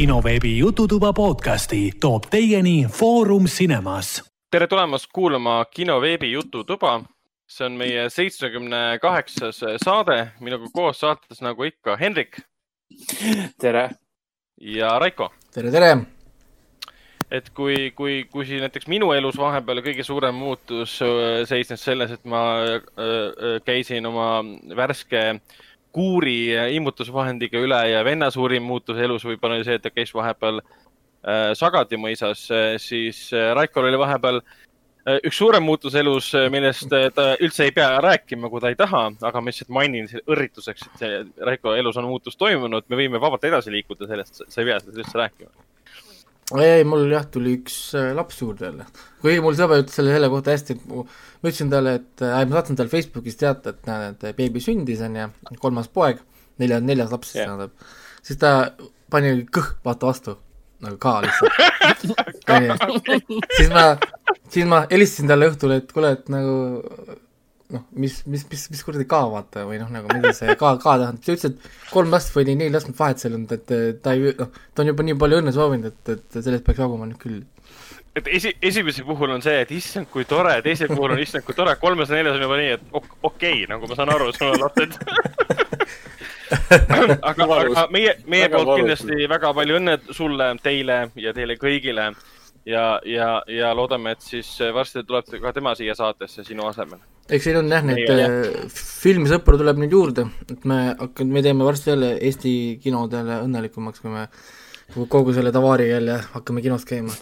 kinoveebi Jututuba podcasti toob teieni Foorum Cinemas. tere tulemast kuulama kinoveebi Jututuba. see on meie seitsmekümne kaheksas saade, minuga koos saates nagu ikka Hendrik. tere. ja Raiko. tere, tere et kui, kui, kui siin näiteks minu elus vahepeal kõige suurem muutus äh, seisnes selles, et ma äh, äh, käisin oma värske kuuri immutusvahendiga üle ja venna suurim muutus elus võib-olla oli see, et ta käis vahepeal Sagadi mõisas, siis Raikol oli vahepeal üks suurem muutus elus, millest ta üldse ei pea rääkima, kui ta ei taha, aga ma lihtsalt mainin õrrituseks, et see Raiko elus on muutus toimunud, me võime vabalt edasi liikuda sellest, sa ei pea sellest üldse rääkima ei, mul jah, tuli üks äh, laps juurde jälle. kuigi mul sõber ütles selle, selle kohta hästi, et ma ütlesin talle, et äh, ma saatsin talle Facebookis teate, et näed, et beebi sündis, on ju, kolmas poeg, nelja, neljas laps siis tähendab. Yeah.. siis ta pani kõh, vaata vastu, nagu ka lihtsalt. Siis ma, siis ma helistasin talle õhtul, et kuule, et nagu noh, mis, mis, mis, mis kuradi ka vaata või noh, nagu mida see ka, ka tähendab, sa ütlesid, et kolm last või neli last on vahet seal olnud, et ta ei, noh, ta on juba nii palju õnne soovinud, et, et sellest peaks jaguma nüüd küll. et esi, esimese puhul on see, et issand, kui tore, teise puhul on issand, kui tore, kolmas ja neljas on juba nii, et ok, okei okay,, nagu ma saan aru, sul on lapsed aga, aga meie, meie väga poolt valus. kindlasti väga palju õnne sulle, teile ja teile kõigile ja, ja, ja loodame, et siis varsti tuleb ka tema siia saatesse sinu asemel eks siin on jah, neid äh, filmisõpru tuleb nüüd juurde, et me hakkame, me teeme varsti jälle Eesti kinodele õnnelikumaks, kui me kogu selle tavari jälle hakkame kinos käima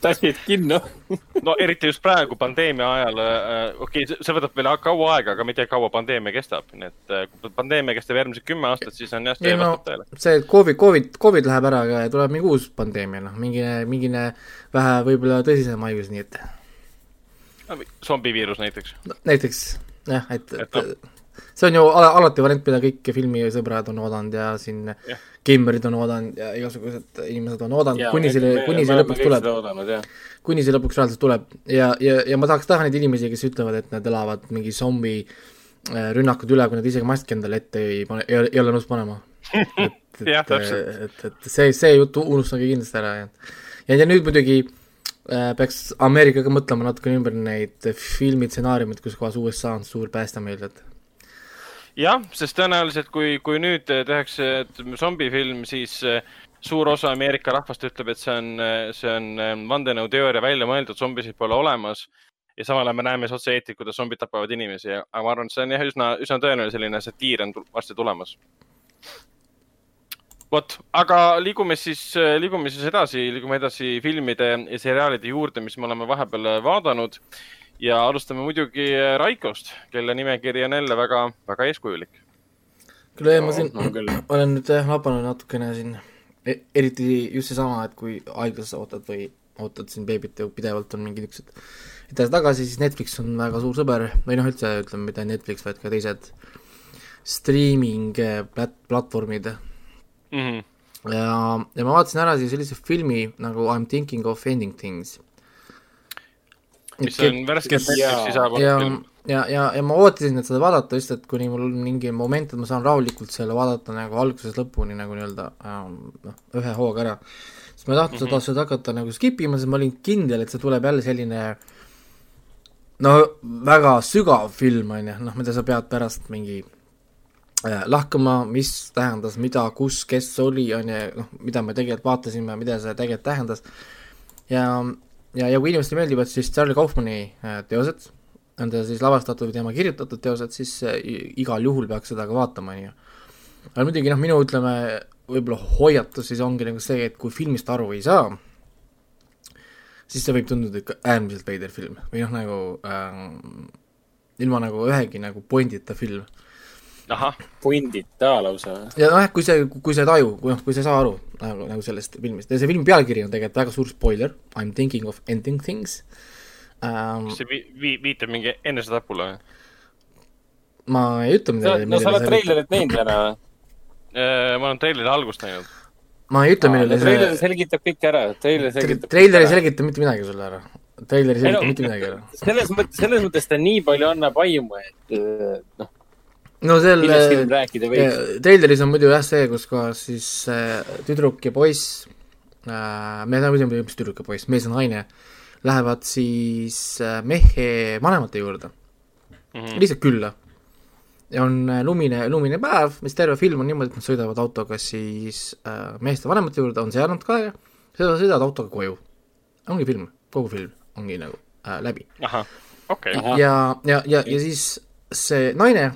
tassid kinno no eriti just praegu pandeemia ajal äh,, okei okay,, see võtab veel kaua aega, aga mitte kaua pandeemia kestab, nii et äh, kui pandeemia kestab järgmised kümme aastat, siis on jah, see no, vastab tõele. see Covid, Covid, Covid läheb ära, aga tuleb mingi uus pandeemia, noh, mingine, mingine vähe võib-olla tõsisem haigus, nii et zombiviirus näiteks no,. näiteks jah, et, et, et see on ju ala, alati variant, mida kõik filmisõbrad on oodanud ja siin yeah. Gamerid on oodanud ja igasugused inimesed on oodanud, kuni selle, kuni see lõpuks tuleb. kuni see lõpuks reaalselt tuleb. Ja, ja, ja ma tahaks taha neid inimesi, kes ütlevad, et nad elavad mingi zombi äh, rünnakud üle, kui nad isegi maski endale ette ei pane, ei, ole nõus panema. et, et, et, et, et see, see jutt unustage kindlasti ära ja, ja, ja nüüd muidugi äh, Äh, peaks Ameerikaga mõtlema natukene ümber neid filmitsenaariumid, kus kohas USA on suur päästemeil, et jah, sest tõenäoliselt kui, kui nüüd tehakse zombifilm, siis äh, suur osa Ameerika rahvast ütleb, et see on, see on äh, vandenõuteooria välja mõeldud, zombisid pole olemas. ja samal ajal me näeme siis otse-eetrit, kuidas zombid tapavad inimesi, aga ma arvan, et see on jah, üsna, üsna tõenäoline selline satiir on varsti tulemas vot, aga liigume siis, liigume siis edasi, liigume edasi filmide ja seriaalide juurde, mis me oleme vahepeal vaadanud. Ja alustame muidugi Raikost, kelle nimekiri on jälle väga, väga eeskujulik. küll jah, ma siin no, olen nüüd lapanud natukene siin, e-, eriti just seesama, et kui haiglas ootad või ootad siin beebit ja pidevalt on mingid niisugused edasi-tagasi, siis Netflix on väga suur sõber või noh, üldse ütleme, mitte Netflix, vaid ka teised streaming plat-, platvormid mm. -hmm. ja, ja ma vaatasin ära siis sellise filmi nagu I m thinking of ending things. Mis on värskelt Netflixi saabunud film. ja, ja, ja ma ootasin, et seda vaadata lihtsalt, kuni mul mingi moment, et ma saan rahulikult selle vaadata nagu algusest lõpuni nagu nii-öelda ähm, noh, ühe hooga ära. siis ma ei tahtnud mm -hmm. seda hakata nagu skip ima, sest ma olin kindel, et see tuleb jälle selline no väga sügav film, on ju, noh, mida sa pead pärast mingi Äh, lahkama, mis tähendas mida, kus, kes oli, on ju, noh, mida me tegelikult vaatasime, mida see tegelikult tähendas. ja, ja, ja kui inimestele meeldivad siis Charlie Kaufmani äh, teosed, on ta siis lavastatud või tema kirjutatud teosed, siis äh, igal juhul peaks seda ka vaatama, on ju. aga muidugi noh, minu ütleme, võib-olla hoiatus siis ongi nagu see, et kui filmist aru ei saa, siis see võib tunduda ikka äärmiselt veider film või noh, nagu äh, ilma nagu ühegi nagu pointita film pundita lausa. ja noh, kui see, kui sa ei taju, kui noh, kui sa ei saa aru nagu, nagu sellest filmist ja see filmi pealkiri on tegelikult väga suur spoiler, I m thinking of ending things um,. kas see vi-, vi-, viitab mingi enesetapule või? ma ei ütle midagi. no sa oled treilerit näinud täna või? Äh, ma olen treileri algust näinud. ma ei ütle, millele see treiler selgitab kõik ära, treiler selgitab treiler ei selgita mitte midagi sulle ära. treiler ei selgita mitte midagi ära. selles mõttes, selles mõttes ta nii palju annab aimu, et noh no seal võiks? treileris on muidu jah see, kus kohas siis äh, tüdruk ja poiss äh,, me teame muidugi, mis tüdruk ja poiss, mees ja naine, lähevad siis äh, mehe vanemate juurde Mhm. lihtsalt külla. ja on äh, lumine, lumine päev, mis terve film on niimoodi, et nad sõidavad autoga siis äh, meeste vanemate juurde, on seal natuke aega, seda sõidavad autoga koju. ongi film, kogu film ongi nagu äh, läbi. ahah, okei. Ahah. ja, ja, ja, ja siis see naine,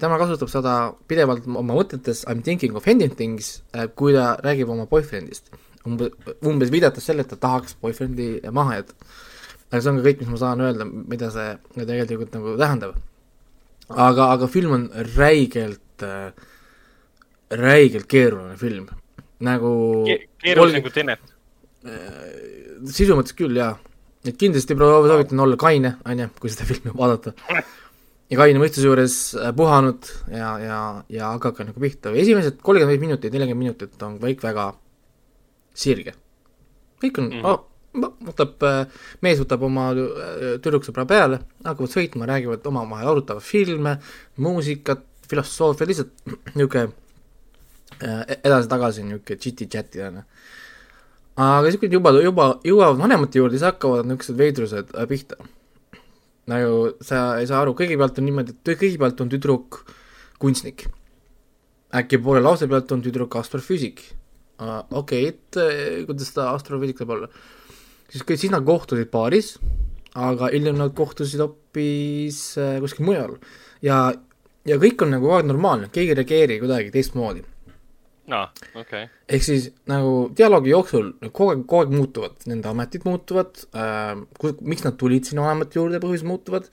tema kasutab seda pidevalt oma mõtetes I m thinking of ending things, kui ta räägib oma boyfriend'ist. umbes, umbes viidates selle, et ta tahaks boyfriend'i maha jätta. aga see on ka kõik, mis ma saan öelda, mida see tegelikult nagu tähendab. aga, aga film on räigelt äh,, räigelt keeruline film. nagu keerulisem kui Tenet. sisu mõttes küll jaa, et kindlasti pro- soovitan olla kaine, on ju, kui seda filmi vaadata. ja kaine mõistuse juures äh, puhanud ja, ja, ja hakake nagu pihta, esimesed kolmkümmend minutit, nelikümmend minutit on kõik väga sirge. kõik on mm, -hmm. oh, võtab, mees võtab oma äh, tüdruksõbra peale, hakkavad sõitma, räägivad omavahel, arutavad filme, muusikat, filosoofiat, lihtsalt niisugune äh, edasi-tagasi niisugune chiti-chati on ju aga niisugune juba, juba jõuavad vanemate juurde, siis hakkavad niisugused veidrused äh, pihta. nagu sa ei saa aru, kõigepealt on niimoodi, et kõigepealt on tüdruk kunstnik. äkki poole lause pealt on tüdruk astrofüüsik uh,. okei okay,, et äh, kuidas ta astrofüüsik saab olla? siis, siis nad kohtusid baaris, aga hiljem nad kohtusid hoopis äh, kuskil mujal ja, ja kõik on nagu kogu aeg normaalne, keegi ei reageeri kuidagi teistmoodi aa, okei. ehk siis nagu dialoogi jooksul kogu aeg, kogu aeg muutuvad, nende ametid muutuvad äh,, miks nad tulid sinna vanemate juurde, põhjused muutuvad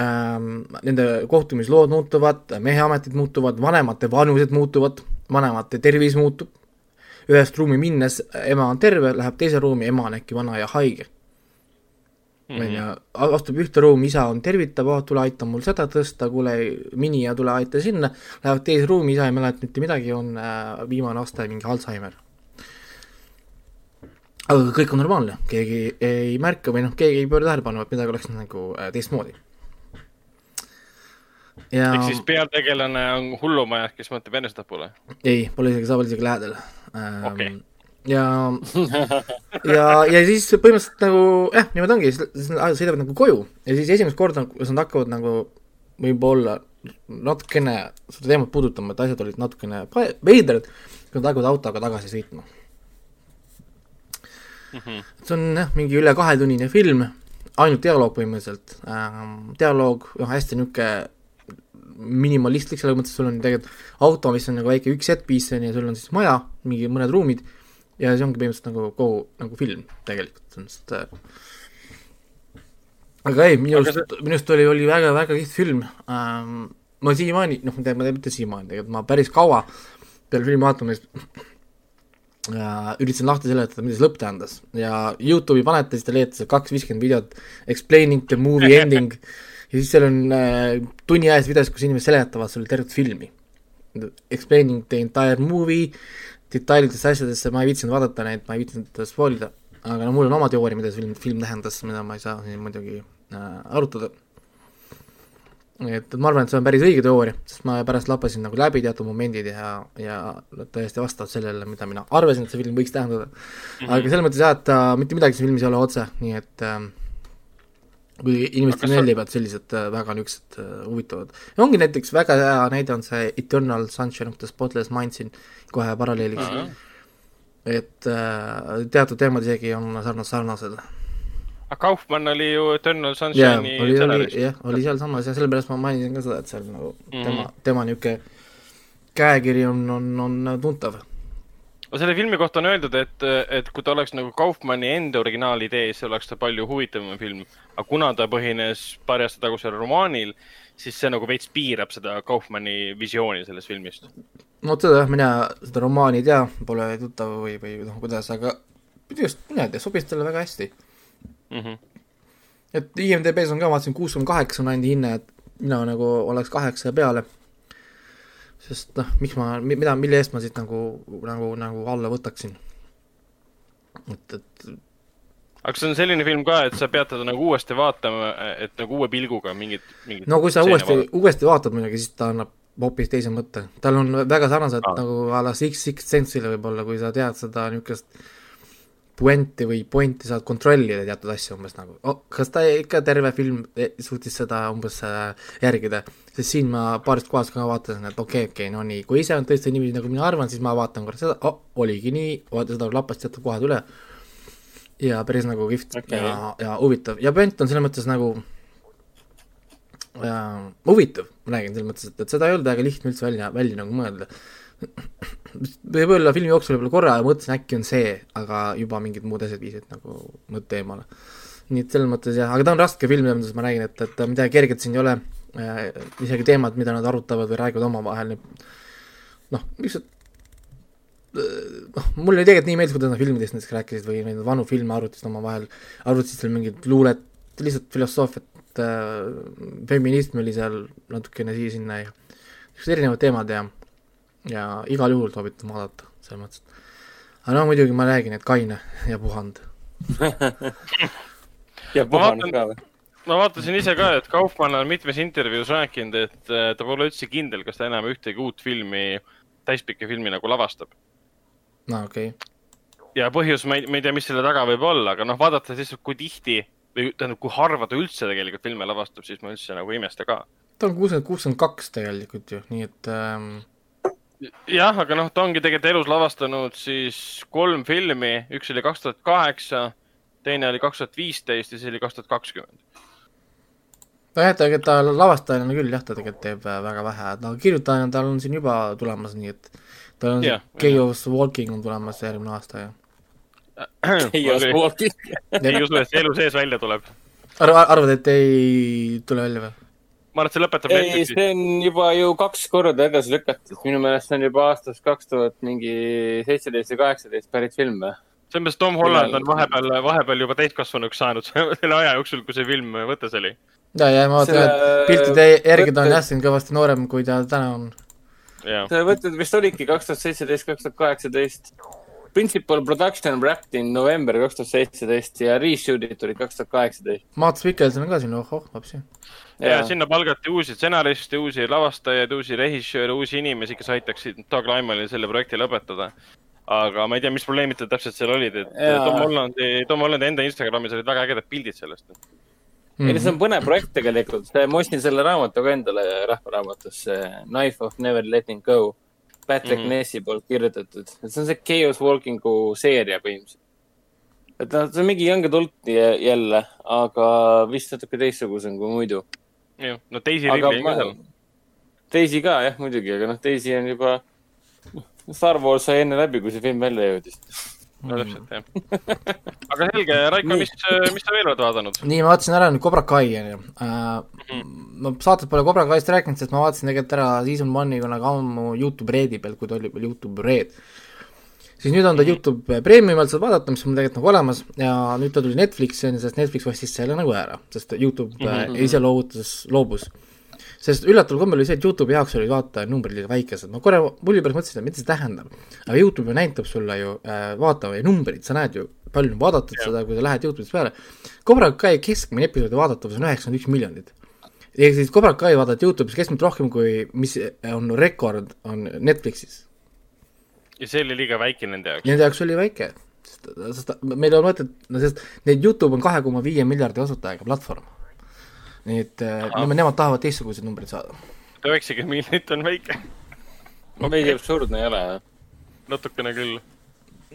ähm,, nende kohtumislood muutuvad, mehe ametid muutuvad, vanemate vanused muutuvad, vanemate tervis muutub, ühest ruumi minnes ema on terve, läheb teise ruumi, ema on äkki vana ja haige. Mhm. on ju, astub ühte ruumi, isa on tervitab, oh tule aita mul seda tõsta, kuule mini ja tule aita sinna, lähevad teise ruumi, isa ei mäleta mitte midagi, on äh, viimane aste mingi Alžeimer. aga kõik on normaalne, keegi ei märka või noh, keegi ei pööra tähelepanu, et midagi oleks nagu äh, teistmoodi. ja ehk siis peategelane on hullumajas, kes mõtleb enesetapule. ei, pole isegi, sa pole isegi lähedal ähm, Okei. Ja, ja, ja siis põhimõtteliselt nagu jah, niimoodi ongi, sõidavad nagu koju. Ja siis esimest korda, kus nad hakkavad nagu võib-olla natukene seda teemat puudutama, et asjad olid natukene veidrad, kui nad hakkavad autoga tagasi sõitma. see on jah, mingi üle kahetunnine film, ainult dialoog põhimõtteliselt. Ähm,, dialoog, noh hästi niisugune minimalistlik selles mõttes, sul on tegelikult auto, mis on nagu väike üks set-piece on ju, sul on siis maja, mingi mõned ruumid ja see ongi põhimõtteliselt nagu kogu nagu film tegelikult, see lihtsalt äh... aga ei, minu arust, minu arust oli, oli väga, väga kihvt film ähm,. ma siiamaani, noh, ma tean, mitte siiamaani, tegelikult ma päris kaua peale filmi vaatamist ja üritasin lahti seletada, mida see lõpp tähendas ja Youtube'i panete, siis te leiate seal kaks viiskümmend videot explaining the movie ending ja siis seal on äh, tunni ajas videos, kus inimesed seletavad sulle tervet filmi. Explaining the entire movie, detailidesse asjadesse, ma ei viitsinud vaadata neid, ma ei viitsinud spoil ida, aga no mul on oma teooria, mida see film, film tähendas, mida ma ei saa siin muidugi äh, arutada. et ma arvan, et see on päris õige teooria, sest ma pärast lappasin nagu läbi teatud momendid ja, ja täiesti vastavalt sellele, mida mina arvasin, et see film võiks tähendada mm. -hmm. aga selles mõttes jah, et ta mitte midagi siin filmis ei ole otse, nii et äh, kui inimestele meeldivad sellised äh, väga niisugused äh, huvitavad. ongi näiteks väga hea näide on see Eternal Sunshine of the Spotless Mind siin kohe paralleeliks uh. -huh. et äh, teatud teemad isegi on sarnased, sarnased. aga Kaufmann oli ju Eternal Sunshine'i stsenarist. jah, oli sealsamas ja sellepärast ma mainisin ka seda, et seal nagu mm. -hmm. tema, tema niisugune käekiri on, on, on tuntav. aga selle filmi kohta on öeldud, et, et kui ta oleks nagu Kaufmanni enda originaalidee, siis oleks ta palju huvitavam film. Aga kuna ta põhines paari aasta tagusel romaanil, siis see nagu veits piirab seda Kaufmanni visiooni sellest filmist. no seda jah, mina seda romaani ei tea, pole tuttav või, või noh, kuidas, aga arust, mina ei tea, sobis talle väga hästi. Mm -hmm. et IMDB-s on ka, vaatasin kuuskümmend kaheksa on ainult hinne, et mina nagu oleks kaheksa peale. sest noh, miks ma, mida, mille eest ma siit nagu, nagu, nagu alla võtaksin. et, et aga see on selline film ka, et sa pead teda nagu uuesti vaatama, et nagu uue pilguga mingit, mingit no kui sa uuesti, uuesti vaatad muidugi, siis ta annab hoopis teise mõtte. tal on väga sarnased ah. nagu a la Six, Six Sense'ile võib-olla, kui sa tead seda niisugust puenti või pointi saad kontrollida teatud asju umbes nagu. Oh,, kas ta ikka terve film eh, suutis seda umbes äh, järgida, sest siin ma paarist kohast ka vaatasin, et okei okay,, okei okay,, no nii, kui ise on tõesti niiviisi, nagu mina arvan, siis ma vaatan korra seda. Oh,, oligi nii, vaata seda lappas teatud kohad üle ja päris nagu kihvt okay. ja, ja huvitav ja puent on selles mõttes nagu äh, huvitav, ma räägin selles mõttes, et, et seda ei olnud väga lihtne üldse välja, välja nagu mõelda. võib-olla filmi jooksul võib-olla korra mõtlesin, äkki on see, aga juba mingid muud asjad viisid nagu mõtte eemale. nii et selles mõttes jah, aga ta on raske film, selles mõttes ma räägin, et, et midagi kerget siin ei ole äh,, isegi teemad, mida nad arutavad või räägivad omavahel, noh, lihtsalt noh, mulle tegelikult nii meeldis, kuidas nad filmidest näiteks rääkisid või neid vanu filme arutasid omavahel, arutasid seal mingit luulet, lihtsalt filosoofiat äh,, feminism oli seal natukene siia-sinna ja niisugused erinevad teemad ja ja igal juhul soovitan vaadata, selles mõttes, et aga no muidugi ma räägin, et kaine ja puhand. ja puhanud ka või? ma vaatasin ise ka, et Kaufmann on mitmes intervjuus rääkinud, et äh, ta pole üldse kindel, kas ta enam ühtegi uut filmi, täispikka filmi nagu lavastab. No okei okay., ja põhjus, ma ei, ma ei tea, mis selle taga võib olla, aga noh, vaadates lihtsalt, kui tihti või tähendab, kui harva ta üldse tegelikult filme lavastab, siis ma üldse nagu ei imesta ka. ta on kuuskümmend, kuuskümmend kaks tegelikult ju, nii et ähm, jah, aga noh, ta ongi tegelikult elus lavastanud siis kolm filmi, üks oli kaks tuhat kaheksa, teine oli kaks tuhat viisteist ja siis oli kaks tuhat kakskümmend. nojah, tegelikult ta lavastajana küll jah, ta tegelikult teeb äh, väga vähe, aga kirjutajana tal on siin juba tulemas, nii et tal on yeah, Chaos Walking on tulemas järgmine aasta ei oska walking. ei usu, et see elu sees välja tuleb. arva, arvad, et ei tule välja või? ma arvan, et see lõpetab ei, see on juba ju kaks korda edasi lükatud, minu meelest see on juba aastast kaks tuhat mingi seitseteist või kaheksateist pärit film või? selles mõttes Tom Holland on vahepeal, vahepeal juba täiskasvanuks saanud selle aja jooksul, kui see film võttes oli. ja, ja ma vaatan, et piltide järgi ta on jah, siin kõvasti noorem, kui ta täna on. See võtted vist olidki kaks tuhat seitseteist, kaks tuhat kaheksateist. Principal production wrapped in november kaks tuhat seitseteist ja reshoot'id tulid kaks tuhat kaheksateist. Mats Mikkelson on ka siin, ohoh, vapsi. ja sinna palgati uusi stsenariste, uusi lavastajaid, uusi režissööre, uusi inimesi, kes aitaksid Doug Limanil selle projekti lõpetada. aga ma ei tea, mis probleemid tal täpselt seal olid, et Jaa. Tom Hollandi, Tom Hollandi enda Instagramis olid väga ägedad pildid sellest. Ei no see on põnev projekt tegelikult, ma ostsin selle raamatu ka endale rahvaraamatusse, Knife of Never Letting Go. Patrick mm. -hmm. Nessi poolt kirjutatud, see on see Chaos Walkingu seeria põhimõtteliselt. et noh, see on mingi Young Adult jä- jälle, aga vist natuke teistsugusem kui muidu. jah, no on ma ka seal., teisi ka jah, muidugi, aga noh, teisi on juba, Star Wars sai enne läbi, kui see film välja jõudis. no täpselt jah. aga selge, Raiko, mis, mis sa veel oled vaadanud? nii, ma vaatasin ära nüüd Cobra Kai, on ju. ma saates pole Cobra Kaist rääkinud, sest ma vaatasin tegelikult ära season one'i kunagi ammu Youtube Redi peal, kui ta oli veel Youtube Red. siis nüüd on ta Youtube Premium alt saad vaadata, mis on tegelikult nagu olemas ja nüüd ta tuli Netflixi, on ju, sest Netflix ostis selle nagu ära, sest Youtube mm -hmm. ise loovutas, loobus sest üllataval kombel oli see, et Youtube'i jaoks olid vaatajanumbrid liiga väikesed, ma korra mulli pärast mõtlesin, et mida see tähendab. aga Youtube ju näitab sulle ju äh, vaatajanumbrid, sa näed ju, palju on vaadatud seda, kui sa lähed Youtube'ist peale. Cobra Kai keskmine episoodi vaadatavus on üheksakümmend üks miljonit. ehk siis Cobra Kai vaadati Youtube'is keskmiselt rohkem kui, mis on rekord, on Netflixis. ja see oli liiga väike nende jaoks. Nende jaoks oli väike, sest, sest meil on mõtet, no sest need Youtube on kahe koma viie miljardi kasutajaga platvorm. Nii et äh, nemad nemad tahavad teistsuguseid numbreid saada. üheksakümmend miljonit on väike, veidi absurdne ei ole. natukene küll.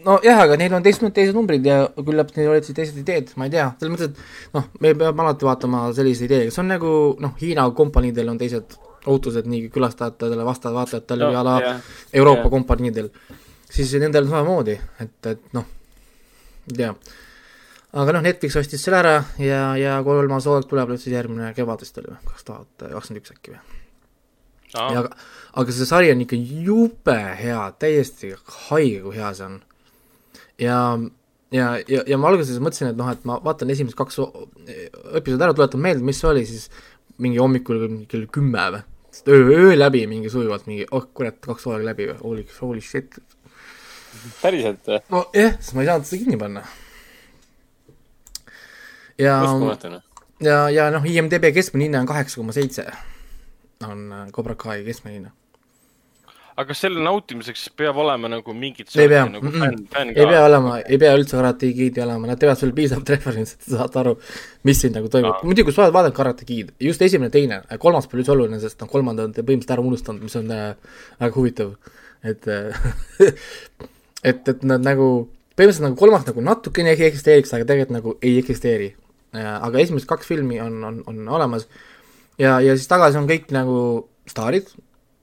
nojah, aga neil on teised, teised numbrid ja küllap neil olid siis teised ideed, ma ei tea, selles mõttes, et noh, me peame alati vaatama selliseid ideid, see on nagu noh, Hiina kompaniidel on teised ootused nii külastajatele, vastavad vaatajatele no, või a la jah. Euroopa jah. kompaniidel, siis nendel on samamoodi, et, et noh, ei tea. Aga noh, Netflix ostis selle ära ja, ja kolmas hooaeg tuleb nüüd siis järgmine kevad vist oli või, kaks tuhat kakskümmend üks äkki või? ja aga, aga see sari on ikka jube hea, täiesti haige, kui hea see on. ja, ja, ja, ja ma alguses mõtlesin, et noh, et ma vaatan esimesed kaks episoodi ära, tuletan meelde, mis oli siis mingi hommikul kell kümme või, öö, öö läbi mingi sujuvalt mingi, oh kurat, kaks hooaega läbi või, holy, holy shit. päriselt või? nojah, siis ma ei saanud seda kinni panna. ja, ja, ja noh, IMDB keskmine hinne on kaheksa koma seitse on äh, Cobra Kai keskmine hinne. aga kas selle nautimiseks peab olema nagu mingit ei pea, nagu fänn, fänn ei pea olema, ei pea üldse Karate Kidi olema, nad teevad sulle piisavalt referentsi, et sa saad aru, mis siin nagu toimub Aa.. muidugi, kui sa oled vaadanud Karate Kid, just esimene, teine, kolmas pole üldse oluline, sest noh, kolmanda on te põhimõtteliselt ära unustanud, mis on äh, väga huvitav. et äh, et, et nad nagu, põhimõtteliselt nagu kolmas nagu natukene eksisteeriks, aga tegelikult nagu ei eksisteeri. Aga esimesed kaks filmi on, on, on olemas ja, ja siis tagasi on kõik nagu staarid,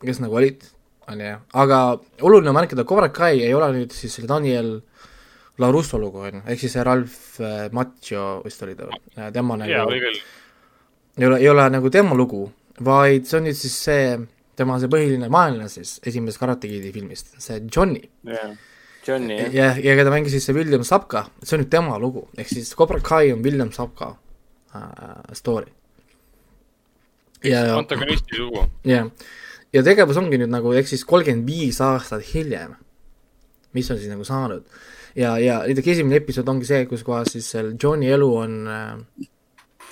kes nagu olid, on ju, aga oluline on märkida, Cobra Kai ei ole nüüd siis selle Daniel LaRusso lugu, on ju, ehk siis see Ralph äh, Macchio vist oli ta, tema jaa, nagu oli küll. ei ole, ei ole nagu tema lugu, vaid see on nüüd siis see, tema see põhiline vaenlane siis esimesest Karate Kidi filmist, see Johnny. jah, Johnny jah. ja, ja keda mängis siis see William Sapka, see on nüüd tema lugu, ehk siis Cobra Kai on William Sapka äh, story. ja, antagonisti lugu. ja, ja tegevus ongi nüüd nagu ehk siis kolmkümmend viis aastat hiljem, mis on siis nagu saanud. ja, ja näiteks esimene episood ongi see, kus kohas siis seal Johni elu on äh,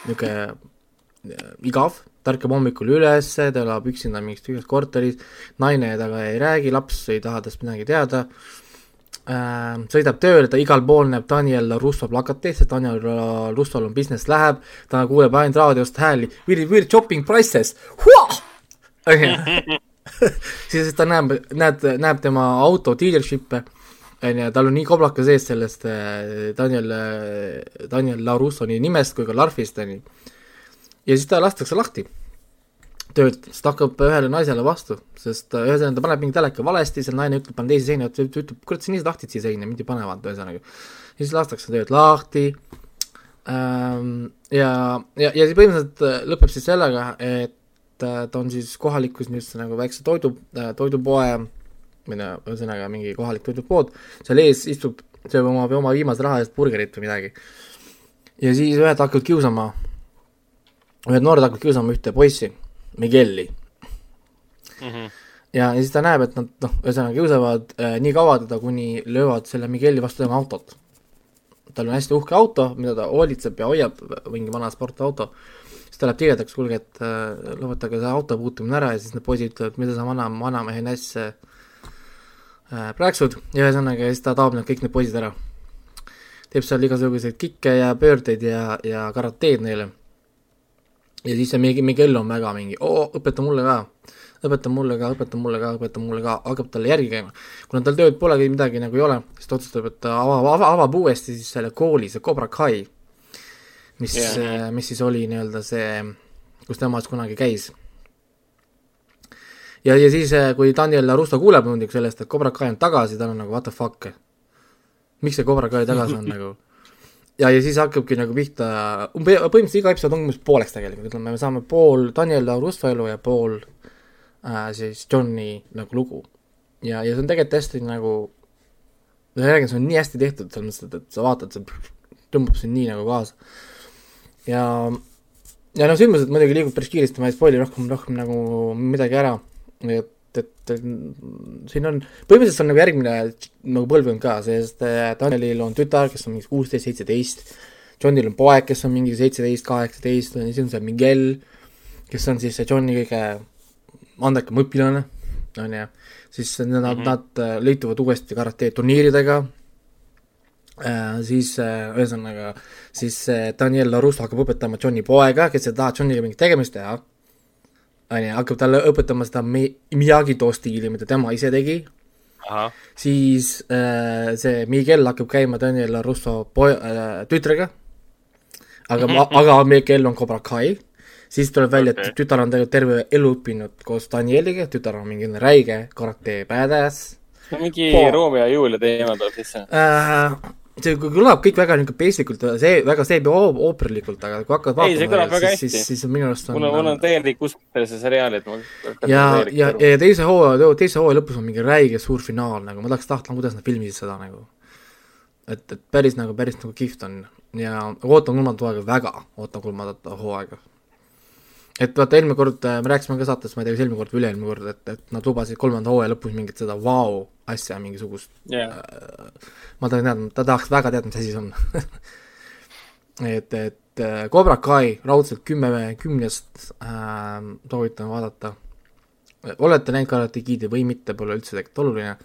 niisugune äh, igav, ta ärkab hommikul üles, ta elab üksinda mingis tühjas korteris, naine temaga ei räägi, laps ei taha tast midagi teada äh,, sõidab tööle, ta igal pool näeb Daniel Russo plakateid, sest Daniel Russol on business läheb, ta kuuleb ainult raadiost hääli, we are, chopping prices, siis ta näeb, näed, näeb tema auto dealership'e, on ju, tal on nii koblakas ees sellest äh, Daniel, Daniel Larussoni nimest kui ka Larfist, on ju. ja siis ta lastakse lahti töölt, sest hakkab ühele naisele vastu, sest äh, ühesõnaga ta paneb mingi teleka valesti, see naine ütleb, pane teise seina, ütleb, kurat, sa nii tahtsid siia seina, mind ei pane vaata, ühesõnaga. ja siis lastakse töölt lahti ähm,. ja, ja, ja siis põhimõtteliselt äh, lõpeb siis sellega, et äh, ta on siis kohalikus niisuguse nagu väikse toidu, toidupoe, või no ühesõnaga mingi kohalik toidupood, seal ees istub, sööb oma, oma viimase raha eest burgerit või midagi. ja siis ühed hakkavad kiusama, ühed noored hakkavad kiusama ühte poissi, Migueli. Mhm. ja, ja siis ta näeb, et nad noh, ühesõnaga kiusavad äh, nii kaua teda, kuni löövad selle Migueli vastu tema autot. tal on hästi uhke auto, mida ta hoolitseb ja hoiab, mingi vana sportauto, siis ta läheb tigedaks, kuulge, et äh, lõpetage see auto puutumine ära ja siis need poisid ütlevad, mida sa vana, vanamehe näss äh, prääksud ja ühesõnaga siis ta taob need kõik need poisid ära. teeb seal igasuguseid kikke ja pöördeid ja, ja karateed neile. Ja siis see Miguel Miguel on väga mingi, oo, õpeta mulle ka õpeta mulle ka, õpeta mulle ka, õpeta mulle ka, hakkab talle järgi käima. kuna tal tööd polegi, midagi nagu ei ole, siis ta otsustab, et ta avab, avab, avab uuesti siis selle kooli, see Cobra Kai, mis yeah., mis siis oli nii-öelda see, kus tema siis kunagi käis. ja, ja siis, kui Daniel Russo kuuleb muidugi sellest, et Cobra Kai on tagasi, tal on nagu what the fuck. miks see Cobra Kai tagasi on nagu ja, ja siis hakkabki nagu pihta, põhimõtteliselt iga episood on umbes pooleks tegelikult, ütleme, me saame pool Daniel Russo elu ja pool äh, siis Johni nagu lugu. ja, ja see on tegelikult hästi nagu, ma räägin, see on nii hästi tehtud, selles mõttes, et, et sa vaatad, see tõmbab sind nii nagu kaasa. ja, ja noh, sündmused muidugi liigub päris kiiresti, ma ei spoil'i rohkem, rohkem nagu midagi ära, et, et siin on, põhimõtteliselt on nagu järgmine nagu põlvkond ka, sest äh, Danielil on tütar, kes on mingi kuusteist, seitseteist, Johnil on poeg, kes on mingi seitseteist, kaheksateist, siis on see Miguel, kes on siis Johni kõige andekam õpilane, on ju, siis nad mm, -hmm. nad äh, liituvad uuesti karate turniiridega. Äh,, siis äh, ühesõnaga, siis äh, Daniel Larusso hakkab õpetama Johni poega, kes ei taha Johniga mingit tegemist teha, on ju, hakkab talle õpetama seda Mi- Miyagi-Do stiili, mida tema ise tegi, siis äh, see Miguel hakkab käima Daniel Larusso poi- äh,, tütrega, aga ma, aga Miguel on Cobra Kai, siis tuleb välja okay., et tütar on tegelikult terve elu õppinud koos Danieliga, tütar on mingi räige karate badass. Mingi Romeo ja Julia teema tuleb sisse. äh,. See kõlab kõik väga niisugune basic ult, see väga seebi ooperlikult, aga kui hakkad see kõlab väga siis, siis, siis minu arust on mul on, mul on täielik usk sellesse seriaali, et ma. ja, ja, ja teise hooaja, teise hooaja lõpus on mingi räige suur finaal nagu, ma tahaks tahta, kuidas nad filmisid seda nagu. et, et päris nagu, päris nagu kihvt on ja ootan kolmandat hooaega väga, ootan kolmandat hooaega. et vaata, eelmine kord äh, me rääkisime ka saates, ma ei tea, kas eelmine kord või üle-eelmine kord, et, et nad lubasid kolmanda hooaja lõpus mingit seda vau asja, mingisugust, jah, ma tahan teada, ta tahaks väga teada, mis asi see on et, et äh, Cobra Kai raudselt kümme kümnest äh, soovitan vaadata. olete näinud Karate Kidi või mitte, pole üldse tegelikult oluline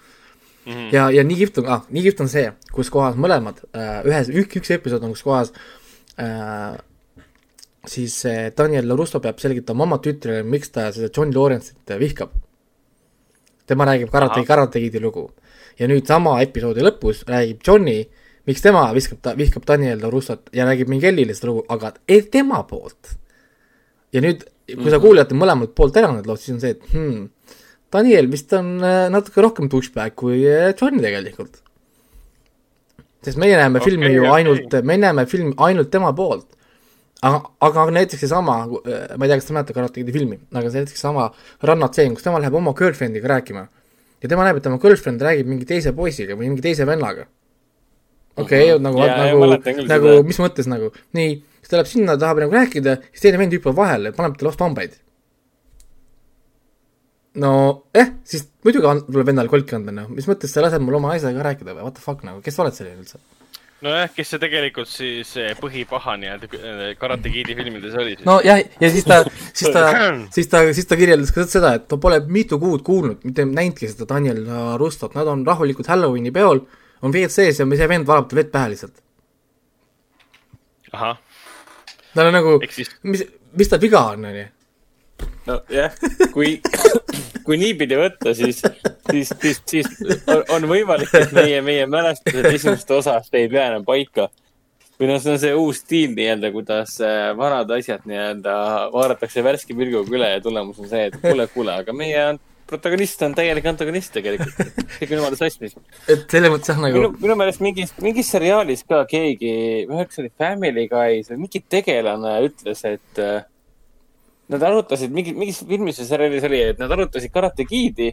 Mhm. ja, ja nii kihvt on ah,, nii kihvt on see, kus kohas mõlemad äh,, ühes, üks, üks episood on, kus kohas äh, siis äh, Daniel LaRusso peab selgitama oma tütrele, miks ta seda John Lawrence'it vihkab. tema räägib Karate. Karate Kidi lugu. Ja nüüd sama episoodi lõpus räägib Johnny, miks tema viskab ta, vihkab Daniel LaRussot ja räägib Miguelile seda lugu, aga e- tema poolt. ja nüüd, kui sa kuulete mõlemalt poolt ära need lood, siis on see, et hmm, Daniel vist on äh, natuke rohkem douchebag kui äh, John tegelikult. sest meie näeme okay, filmi ju okay. ainult, me näeme filmi ainult tema poolt. aga, aga näiteks seesama, ma ei tea, kas te mäletate Karate Kidi filmi, aga see näiteks sama rannatseen, kus tema läheb oma girlfriend'iga rääkima. Ja tema näeb, et tema girlfriend räägib mingi teise poisiga või mingi teise vennaga. okei okay,, nagu, Jaa, jaa, nagu nagu seda. mis mõttes nagu, nii, siis ta läheb sinna, tahab nagu rääkida, siis teine vend hüppab vahele, paneb talle vastu hambaid. no eh, siis muidugi tuleb endale kolki anda, noh, mis mõttes sa lased mul oma naisega rääkida või what the fuck nagu, kes sa oled selline üldse? nojah, kes see tegelikult siis põhipaha nii-öelda Karate Kidi filmides oli siis? nojah, ja siis ta, siis ta, siis ta, siis ta kirjeldas ka seda, et ta pole mitu kuud kuulnud, mitte näinudki seda Daniel Rustot, nad on rahulikult Halloweeni peol, on veed sees ja see vend valab vett pähe lihtsalt. ahah, tal on nagu mis, mis tal viga on, onju. nojah, kui, kui niipidi võtta, siis, siis, siis, siis on, võimalik, et meie, meie mälestused esimesest osast ei pea enam paika. või noh, see on see uus stiil nii-öelda, kuidas äh, vanad asjad nii-öelda vaadatakse värske pilguga üle ja tulemus on see, et kuule, kuule, aga meie on- protagonist on täielik antagonist tegelikult. kõik on jumala sassis. et selles mõttes jah, nagu minu, minu meelest mingis, mingis seriaalis ka keegi, ma ei tea, kas see oli Family Guy's või mingi tegelane ütles, et äh, nad arutasid, mingi, mingis filmis või seriaalis oli, et nad arutasid Karate Kidi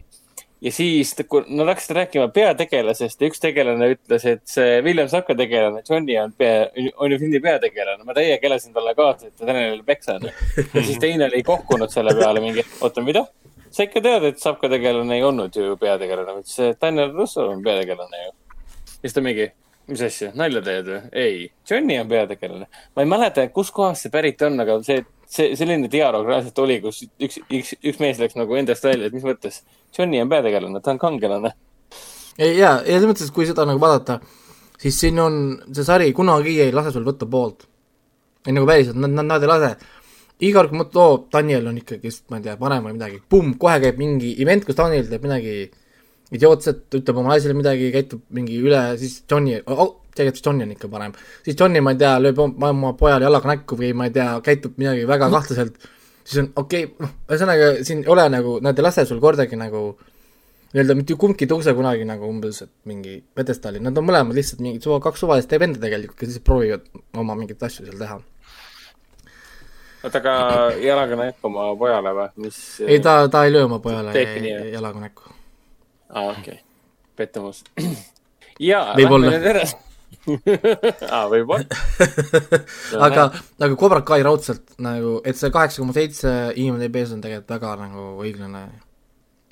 ja siis, kui nad hakkasid rääkima peategelasest ja üks tegelane ütles, et see William Saka tegelane, Johnny on pea, on ju filmi peategelane. ma täiega elasin talle kaasa, et ta täna peksa on. ja siis teine oli kohkunud selle peale mingi, oota, mida? sa ikka tead, et Sapka tegelane ei olnud ju peategelane, ma ütlesin, et Daniel Russo on peategelane ju. siis ta mingi, mis asja, nalja teed või? ei, Johnny on peategelane. ma ei mäleta, kuskohast see pärit on, aga see, see, selline dialoog reaalselt oli, kus üks, üks, üks mees läks nagu endast välja, et mis mõttes. Johnny on peategelane, ta on kangelane. jaa, ja selles mõttes, kui seda nagu vaadata, siis siin on see sari kunagi ei lase sul võtta poolt. ei nagu päriselt, nad, nad, nad ei lase. iga kord, kui mõtled, oo, Daniel on ikkagist, ma ei tea, parem või midagi, pumm, kohe käib mingi event, kus Daniel teeb midagi idiootset, ütleb oma naisele midagi, käitub mingi üle, siis Johnny oh,, tegelikult Johnny on ikka parem. siis Johnny, ma ei tea, lööb oma oma pojale jalaga näkku või ma ei tea, käitub midagi väga kahtlaselt, siis on okei okay,, noh, ühesõnaga siin ei ole nagu, nad ei lase sul kordagi nagu nii-öelda mitte kumbki ei tõuse kunagi nagu umbes, et mingi pedestaali, nad on mõlemad lihtsalt mingid suva, kaks suvalist venda tegelikult, kes lihtsalt proovivad oma mingeid asju seal teha. oota, aga jalaga näkku oma pojale või, mis? ei, ta, ta ei löö oma pojale jalaga näkku. aa, okei okay., pettumus. jaa, lähme nüüd edasi. aa, võib-olla. aga, aga Cobra Kai raudselt nagu, et see kaheksa koma seitse IMDB-s on tegelikult väga nagu õiglane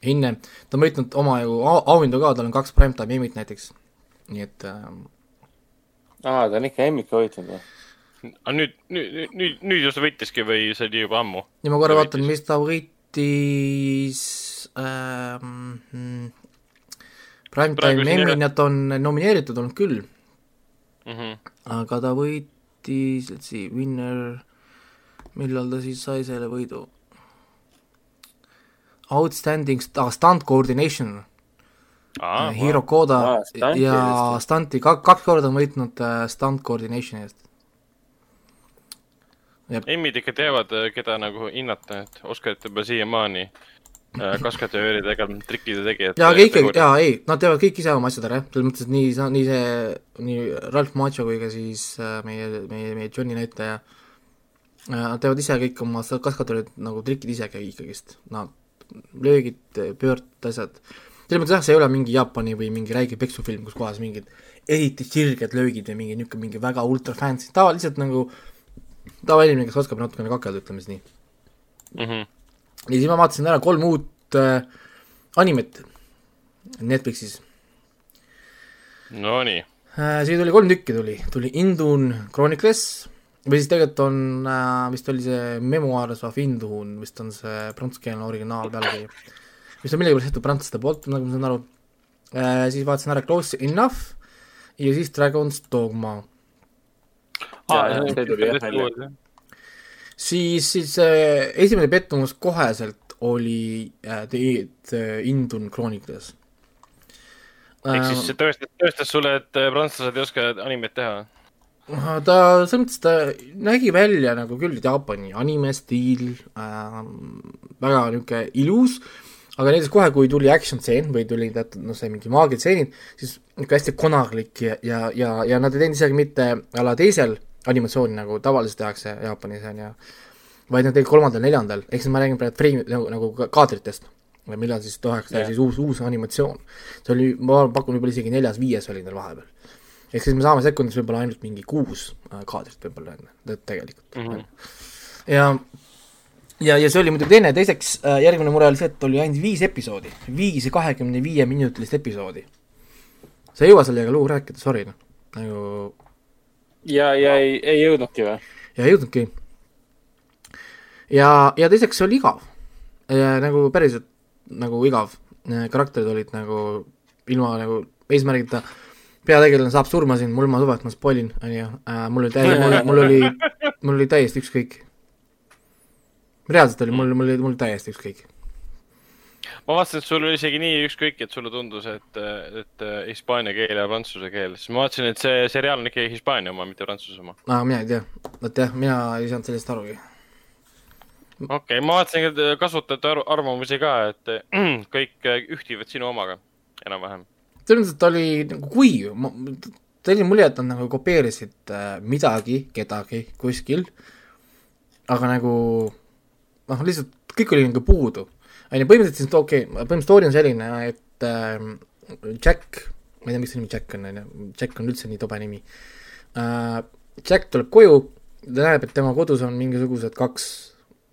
hinne. ta on võitnud oma ju au- auhindu ka, tal on kaks primetime Emmy't näiteks. nii et ähm, aa, ta on ikka Emmik hoidnud või? aga nüüd, nüüd, nüüd, nüüd just võitiski või see oli juba ammu? ja ma korra Ta vaatan, mis ta võitis ähm,. Primetime ole- Emmy'd on nomineeritud olnud küll, Mm -hmm. aga ta võitis, let's see, winner, millal ta siis sai selle võidu? Outstanding st- ah, stunt coordination ah,, Hiro Koda ah, stunti ja stunti, kaks korda on võitnud äh, stunt coordination eest. Emmid ikka teavad, keda nagu hinnata, et Oscarite peal siiamaani äh, kaskadööridega, trikkide tegijad. jaa, aga ikkagi, jaa, ei, nad teevad kõik ise oma asjad ära, jah, selles mõttes, et nii, nii see, nii Ralph Macho kui ka siis äh, meie, meie, meie Johnny näitleja äh,, nad teevad ise kõik oma seda kaskadöörid nagu trikid ise ka ikkagist, nad löögid, pöörded, asjad. selles mõttes jah, see ei ole mingi Jaapani või mingi räige peksufilm, kus kohas mingid eriti sirged löögid või mingi niisugune mingi väga ultra fancy, tavaliselt nagu tavainimene, kes oskab natukene kakelda, ütleme siis nii. mm. -hmm. Ja siis ma vaatasin ära kolm uut äh, animet Netflixis Nonii, äh,. siia tuli kolm tükki tuli, tuli Indun Chronicles või siis tegelikult on äh,, vist oli see Memoirs of Indun, vist on see prantsuskeelne originaal pealkiri, mis on millegipärast tehtud prantslaste poolt, nagu ma saan aru äh,. siis vaatasin ära Close Enough ja siis Dragon's Dogma. Jaa, see tuli jah välja. siis, siis äh, esimene pettumus koheselt oli äh, The, The Indun Chronicles ehk siis see tõestas, tõestas sulle, et äh, prantslased ei oska animet teha. Äh, ta, selles mõttes ta nägi välja nagu küll Jaapani anime stiil äh,, väga niisugune ilus, aga näiteks kohe, kui tuli action stseen või tuli teatud noh, see mingi maagiatseenid, siis niisugune hästi konarlik ja, ja, ja, ja nad ei teinud isegi mitte a la teisel animatsiooni, nagu tavaliselt tehakse Jaapanis, on ju, vaid nad tegid kolmandal-neljandal, ehk siis ma räägin praegu frame, nagu, nagu ka- kaadritest, millal siis tehakse yeah. siis uus, uus animatsioon. see oli, ma pakun võib-olla isegi neljas-viies oli neil vahepeal. ehk siis me saame sekundis võib-olla ainult mingi kuus äh, kaadrit võib-olla tegelikult mm. -hmm. ja, ja, ja see oli muidugi teine, teiseks äh, järgmine mure oli see, et oli ainult viis episoodi, viis kahekümne viie minutilist episoodi. sa ei jõua sellega lugu rääkida, sorry noh, nagu ja, ja ei, ei jõudnudki või? ja ei jõudnudki. ja, ja teiseks see oli igav. nagu päriselt nagu igav, karakterid olid nagu ilma nagu eesmärgita, peategelane saab surma siin, mul ma suva, et ma spoilin, on ju, mul oli täiesti, mul oli, mul oli täiesti ükskõik. reaalselt oli mul, mul oli, mul oli täiesti ükskõik. Ma vaatasin, et sul oli isegi nii ükskõik, et sulle tundus, et, et hispaania keel ja prantsuse keel, siis ma vaatasin, et see seriaal on ikkagi Hispaania oma, mitte Prantsuse oma. aa, mina ei tea, vot jah, mina ei saanud sellest arugi. okei okay,, ma vaatasin ka kasutajate arv- arvamusi ka, et äh, kõik äh, ühtivad sinu omaga enam-vähem. selles mõttes, et ta oli nagu kuiv, ta oli mulje, et nad nagu kopeerisid äh, midagi, kedagi kuskil, aga nagu noh, lihtsalt kõik oli nagu puudu. On ju, põhimõtteliselt okei okay,, põhimõtteliselt story on selline, et äh, Jack, ma ei tea, miks see nimi Jack on, on ju, Jack on üldse nii tobe nimi äh,. Jack tuleb koju, ta näeb, et tema kodus on mingisugused kaks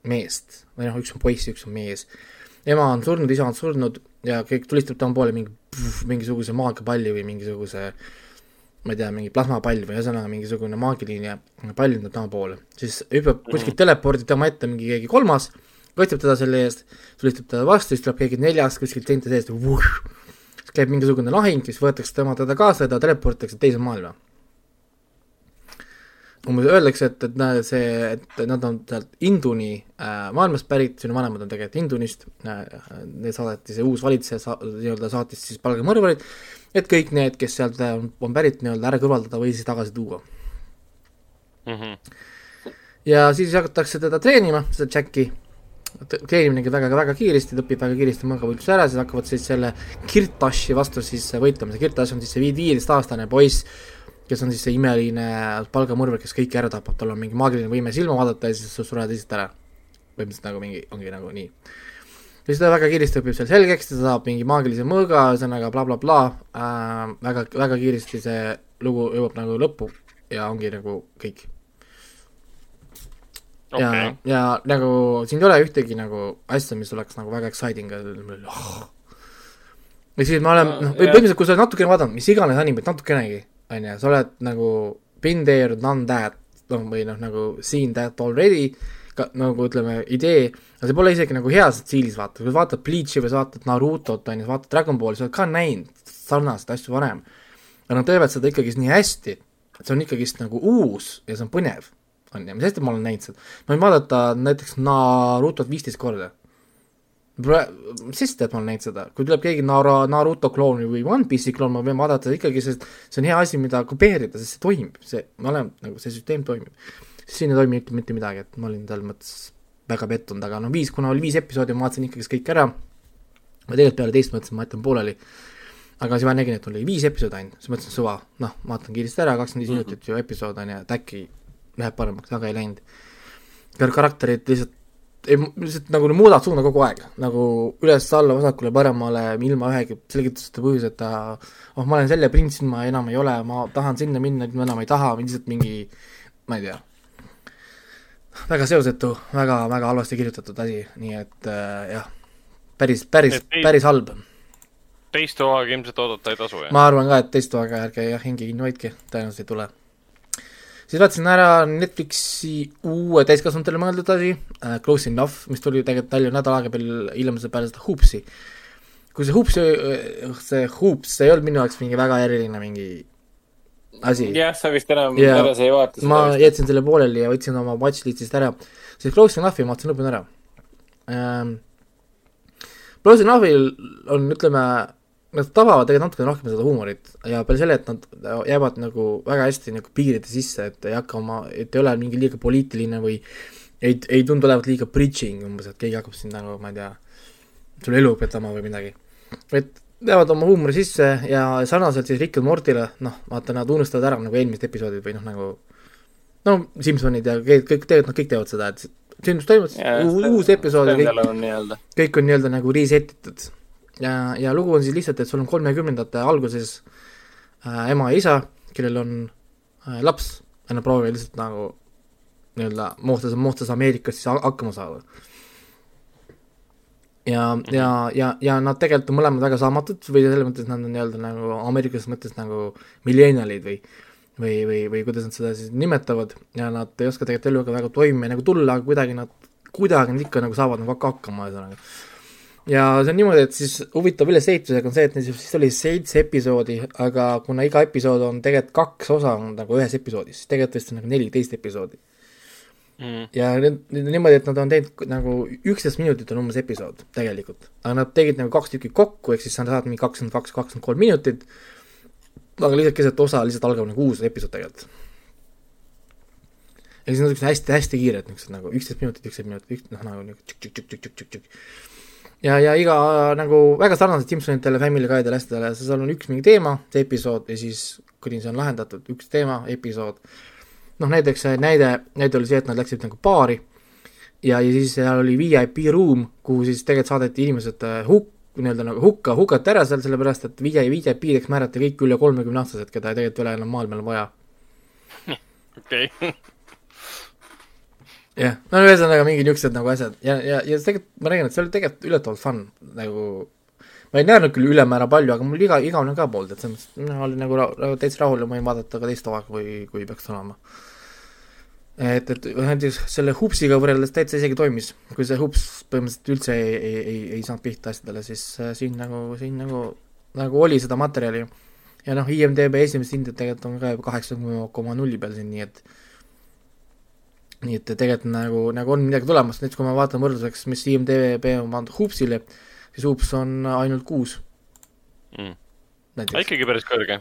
meest või noh, üks on poiss, üks on mees. ema on surnud, isa on surnud ja kõik tulistab tema poole mingi, mingisuguse maagiapalli või mingisuguse ma ei tea, mingi plasmapall või ühesõnaga mingisugune maagiline pall lendab tema poole, siis hüppab kuskilt telepordib tema ette mingi keegi kolmas, kaitseb teda selle eest, tulistab teda vastu, siis tuleb keegi neljas kuskilt seinte seest, siis käib mingisugune lahing, siis võetakse tema teda kaasa ja ta teleporditakse teise maailma. umbes öeldakse, et, et näe, see, et nad on sealt Induni äh, maailmast pärit, sinu vanemad on tegelikult Indunist äh,, need saadeti, see uus valitseja sa, nii-öelda saatis siis palgamõrvarid, et kõik need, kes sealt on, on pärit nii-öelda ära kõrvaldada või siis tagasi tuua. Mhm. ja siis hakatakse teda treenima, seda Jacki, treenimine käib väga, väga kiiresti, ta õpib väga kiiresti mõõgavõitluse ära, siis hakkavad siis selle Kirtashi vastu siis võitlema, see Kirtash on siis see viieteistaastane poiss, kes on siis see imeline palgamõrvar, kes kõiki ära tapab, tal on mingi maagiline võime silma vaadata ja siis surevad lihtsalt ära. põhimõtteliselt nagu mingi, ongi nagu nii. ja siis ta väga kiiresti õpib seal selgeks, ta saab mingi maagilise mõõga, ühesõnaga blablabla äh,, väga, väga kiiresti see lugu jõuab nagu lõppu ja ongi nagu kõik ja okei, ja nagu siin ei ole ühtegi nagu asja, mis oleks nagu väga exciting oh.. ja siis ma olen, No, noh, jah. põhimõtteliselt kui sa oled natukene vaadanud, mis iganes animet natukenegi, on ju, sa oled nagu been there, done that, noh, või noh, nagu seen that already, ka nagu ütleme, idee, aga see pole isegi nagu heas stiilis vaata, kui vaatad Bleach'i või sa vaatad Narutot, on ju, vaatad Dragon Balli, sa oled ka näinud sarnaseid asju varem. aga nad teevad seda ikkagist nii hästi, et see on ikkagist nagu uus ja see on põnev on ju, mis hästi ma olen näinud seda, ma võin vaadata näiteks Narutot viisteist korda. sest, et ma olen näinud seda, kui tuleb keegi Nara-, Naruto kloon või One Piece'i kloon, ma võin vaadata ikkagi, sest see on hea asi, mida kopeerida, sest see toimib, see, ma olen nagu see süsteem toimib. siin ei toimi mitte, midagi, et ma olin selles mõttes väga pettunud, aga no viis, kuna oli viis episoodi, ma vaatasin ikkagi kõik ära. ma tegelikult peale teist mõtlesin, ma jätan pooleli. aga siis ma nägin, et oli viis episoodi ainult, siis mõtlesin suva, noh, vaatan kiiresti ära, kakskümmend viis minutit ju episood on ju, et äkki läheb paremaks, aga ei läinud. karakterid lihtsalt, ei, lihtsalt nagu muudavad suunda kogu aeg, nagu üles-alla, vasakule-paremale, ilma ühegi selgituseta põhjuseta, oh, ma olen selle prints, nüüd ma enam ei ole, ma tahan sinna minna, nüüd ma enam ei taha, lihtsalt mingi, ma ei tea, väga seosetu väga,, väga-väga halvasti kirjutatud asi, nii et äh, jah, päris, päris päris halb. teist hooaega ilmselt oodata ei tasu, jah? ma arvan ka, et teist hooaega ärge jah, hinge kinni hoidke, tõenäoliselt ei tule. Siis vaatasin ära Netflixi uue täiskasvanutele mõeldud asi äh,, Close Enough, mis tuli tegelikult välja nädal aega peale, hiljem peale seda Hoopsi. kui see Hoops, see Hoops, see ei olnud minu jaoks mingi väga eriline mingi asi. jah, sa vist enam Jaa. edasi ei vaata ma seda vist. jätsin selle pooleli ja võtsin oma watchlist'ist ära, siis Close Enough'i ma vaatasin lõpuni ära ähm,. Close Enough'il on, ütleme, nad tabavad tegelikult natukene rohkem seda huumorit ja peale selle, et nad jäävad nagu väga hästi nagu piiride sisse, et ei hakka oma, et ei ole mingi liiga poliitiline või ei, ei tundu olevat liiga preaching umbes, et keegi hakkab sind nagu, ma ei tea, sulle elu õpetama või midagi. et jäävad oma huumori sisse ja sarnaselt siis Rick and Mortile, noh, vaata, nad unustavad ära nagu eelmised episoodid või noh, nagu no Simsonid ja kõik, kõik tegelikult nad kõik teevad seda, et sündmus toimub, uus episood ja kõik, kõik on nii-öelda nagu reset itud. ja, ja lugu on siis lihtsalt, et sul on kolmekümnendate alguses äh, ema ja isa, kellel on äh, laps ja nad proovivad lihtsalt nagu nii-öelda moostas, moostas Ameerikas siis ha- hakkama saada. ja, ja, ja, ja nad tegelikult on mõlemad väga saamatud või selles mõttes nad on nii-öelda nagu ameeriklases mõttes nagu millennialid või või, või, või kuidas nad seda siis nimetavad ja nad ei oska tegelikult eluga väga toime nagu tulla, aga kuidagi nad, kuidagi nad ikka nagu saavad nagu hakka- hakkama, ühesõnaga. Ja see on niimoodi, et siis huvitav ülesehitusega on see, et neil siis oli seitse episoodi, aga kuna iga episood on tegelikult kaks osa on nagu ühes episoodis, siis tegelikult vist on nagu neliteist episoodi. mm.. ja need, need on niimoodi, et nad on teinud nagu üksteist minutit on umbes episood tegelikult, aga nad tegid nagu kaks tükki kokku, ehk siis sa saad mingi kakskümmend kaks, kakskümmend kolm minutit, aga lihtsalt keset osa lihtsalt algab nagu uus episood tegelikult. ja siis on hästi-hästi kiired niisugused nagu üksteist minutit, üksteist minutit, üks noh nagu niisugune tšükk-tšükk-tšükk-tšükk-tšükk. ja, ja iga nagu väga sarnaselt Simsonitele, Family Guy'dele, asjadele, seal on üks mingi teema, see episood ja siis kuni see on lahendatud, üks teema, episood noh, näiteks see näide, näide oli see, et nad läksid nagu baari ja, ja siis seal oli VIP ruum, kuhu siis tegelikult saadeti inimesed äh, huk-, nii-öelda nagu hukka, hukati ära seal, sellepärast et VIP, VIP-deks määrati kõik üle kolmekümne aastased, keda tegelikult ei ole enam maailmal vaja. okei. jah, no ühesõnaga mingi niisugused nagu asjad. Ja, ja, ja tegelikult ma räägin, et see oli tegelikult üllatavalt fun, nagu ma ei näinud küll ülemäära palju, aga mul iga, igavene ka polnud, et selles mõttes, ma olin nagu ra- täitsa rahul ja ma võin vaadata ka teist hooaega, kui, kui peaks olema. et, et näiteks selle hupsiga võrreldes täitsa isegi toimis, kui see hups põhimõtteliselt üldse ei, ei, ei, ei saanud pihta asjadele, siis äh, siin nagu, siin nagu, nagu oli seda materjali. Ja noh, IMDB esimesed hinded tegelikult on ka juba kaheksa koma nulli peal siin, nii et nii et tegelikult nagu, nagu on midagi tulemas, näiteks kui ma vaatan võrdluseks, mis IMDB on pandud Hoopsile, siis Hoops on ainult kuus Mm. näiteks. ikkagi päris kõrge.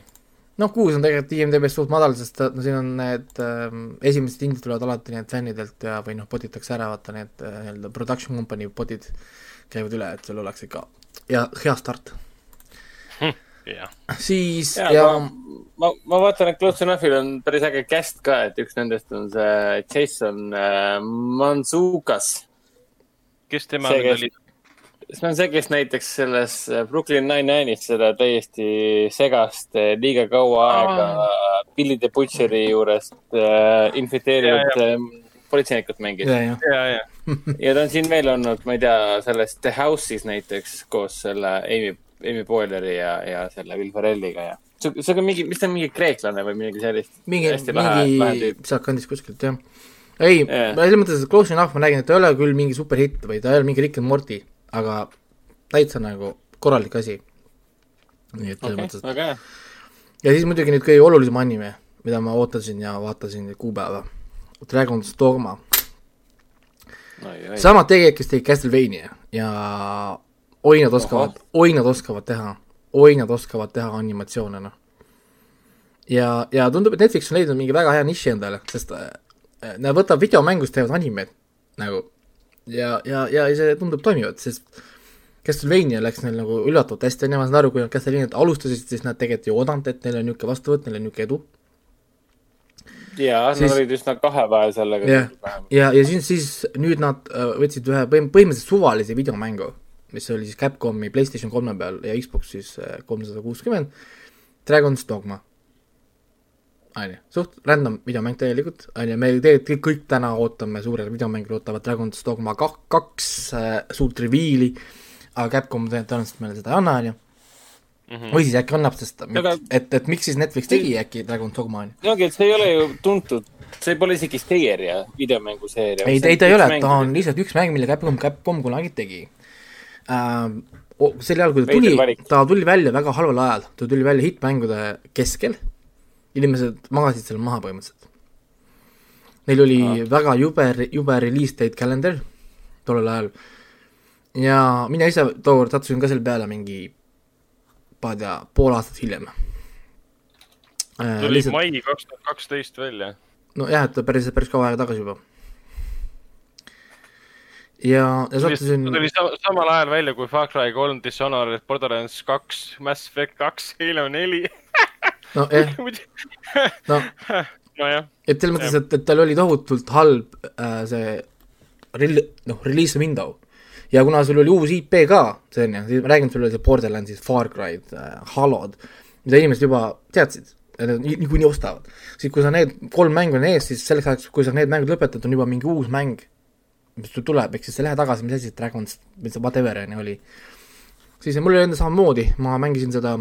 noh, kuus on tegelikult IMDB-st suht madal, sest no siin on need ähm, esimesed hinded tulevad alati need fännidelt ja, või noh, potitakse ära, vaata need äh, nii-öelda production company potid käivad üle, et sul oleks ikka ja hea start. jah. siis ja, ja, ma, ma, ma vaatan, et Close Enough'il on päris äge cast ka, et üks nendest on see Jason äh, Manzukas. kes tema See, kes- oli? see on see, kes näiteks selles Brooklyn Nine-Nine'is seda täiesti segast äh, liiga kaua aega Billy the Butcheri juurest äh, infiltreerinud äh, politseinikut mängis. ja, ja ja, ja. ja ta on siin veel olnud, ma ei tea, selles The House'is näiteks koos selle Amy, Amy Poehleri ja, ja selle Will Ferrelliga ja. see, see on mingi, mis ta on, mingi kreeklane või midagi sellist. mingi, mingi sealtkandist kuskilt, jah. ei yeah., selles mõttes, et Close Enough ma räägin, et ta ei ole küll mingi superhitt või ta ei ole mingi Rick and Morty, aga täitsa nagu korralik asi. nii et selles okei mõttes, hea. ja siis muidugi nüüd kõige olulisem anime, mida ma ootasin ja vaatasin kuupäeva. Dragon's Dogma, samad tegijad, kes tegid Castlevania ja oi nad oskavad, oi nad oskavad teha, oi nad oskavad teha animatsioone, noh. ja, ja tundub, et Netflix on leidnud mingi väga hea niši endale, sest äh, nad võtavad videomängust, teevad animed nagu. Ja, ja, ja see tundub toimivat, sest Castlevania läks neil nagu üllatavalt hästi, onju, ma saan aru, kui nad Castlevaniat alustasid, siis nad tegelikult ei oodanud, et neil on niisugune vastuvõtt, neil on niisugune edu. ja, Siis- nad olid üsna kahe vahel sellega jah, ja, ja siis, siis nüüd nad äh, võtsid ühe põhim-, põhimõtteliselt suvalise videomängu, mis oli siis Capcomi PlayStation kolme peal ja Xbox siis kolmsada kuuskümmend, Dragon's Dogma. onju, suht random videomäng täielikult, onju, me tegelikult kõik, täna ootame, suured videomängijad ootavad Dragon's Dogma kak-, kaks äh, suurt reveal'i, aga Capcom tõen- tõenäoliselt meile seda ei anna, onju. või siis äkki annab, sest Aga- et, et miks siis Netflix tegi äkki Dragon's Dogma, onju. no ongi, et see ei ole ju tuntud see pole isegi seeria, videomänguseeria. ei, ei ta ei ole, ta on lihtsalt üks mäng, mille Capcom, Capcom kunagi tegi äh,. sel ajal, kui ta tuli ta tuli välja väga halval ajal, ta tuli välja hittmängude keskel, inimesed magasid selle maha põhimõtteliselt. Neil oli ah. väga jube, jube release date kalender tollel ajal ja mina ise tookord sattusin ka selle peale mingi, ma ei tea, pool aastat hiljem äh,. tuli mai kaks tuhat kaksteist välja. nojah, et päris, päris kaua aega tagasi juba. ja, ja sattusin ta tuli sa samal ajal välja kui Far Cry kolm, Dishonored, Borderlands kaks, Mass Effect kaks, Halo neli. nojah, no nojah, et selles mõttes, et, et tal oli tohutult halb äh, see rel-, noh, release window. ja kuna sul oli uus IP ka, ju, siis ma räägin, sul oli see Borderlandsis, Far Cry'd äh,, Halod, mida inimesed juba teadsid, niikuinii ostavad. siis kui sa need kolm mängu on ees, siis selleks ajaks, kui sa need mängud lõpetad, on juba mingi uus mäng, mis sul tuleb, ehk siis sa lähed tagasi, mis asi see Dragon's, mis see whatever on ju oli. siis mul oli enda samamoodi, ma mängisin seda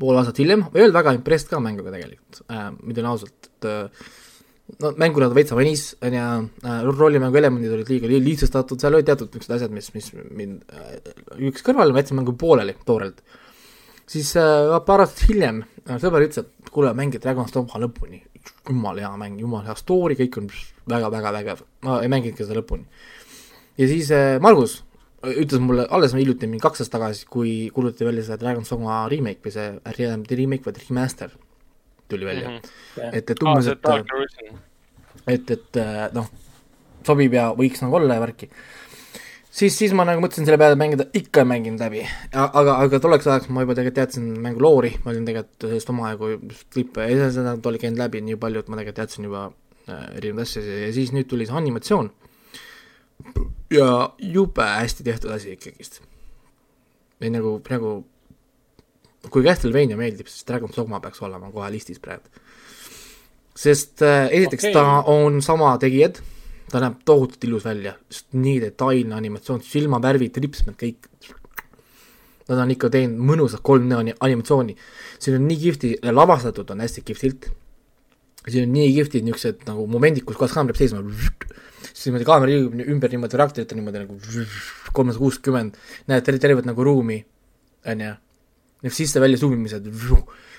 pool aastat hiljem, ei olnud väga impressed ka mänguga tegelikult äh,, ma ütlen ausalt, et äh, no mänguna ta veitsa venis, on ju äh,, rollimängu elemendid olid liiga li- lihtsustatud, seal olid teatud niisugused asjad, mis, mis mind äh, lükkas kõrvale, ma jätsin mängu pooleli toorelt. siis äh, paar aastat hiljem äh, sõber ütles, et kuule, mängi Dragon's Dogma lõpuni, jumala hea mäng, jumala hea story, kõik on väga-väga vägev, ma ei mänginudki seda lõpuni. ja siis äh, Margus ütles mulle alles hiljuti, mingi kaks aastat tagasi, kui kuulutati välja see Dragon's Dogma remake või see, mitte remake, vaid remaster tuli välja mm. -hmm. et, et umbes, see et et, et äh, noh, sobib ja võiks nagu olla ja värki. siis, siis ma nagu mõtlesin selle peale mängida, ikka ei mänginud läbi. aga, aga tolleks ajaks ma juba tegelikult teadsin mängu loori, ma olin tegelikult sellest omajagu klippe seda oli käinud läbi nii palju, et ma tegelikult teadsin juba äh, erinevaid asju ja siis nüüd tuli see animatsioon. ja jube hästi tehtud asi ikkagist. või nagu, nagu kui Castlevania meeldib, siis Dragon's Dogma peaks olema kohe listis praegu. sest äh, esiteks okay. ta on sama tegijad, ta näeb tohutult ilus välja, nii detailne animatsioon, silmavärvid, ripsmed, kõik. Nad on ikka teinud mõnusat 3D ani- animatsiooni, siin on nii kihvti, lavastatud on hästi kihvtilt. siin on nii kihvtid niisugused nagu momendid, kus kohas kaamera peab seisma, siis niimoodi kaamera liigub ümber niimoodi reaktorite niimoodi nagu kolmsada kuuskümmend, näed terve, tervet nagu ruumi, on ju. Need sisse-välja suumimised,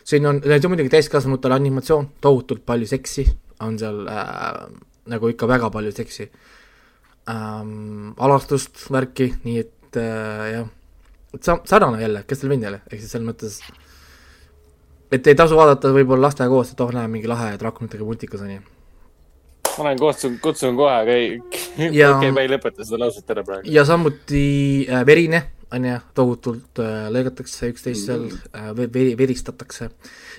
siin on, see on muidugi täiskasvanutele animatsioon, tohutult palju seksi on seal äh, nagu ikka väga palju seksi ähm,. alastust, värki, nii et äh, jah, et sa-, sarnane jälle, Castlevaniale, ehk siis selles mõttes et ei tasu vaadata võib-olla lastega koos, et oh, näe, mingi lahe draakonitega multikas on ju. ma olen kutsun, kutsun kohe kõik. Ja- okei, ma ei lõpeta seda lauset ära praegu. ja samuti äh, verine, on ju, tohutult äh, lõigatakse üksteist seal äh,, veri, veristatakse.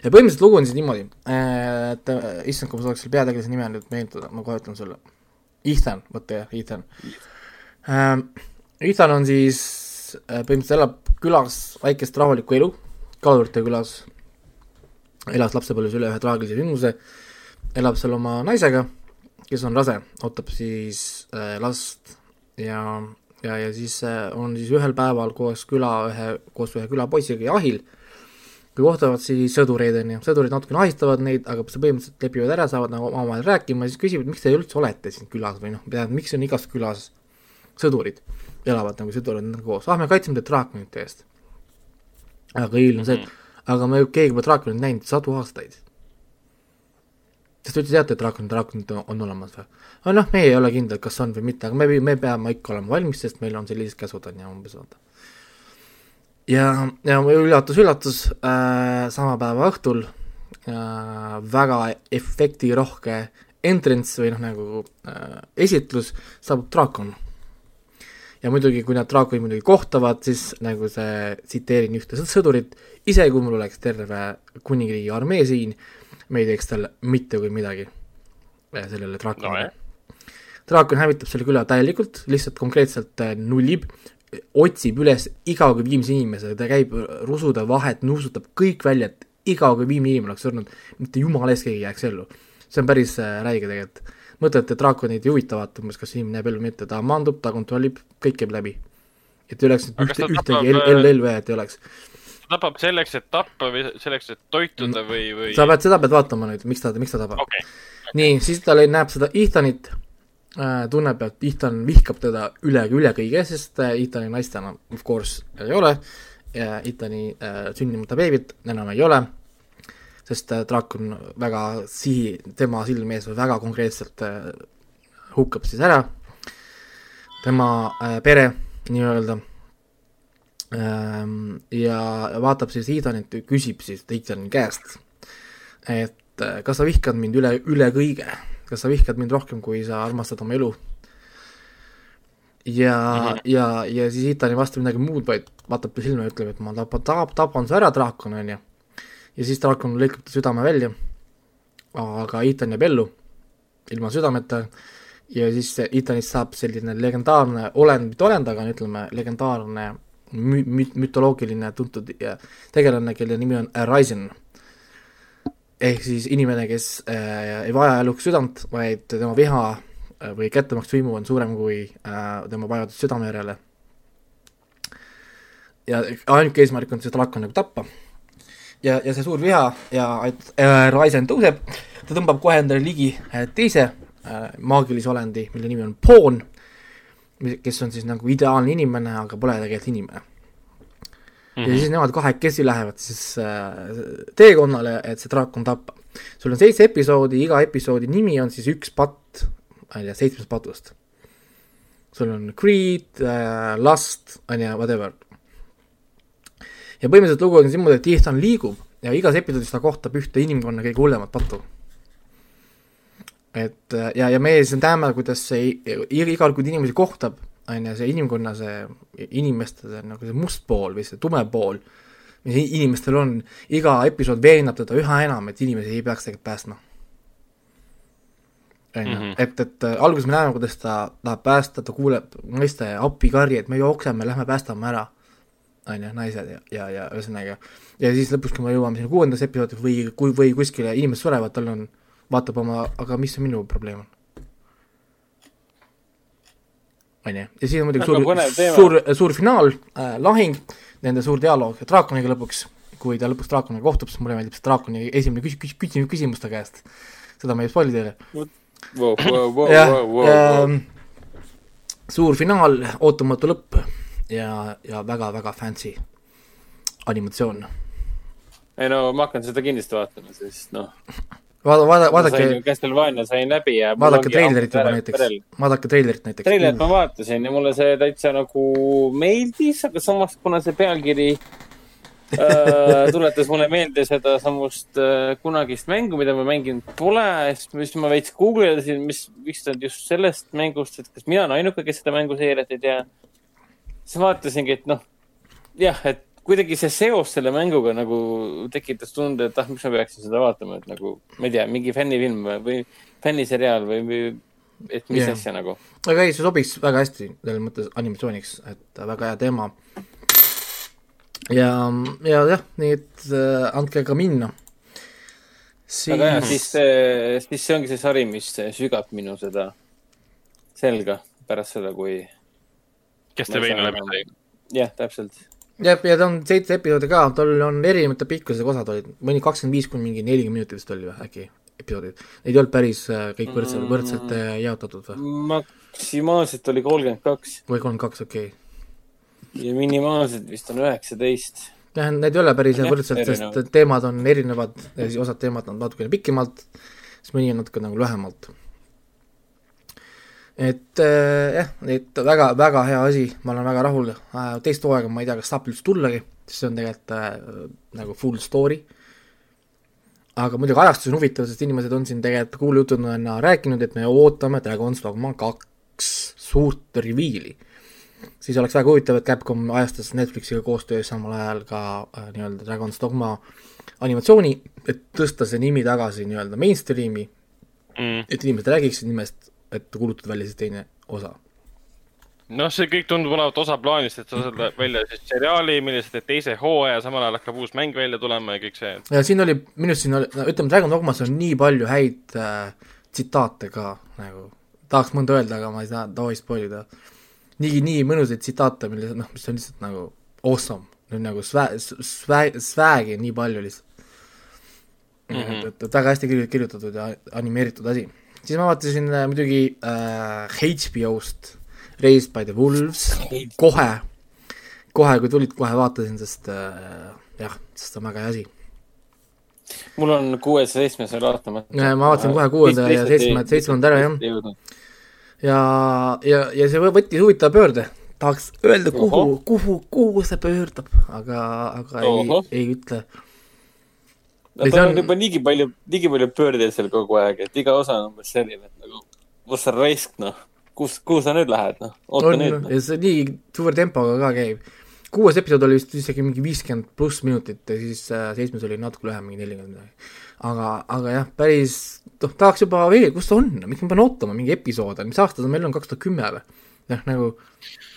Ja põhimõtteliselt lugu on siis niimoodi, et äh, issand, kui ma saaks selle peategelase nime nüüd meenutada, ma kohe ütlen sulle. Ethan, vot jah, Ethan ähm,. Ethan on siis äh, põhimõtteliselt elab külas väikest rahulikku elu, kalurite külas. elas lapsepõlves üle ühe traagilise sündmuse, elab seal oma naisega, kes on rase, ootab siis äh, last ja ja, ja siis äh, on siis ühel päeval koos küla ühe, koos ühe külapoisiga jahil, kui kohtavad siis sõdureid, on ju, sõdurid natukene ahistavad neid, aga põhimõtteliselt lepivad ära, saavad nagu omavahel rääkima ja siis küsivad, miks te üldse olete siin külas või noh, tähendab, miks on igas külas sõdurid, elavad nagu sõdurid nendega koos, ah me kaitseme teid draakonite eest. aga ilm on see, et aga me keegi pole draakonit näinud sadu aastaid. sest te üldse teate, et draakonid, draakonid on, on olemas või? aga noh, meie ei ole kindlad, kas on või mitte, aga me, me peame ikka olema valmis, sest meil on sellised käsud on ju umbes vaata. ja, ja üllatus-üllatus äh,, sama päeva õhtul äh, väga efektirohke entrance või noh, nagu äh, esitlus saabub draakon. ja muidugi, kui nad draakonid muidugi kohtavad, siis nagu see, tsiteerin ühte sõd- sõdurit, isegi kui mul oleks terve kuningriigi armee siin, me ei teeks talle mitte kui midagi sellele draakonile Nojah. draakon hävitab selle küla täielikult, lihtsalt konkreetselt äh, nullib, otsib üles iga kui viimse inimese, ta käib rusude vahet, nuusutab kõik välja, et iga kui viimne inimene oleks surnud, mitte jumala eest keegi jääks ellu. see on päris äh, räige tegelikult. mõtlete, et draakonid ei huvita vaata umbes, kas inimene jääb ellu või mitte, ta maandub, ta kontrollib, kõik käib läbi. et ei oleks ühte, ühtegi tapab, äh, et ei oleks. tapab selleks, et tappa või selleks, et toituda või, või? sa pead, seda pead vaatama nüüd, miks ta, miks ta tapab. okei, nii, siis ta näeb seda Ethanit tunneb, et Ethan vihkab teda üle, üle kõige, sest äh, Ethani naist enam of course ei ole. Ethani äh, sündimata beebit enam ei ole, sest äh, draakon väga sihi, tema silme ees väga konkreetselt äh, hukkab siis ära. Tema äh, pere nii-öelda. Ähm, ja vaatab siis Ethanit, küsib siis Ethani käest, et äh, kas sa vihkad mind üle, üle kõige, kas sa vihkad mind rohkem, kui sa armastad oma elu? ja mm, -hmm. ja, ja siis Ethan ei vasta midagi muud, vaid vaatab ta silma ja ütleb, et ma tapan, tapan, tapan su ära, draakon, on ju. ja siis draakon lõikab ta südame välja, aga Ethan jääb ellu, ilma südameta, ja siis Ethanist saab selline legendaarne olend, mitte olend, aga ütleme, legendaarne mü-, mü-, mütoloogiline tuntud tegelane, kelle nimi on Ryzen ehk siis inimene, kes äh, ei vaja eluks südant, vaid tema viha äh, või kättemaksu on suurem kui äh, tema vajadus südame järele. ja ainuke eesmärk on see draakon nagu tappa. ja, ja see suur viha ja äh, Ryzen tõuseb, ta tõmbab kohe endale ligi äh, teise äh, maagilise olendi, mille nimi on Pawn, kes on siis nagu ideaalne inimene, aga pole tegelikult inimene mm. -hmm. ja siis nemad kahekesi lähevad siis äh, teekonnale, et see draakon tappa. sul on seitse episoodi, iga episoodi nimi on siis üks patt, ma ei tea, seitsmest patust. sul on Creed äh,, Lust, on ju, whatever. ja põhimõtteliselt lugu on niimoodi, et Ethan liigub ja igas episoodis ta kohtab ühte inimkonna kõige hullemat pattu. et äh, ja, ja meie siis näeme, kuidas see igal, kui ta inimesi kohtab, on ju, see inimkonna see, inimeste see nagu see must pool või see tume pool, mis inimestel on, iga episood veenab teda üha enam, et inimesi ei peaks tegelikult päästma. on ju. Mhm., et, et äh, alguses me näeme, kuidas ta tahab päästa, ta kuuleb naiste appikarje, et me jookseme, lähme päästame ära, on ju, naised ja, ja, ja ühesõnaga, ja siis lõpuks, kui me jõuame sinna kuuendasse episoodi või, kui, või kuskile inimesed surevad, tal on, vaatab oma, aga mis see minu probleem? on on ju, ja siis on muidugi suur suur, suur finaal äh,, lahing, nende suur dialoog draakoniga lõpuks, kui ta lõpuks draakoniga kohtub, siis mulle meeldib see draakoni esimene küs-, küs-, küs-, küsimus ta käest. seda ma ei spoil'i teile. Jah ähm, suur finaal, ootamatu lõpp ja, ja väga-väga fancy animatsioon. ei no ma hakkan seda kindlasti vaatama, sest noh, vaada, vaada, vaadake, Castlevania sain läbi ja vaadake treilerit juba näiteks vaadake treilerit näiteks. treilerit ma vaatasin ja mulle see täitsa nagu meeldis, aga samas, kuna see pealkiri äh, tuletas mulle meelde seda samust äh, kunagist mängu, mida ma mänginud pole, siis ma veits guugeldasin, mis, miks ta just sellest mängust, et kas mina olen ainuke, kes seda mänguseeriat ei tea. siis vaatasingi, et noh, jah, et kuidagi see seos selle mänguga nagu tekitas tunde, et ah, miks ma peaksin seda vaatama, et nagu, ma ei tea, mingi fännifilm või- või fänniseriaal või, või et mis yeah. asja nagu. aga ei, see sobiks väga hästi selles mõttes animatsiooniks, et väga hea teema. ja, ja jah, nii et äh, andke ka minna. väga hea, siis, siis see ongi see sari, mis sügab minu seda selga pärast seda, kui kes te ei veinu saa läbi enam- sai? jah, täpselt. jah, ja ta on seitse episoodi ka, tal on erinevate pikkusega osad olid, mõni kakskümmend viis kuni mingi nelikümmend minutit vist oli või äkki episoodid. Neid ei olnud päris äh, kõik võrdselt, võrdselt äh, jaotatud või, maksimaalselt oli kolmkümmend kaks või kolmkümmend kaks, okei okay.. ja minimaalselt vist on üheksateist. jah, need ei ole päris võrdselt, sest teemad on erinevad osad teemad on natukene pikemalt, siis mõni on natuke nagu lühemalt. Et äh, jah, et väga, väga hea asi, ma olen väga rahul äh,, teist hooaega ma ei tea, kas saab üldse tullagi, sest see on tegelikult äh, nagu full story. aga muidugi ajastus on huvitav, sest inimesed on siin tegelikult kuulujutudena rääkinud, et me ootame Dragon's Dogma kaks suurt reveal'i siis oleks väga huvitav, et Capcom ajastas Netflixiga koostöös samal ajal ka äh, nii-öelda Dragon's Dogma animatsiooni, et tõsta see nimi tagasi nii-öelda mainstream'i, Mm. et inimesed räägiksid nimest, et kuulutada välja siis teine osa. noh, see kõik tundub olevat osa plaanist, et sa saad välja siis seriaali, millest teed teise hooaja, samal ajal hakkab uus mäng välja tulema ja kõik see. ja siin oli, minu arust siin oli, no ütleme, Dragon Dogmas on nii palju häid äh, tsitaate ka nagu, tahaks mõnda öelda, aga ma ei saa, tohi spoil ida. nii, nii mõnusaid tsitaate, mille noh, mis on lihtsalt nagu awesome, nagu svä-, svä-, on nii palju lihtsalt. et, et, et väga hästi kirju- kirjutatud ja animeeritud asi. Siis ma vaatasin äh, muidugi äh, HBO-st Raised by the Wolves kohe, kohe kui tulid, kohe vaatasin, sest äh, jah, sest on väga hea asi. mul on kuues ja seitsmes veel vaatamata. ma vaatasin kohe kuuenda ja seitsme, seitsmenda ära jah. ja, ja, ja see võttis huvitava pöörde. tahaks öelda, kuhu kuhu, kuhu see pöördab, aga, aga ei Ohoh., ei ütle. No tal on- on juba niigi palju, niigi palju pöördeid seal kogu aeg, et iga osa on umbes selline, et nagu, kus sa raisk, noh. kus, kuhu sa nüüd lähed, noh. oota on nüüd, noh. ja see nii suure tempoga ka käib. kuues episood oli vist isegi mingi viiskümmend pluss minutit ja siis äh, seitsmes oli natuke lühem, mingi nelikümmend midagi. aga, aga jah, päris, noh, tahaks juba veel, kus ta on, miks ma pean ootama mingi episoode, mis aasta see meil on, kaks tuhat kümme või? noh, nagu,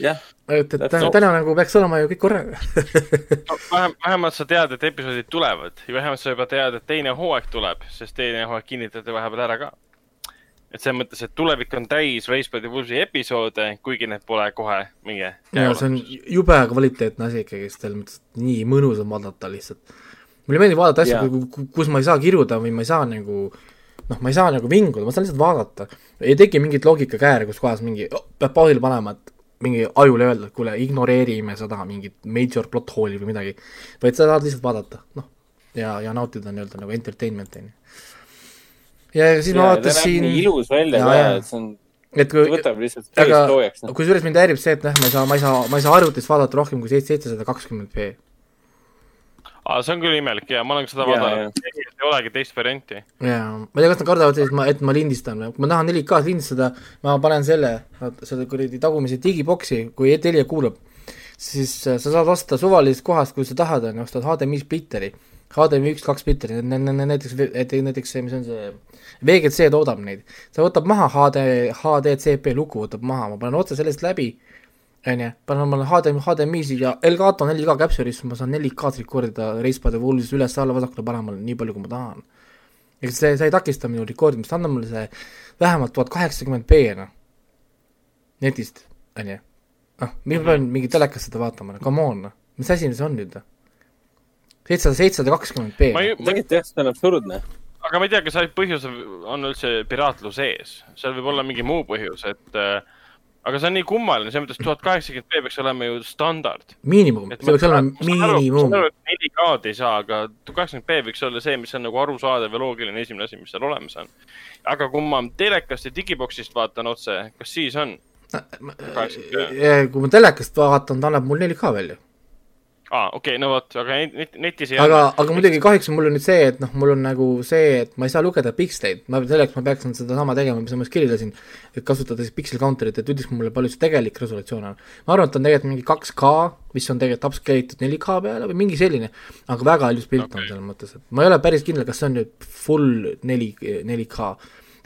jah, et, et täna, täna nagu peaks olema ju kõik korraga. no,. vähem, vähemalt sa tead, et episoodid tulevad ja vähemalt sa juba tead, et teine hooaeg tuleb, sest teine hooaeg kinnitati vahepeal ära ka. et selles mõttes, et tulevik on täis Race by the Wolves'i episoode, kuigi need pole kohe mingi. ja see on jube kvaliteetne asi ikkagi, selles mõttes, et nii mõnus on vaadata lihtsalt. mulle meeldib vaadata asju, kus ma ei saa kiruda või ma ei saa nagu noh, ma ei saa nagu vinguda, ma saan lihtsalt vaadata. ei teki mingit loogika kääre, kus kohas mingi oh, peab pausile panema, et mingi ajule öelda, et kuule, ignoreerime seda mingit major plot hole'i või midagi. vaid sa saad lihtsalt vaadata, noh, ja, ja nautida nii-öelda nagu entertainment'i, on ju. ja siis ma vaatasin, ilus välja ka et see on, et kui aga noh. kusjuures mind häirib see, et noh, ma ei saa, ma ei saa, ma ei saa arvutist vaadata rohkem kui seitse, seitsesada kakskümmend B. aa, see on küll imelik ja ma olen seda vaadanud, ei olegi teist varianti. jaa, ma ei tea, kas nad kardavad siis, et ma, lindistan või, kui ma tahan 4K-s lindistada, ma panen selle, selle kuradi tagumise digiboksi, kui Telia kuulab, siis äh, sa saad osta suvalisest kohast, kui sa tahad, on ju, ostad HDMI splitteri, HDMI üks, kaks splitteri, näiteks, näiteks see, mis on see, VGC toodab neid, ta võtab maha HD, HDCP luku võtab maha, ma panen otse sellest läbi, on ju, panen omale HDMI, HDMI siia Elgato 4K capture'isse, ma saan 4K-d rekordida the Wolves üles-alla, vasakule-paremale nii palju, kui ma tahan. Ega see, see ei takista minu rekordimist, anna mulle see vähemalt tuhat kaheksakümmend B noh, netist, on ju. noh, miks ma pean mingi telekast seda vaatama, come on noh, mis asi see on nüüd? seitsesada, seitsesada kakskümmend B tegelikult jah, see on absurdne. aga ma ei tea, kas ainult põhjus on üldse piraatlus ees, seal võib olla mingi muu põhjus, et äh, aga see on nii kummaline, selles mõttes tuhat kaheksakümmend B peaks olema ju standard. miinimum, see peaks olema miinimum. 4K-d ei saa, aga tuhat kaheksakümmend B võiks olla see, mis on nagu arusaadav ja loogiline esimene asi, mis seal olemas on. aga kui ma telekast ja digiboksist vaatan otse, kas siis on? kui ma telekast vaatan, ta annab mul 4K välja. aa, okei okay,, no vot, aga net, netis ei aga, aga muidugi kahjuks on mul on nüüd see, et noh, mul on nagu see, et ma ei saa lugeda piksleid, ma selleks ma peaksin sedasama tegema, mis ma just kirjeldasin, et kasutades pixel counter'it, et ütleks mulle, palju see tegelik resolutsioon on. ma arvan, et on tegelikult mingi 2K, mis on tegelikult upscale itud 4K peale või mingi selline, aga väga ilus pilt okay. on selles mõttes, et ma ei ole päris kindel, kas see on nüüd full neli, 4K.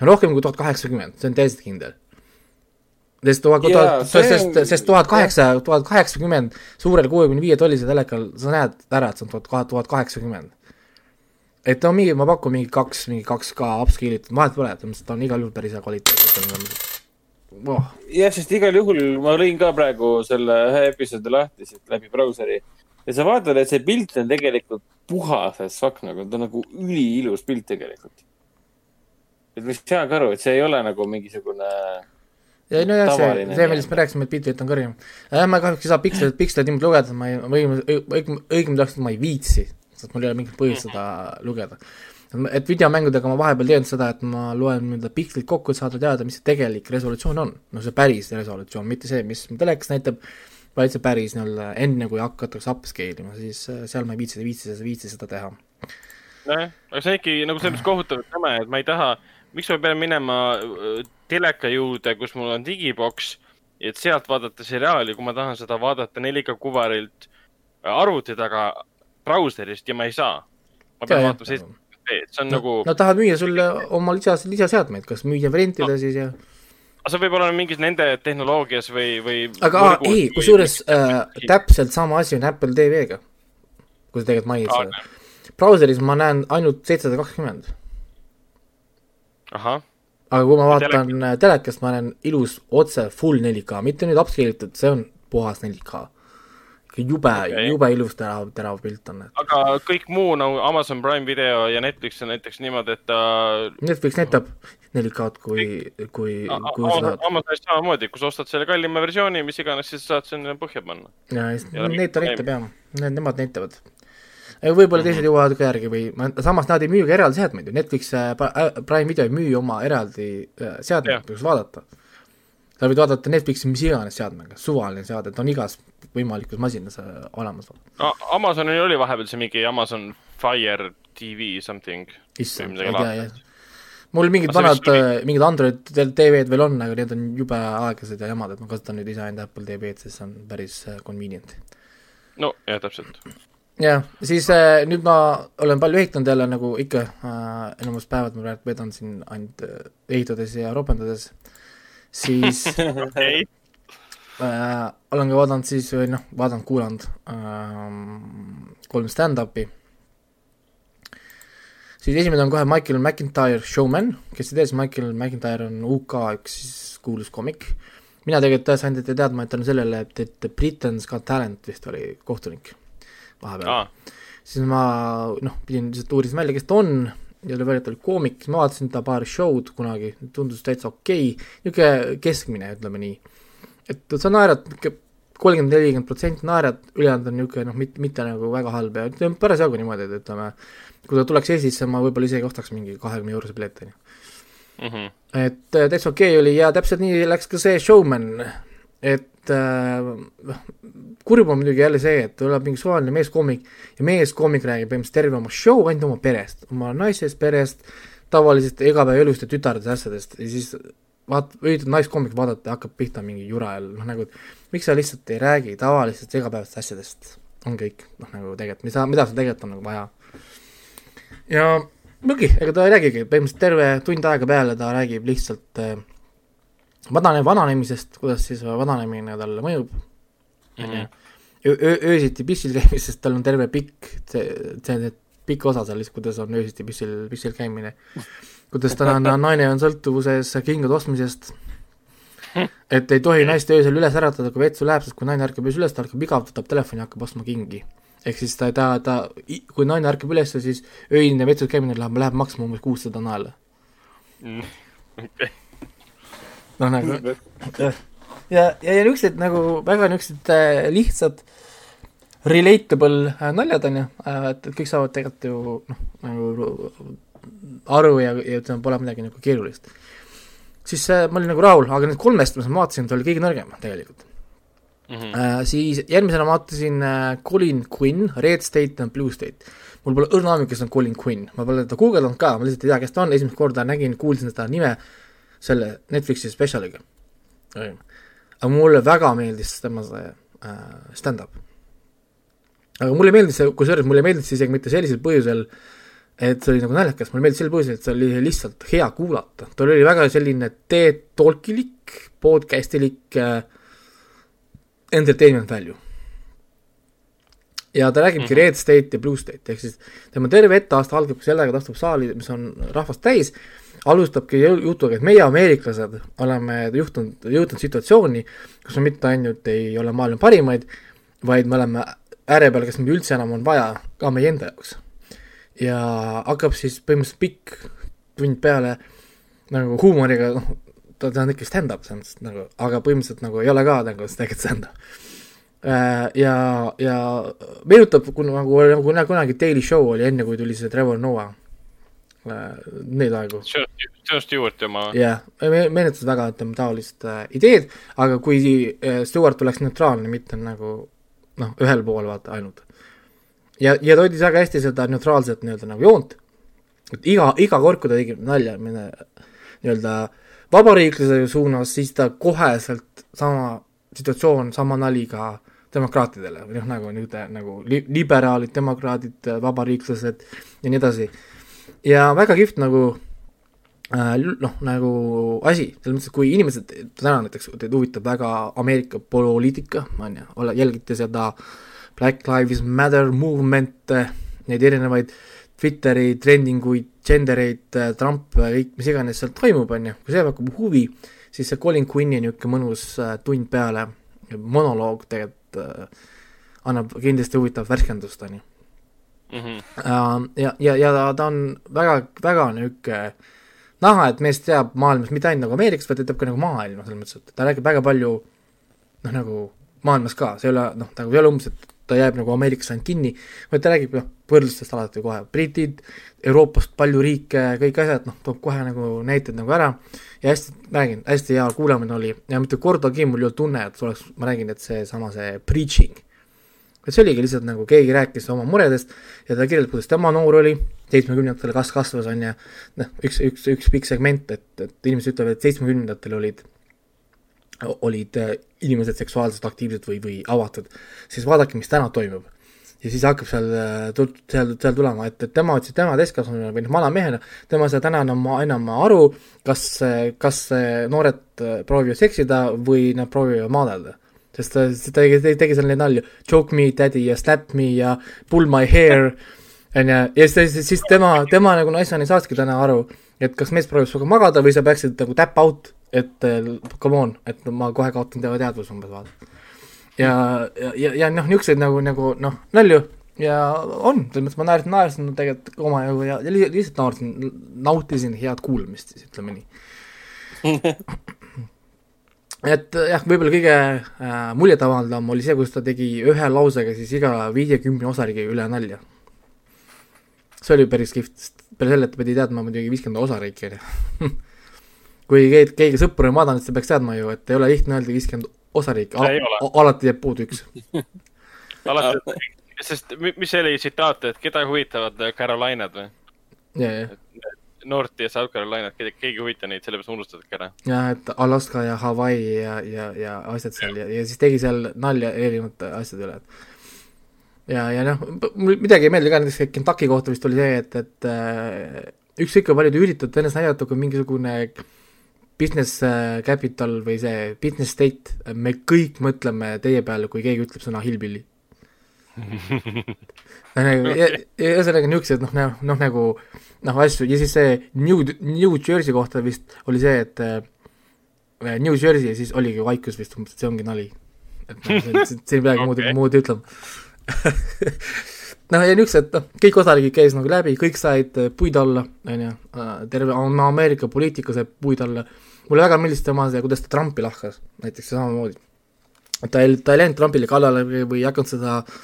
rohkem kui tuhat kaheksakümmend, see on täiesti kindel sest tuhat, sest on-, sest tuhat kaheksa, tuhat kaheksakümmend suurel kuuekümne viie tollisel telekal, sa näed ära, et see on tuhat, tuhat kaheksakümmend. et no mingi, ma pakun mingi kaks, mingi kaks K upscale itud, vahet pole, ta on igal juhul päris hea kvaliteet, et on oh,. jah, sest igal juhul ma lõin ka praegu selle ühe episoodi lahti siit läbi brauseri ja sa vaatad, et see pilt on tegelikult puhas as fuck nagu, ta on nagu üliilus pilt tegelikult. et ma ei saagi aru, et see ei ole nagu mingisugune, ei nojah, see, see, millest me rääkisime, et bitrate on kõrgem. jah, ma kahjuks ei saa piksleid, piksleid niimoodi lugeda, ma ei, ma õigem, õigem, õigemini öeldes ma ei viitsi, sest mul ei ole mingit põhjust seda lugeda. et videomängudega ma vahepeal teen seda, et ma loen nii-öelda pikslid kokku, et saada teada, mis see tegelik resolutsioon on. no see päris resolutsioon, mitte see, mis telekas näitab, vaid see päris nii-öelda enne, kui hakatakse upscale ima, siis äh, seal ma ei viitsi, viitsi, viitsi seda teha. nojah, aga see on ikkagi nagu selles mõttes kohutavalt nõme, et ma ei taha, miks ma pean minema teleka juurde, kus mul on digiboks, et sealt vaadata seriaali, kui ma tahan seda vaadata 4K kuvarilt äh, arvuti taga brauserist ja ma ei saa. ma pean jah. vaatama B-d, see on no, nagu, Nad tahavad müüa sulle oma lisas, lisaseadmeid, kas müüa või rentida no. siis ja see võib olla mingis nende tehnoloogias või, või. aga aa, ei, kusjuures äh, täpselt sama asi on Apple TV-ga, kui sa tegelikult mainid seda. brauseris ma näen ainult seitsesada kakskümmend, aga kui ma Ja vaatan telek telekast, ma näen ilus otse full 4K, mitte nüüd upscale itud, see on puhas 4K. jube okay., jube ilus terav, terav pilt on. aga kõik muu nagu Amazon Prime video ja Netflix on näiteks niimoodi, et ta Netflix näitab 4K-d kui, kui, kui sa tahad. Amazonis samamoodi, kui sa ostad selle kallima versiooni, mis iganes, siis saad sinna põhja panna. ja siis ole mingit need ta näitab jah, need, nemad näitavad. Võib-olla teised jõuavad ka järgi või, samas nad ei müü ka eraldi seadmeid ju, Netflix äh, äh, Prime video ei müü oma eraldi äh, seadmeid, kus vaadata. sa võid vaadata Netflixi mis iganes seadmega, suvaline seade, ta on igas võimalikus masinas olemas. Amazonil oli vahepeal see mingi Amazon Fire TV something. issand, ma ei tea jah. mul mingid see vanad mingid Android TV-d veel on, aga need on jube aeglased ja jamad, et ma kasutan nüüd iseenda Apple TV-d, sest see on päris convenient. no jah, täpselt. jah, siis äh, nüüd ma olen palju ehitanud jälle nagu ikka äh,, enamus päevad ma praegu vedan siin ainult äh, ehitades ja ropendades, siis okei, äh, olen ka vaadanud siis või noh, vaadanud, kuulanud ähm, kolm stand-up'i. siis esimene on kohe Michael McIntyre Showman, kes ei tea, siis Michael McIntyre on UK üks siis kuulus komik. mina tegelikult sain teda teadma, et ta on sellele, et, et Britain's Got Talent vist oli kohtunik vahepeal siis ma noh, pidin lihtsalt uurisin välja, kes ta on ja tuli välja, et ta oli koomik, siis ma vaatasin ta paari show'd kunagi, tundus täitsa okei okay., niisugune keskmine, ütleme nii. et sa naerad niisugune kolmkümmend, nelikümmend protsenti naerad, ülejäänud on niisugune noh, mitte, mitte nagu väga halb ja ütleme parasjagu niimoodi, et ütleme kui ta tuleks Eestisse, ma võib-olla isegi ostaks mingi kahekümne eurose pileti, on ju. Mhm. et äh, täitsa okei okay oli ja täpselt nii läks ka see Showman, et äh, noh, kurb on muidugi jälle see, et tuleb mingi suvaline meeskoomik ja meeskoomik räägib põhimõtteliselt terve oma show ainult oma perest, oma naisest, perest, tavalisest igapäevaelust ja tütardest ja asjadest ja siis vaat-, üritad naiskoomik vaadata ja hakkab pihta mingi jura jälle, noh nagu, et miks sa lihtsalt ei räägi tavalistest igapäevastest asjadest, on kõik, noh nagu tegelikult, mida, mida sul tegelikult on nagu vaja. ja muidugi, ega ta ei räägigi, põhimõtteliselt terve tund aega peale ta räägib lihtsalt äh, vanane, vananemisest, kuidas siis vananemine talle mõjub Mhm. Öö- öö- öösiti pissil käimisest, tal on terve pikk, see, see, pikk osa sellest, kuidas on öösiti pissil, pissil käimine. kuidas ta on, naine on sõltuvuses kingade ostmisest. et ei tohi naist öösel üles äratada, kui vetsu läheb, sest kui naine ärkab öösel üles, ta hakkab igav, võtab telefoni ja hakkab ostma kingi. ehk siis ta, ta, ta, kui naine ärkab üles, siis öine vetsus käimine läheb, läheb maksma umbes kuussada naela. okei, noh, nagu ja, ja, ja niisugused nagu väga niisugused äh, lihtsad relatable äh, naljad on ju äh,, et, et kõik saavad tegelikult ju noh, nagu aru ja, ja ütleme, pole midagi nagu keerulist. siis äh, ma olin nagu rahul, aga need kolmest, mis ma vaatasin, ta oli kõige nõrgem tegelikult Mhm. äh,. siis järgmisena vaatasin äh, Colin Quinn, Red State and Blue State. mul pole õrna aimu, kes on Colin Quinn, ma pole teda guugeldanud ka, ma lihtsalt ei tea, kes ta on, esimest korda nägin, kuulsin seda nime selle Netflixi spetsialiga. Aga mulle väga meeldis tema see äh, stand-up. aga mulle meeldis see, kusjuures mulle meeldis see isegi mitte sellisel põhjusel, et see oli nagu naljakas, mulle meeldis sel põhjusel, et see oli lihtsalt hea kuulata, tal oli väga selline TED-talkilik, podcast'ilik äh, entertainment value. ja ta räägibki mm -hmm. Red State ja Blue State, ehk siis tema terve etteaasta algab sellega, ta astub saali, mis on rahvast täis, alustabki jutuga, et meie, ameeriklased, oleme juhtunud, jõudnud situatsiooni, kus me mitte ainult ei ole maailma parimaid, vaid me oleme ääre peal, kas meil üldse enam on vaja ka meie enda jaoks. ja hakkab siis põhimõtteliselt pikk tund peale nagu huumoriga, noh, ta, ta on ikka stand-up selles mõttes nagu, aga põhimõtteliselt nagu ei ole ka nagu tegelikult stand-up. ja, ja meenutab, kui nagu, nagu kunagi Daily Show oli enne, kui tuli see Trevor Noah. Neid aegu Jon Stewart ja ma, jah yeah., meenutas väga, ütleme, taolist äh, ideed, aga kui äh, Stewart oleks neutraalne, mitte nagu noh, ühel pool vaata ainult. ja, ja ta hoidis väga hästi seda neutraalset nii-öelda nagu joont, et iga, iga kord, kui ta tegi nalja mine nii-öelda vabariiklase suunas, siis ta koheselt sama situatsioon, sama nali ka demokraatidele või noh, nagu niisugune nagu li-, liberaalid, demokraadid, vabariiklased ja nii edasi. Ja väga kihvt nagu äh, noh, nagu asi, selles mõttes, et kui inimesed, täna näiteks teid huvitab väga Ameerika poliitika, on ju, ole, jälgite seda Black Lives Matter movement'e, neid erinevaid Twitteri trendinguid, gendereid, Trump, kõik, mis iganes seal toimub, on ju, kui see pakub huvi, siis see Colin Quinni niisugune mõnus äh, tund peale monoloog tegelikult äh, annab kindlasti huvitavat värskendust, on ju Mhm. Uh, ja, ja, ja ta on väga, väga niisugune näha, et mees teab maailmas mitte ainult nagu Ameerikas, vaid ta teab ka nagu maailma, selles mõttes, et ta räägib väga palju noh, nagu maailmas ka, see ei ole noh, nagu ei ole umbes, et ta jääb nagu Ameerikas ainult kinni, vaid ta räägib noh, võrdlustest alati kohe, britid, Euroopast palju riike, kõik asjad, noh, toob kohe nagu näited nagu ära. Ja hästi, räägin, hästi hea kuulamine oli. Ja mitte kordagi mul ei olnud tunne, et oleks, ma räägin, et seesama see preaching et see oligi lihtsalt nagu keegi rääkis oma muredest ja ta kirjeldab, kuidas tema noor oli, seitsmekümnendatel kas kasvas, on ju, noh, üks, üks, üks pikk segment, et, et inimesed ütlevad, et seitsmekümnendatel olid, olid äh, inimesed seksuaalselt aktiivsed või, või avatud, siis vaadake, mis täna toimub. ja siis hakkab seal, seal, seal tulema, et, et tema ütles, et tema täiskasvanuna või noh, vanamehena, tema ei saa täna enam, enam aru, kas, kas noored proovivad seksida või nad proovivad maadelda sest ta, ta tegi, tegi seal neid nalju, choke me daddy ja slap me ja pull my hair, on ju, ja siis, siis tema, tema nagu naisena ei saakski täna aru, et kas mees proovib sinuga magada või sa peaksid nagu tap out, et come on, et ma kohe kaotan tema teadvuse umbes vaata. ja, ja, ja, ja noh, niisuguseid nagu, nagu noh, nalju. Ja on, selles mõttes ma naersin, naersin tegelikult omajagu ja, ja lihtsalt naersin, nautisin head kuulamist siis, ütleme nii et jah, võib-olla kõige äh, muljetavaldavam oli see, kus ta tegi ühe lausega siis iga viiekümne osariigi üle nalja. see oli päris kihvt, sest peale selle, et ta pidi teadma muidugi viiskümmend osariiki, on ju. kui keegi, keegi sõpru on vaadanud, siis ta peaks teadma ju, et ei ole lihtne öelda viiskümmend osariiki Al, alati jääb puudu üks alati, sest mis see oli tsitaat, et keda huvitavad Carolinad või? ja, ja North ja South Carolinat, keegi ei huvita neid, sellepärast unustasidki ära. jah, et Alaska ja Hawaii ja, ja, ja asjad seal ja, ja siis tegi seal nalja erinevate asjade üle, et ja, ja noh, mul midagi ei meeldi ka näiteks Kentucky kohta vist oli see, et, et äh, ükskõik kui palju te üritate ennast näidata kui mingisugune business äh, capital või see business state, me kõik mõtleme teie peale, kui keegi ütleb sõna hillbilly ühesõnaga niisugused noh, noh nagu noh, asju. Ja siis see New, New Jersey kohta vist oli see, et äh, New Jersey ja siis oligi vaikus vist see ongi nali. et noh, see ei peagi muud muud ütlema. Noh, ja niisugused, noh, kõik osariigid käis nagu läbi, kõik said puid alla, on ju, terve Ameerika poliitika sai puid alla, mulle väga meeldis tema see, kuidas ta Trumpi lahkas, näiteks samamoodi. ta ei, ta ei läinud Trumpile kallale või ei hakanud seda äh,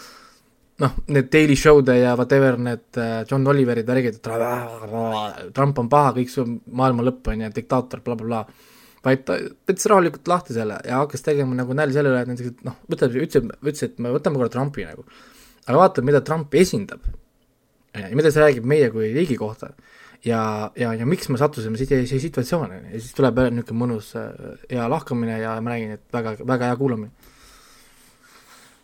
noh, need Daily Show'de ja whatever need äh, John Oliverid värgid, et Trump on paha, kõik see maailma lõpp, on ju, diktaator bla, bla, blablabla. vaid ta võttis rahulikult lahti selle ja hakkas tegema nagu nalja selle üle, et näiteks, et noh, võtab, ütles, ütles, et me võtame korra Trumpi nagu. aga vaata, mida Trump esindab. ja mida see räägib meie kui riigi kohta. ja, ja, ja miks me sattusime siia, situatsiooni ja siis tuleb niisugune mõnus äh, hea lahkamine ja ma räägin, et väga, väga hea kuulamine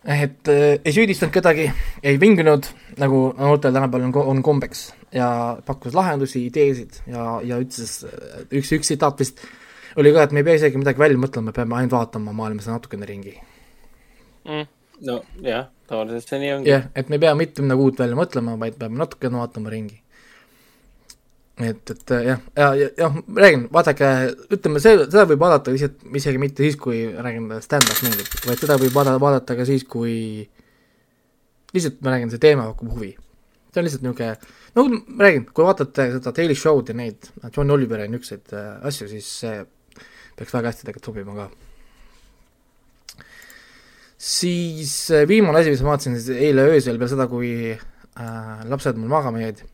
et äh, ei süüdistanud kedagi, ei vingunud, nagu noortel tänapäeval on, on kombeks. Ja pakkus lahendusi, ideesid ja, ja ütles, üks, üks tsitaat vist oli ka, et me ei pea isegi midagi välja mõtlema, me peame ainult vaatama maailmas natukene ringi. Mm.. no jah, tavaliselt see nii ongi. jah, et me ei pea mitte midagi uut välja mõtlema, vaid peame natukene vaatama ringi et, et jah, ja, ja, jah, räägin, vaadake, ütleme, see, seda võib vaadata lihtsalt isegi mitte siis, kui räägin stand-up meeldib, vaid seda võib vaadata, vaadata ka siis, kui lihtsalt ma räägin, see teema pakub huvi. see on lihtsalt niisugune, no ma räägin, kui vaatate seda Daily Show'd ja neid John Oliveri niisuguseid äh, asju, siis see peaks väga hästi tegelikult sobima ka. siis äh, viimane asi, mis ma vaatasin eile öösel peale seda, kui äh, lapsed mul magama jäid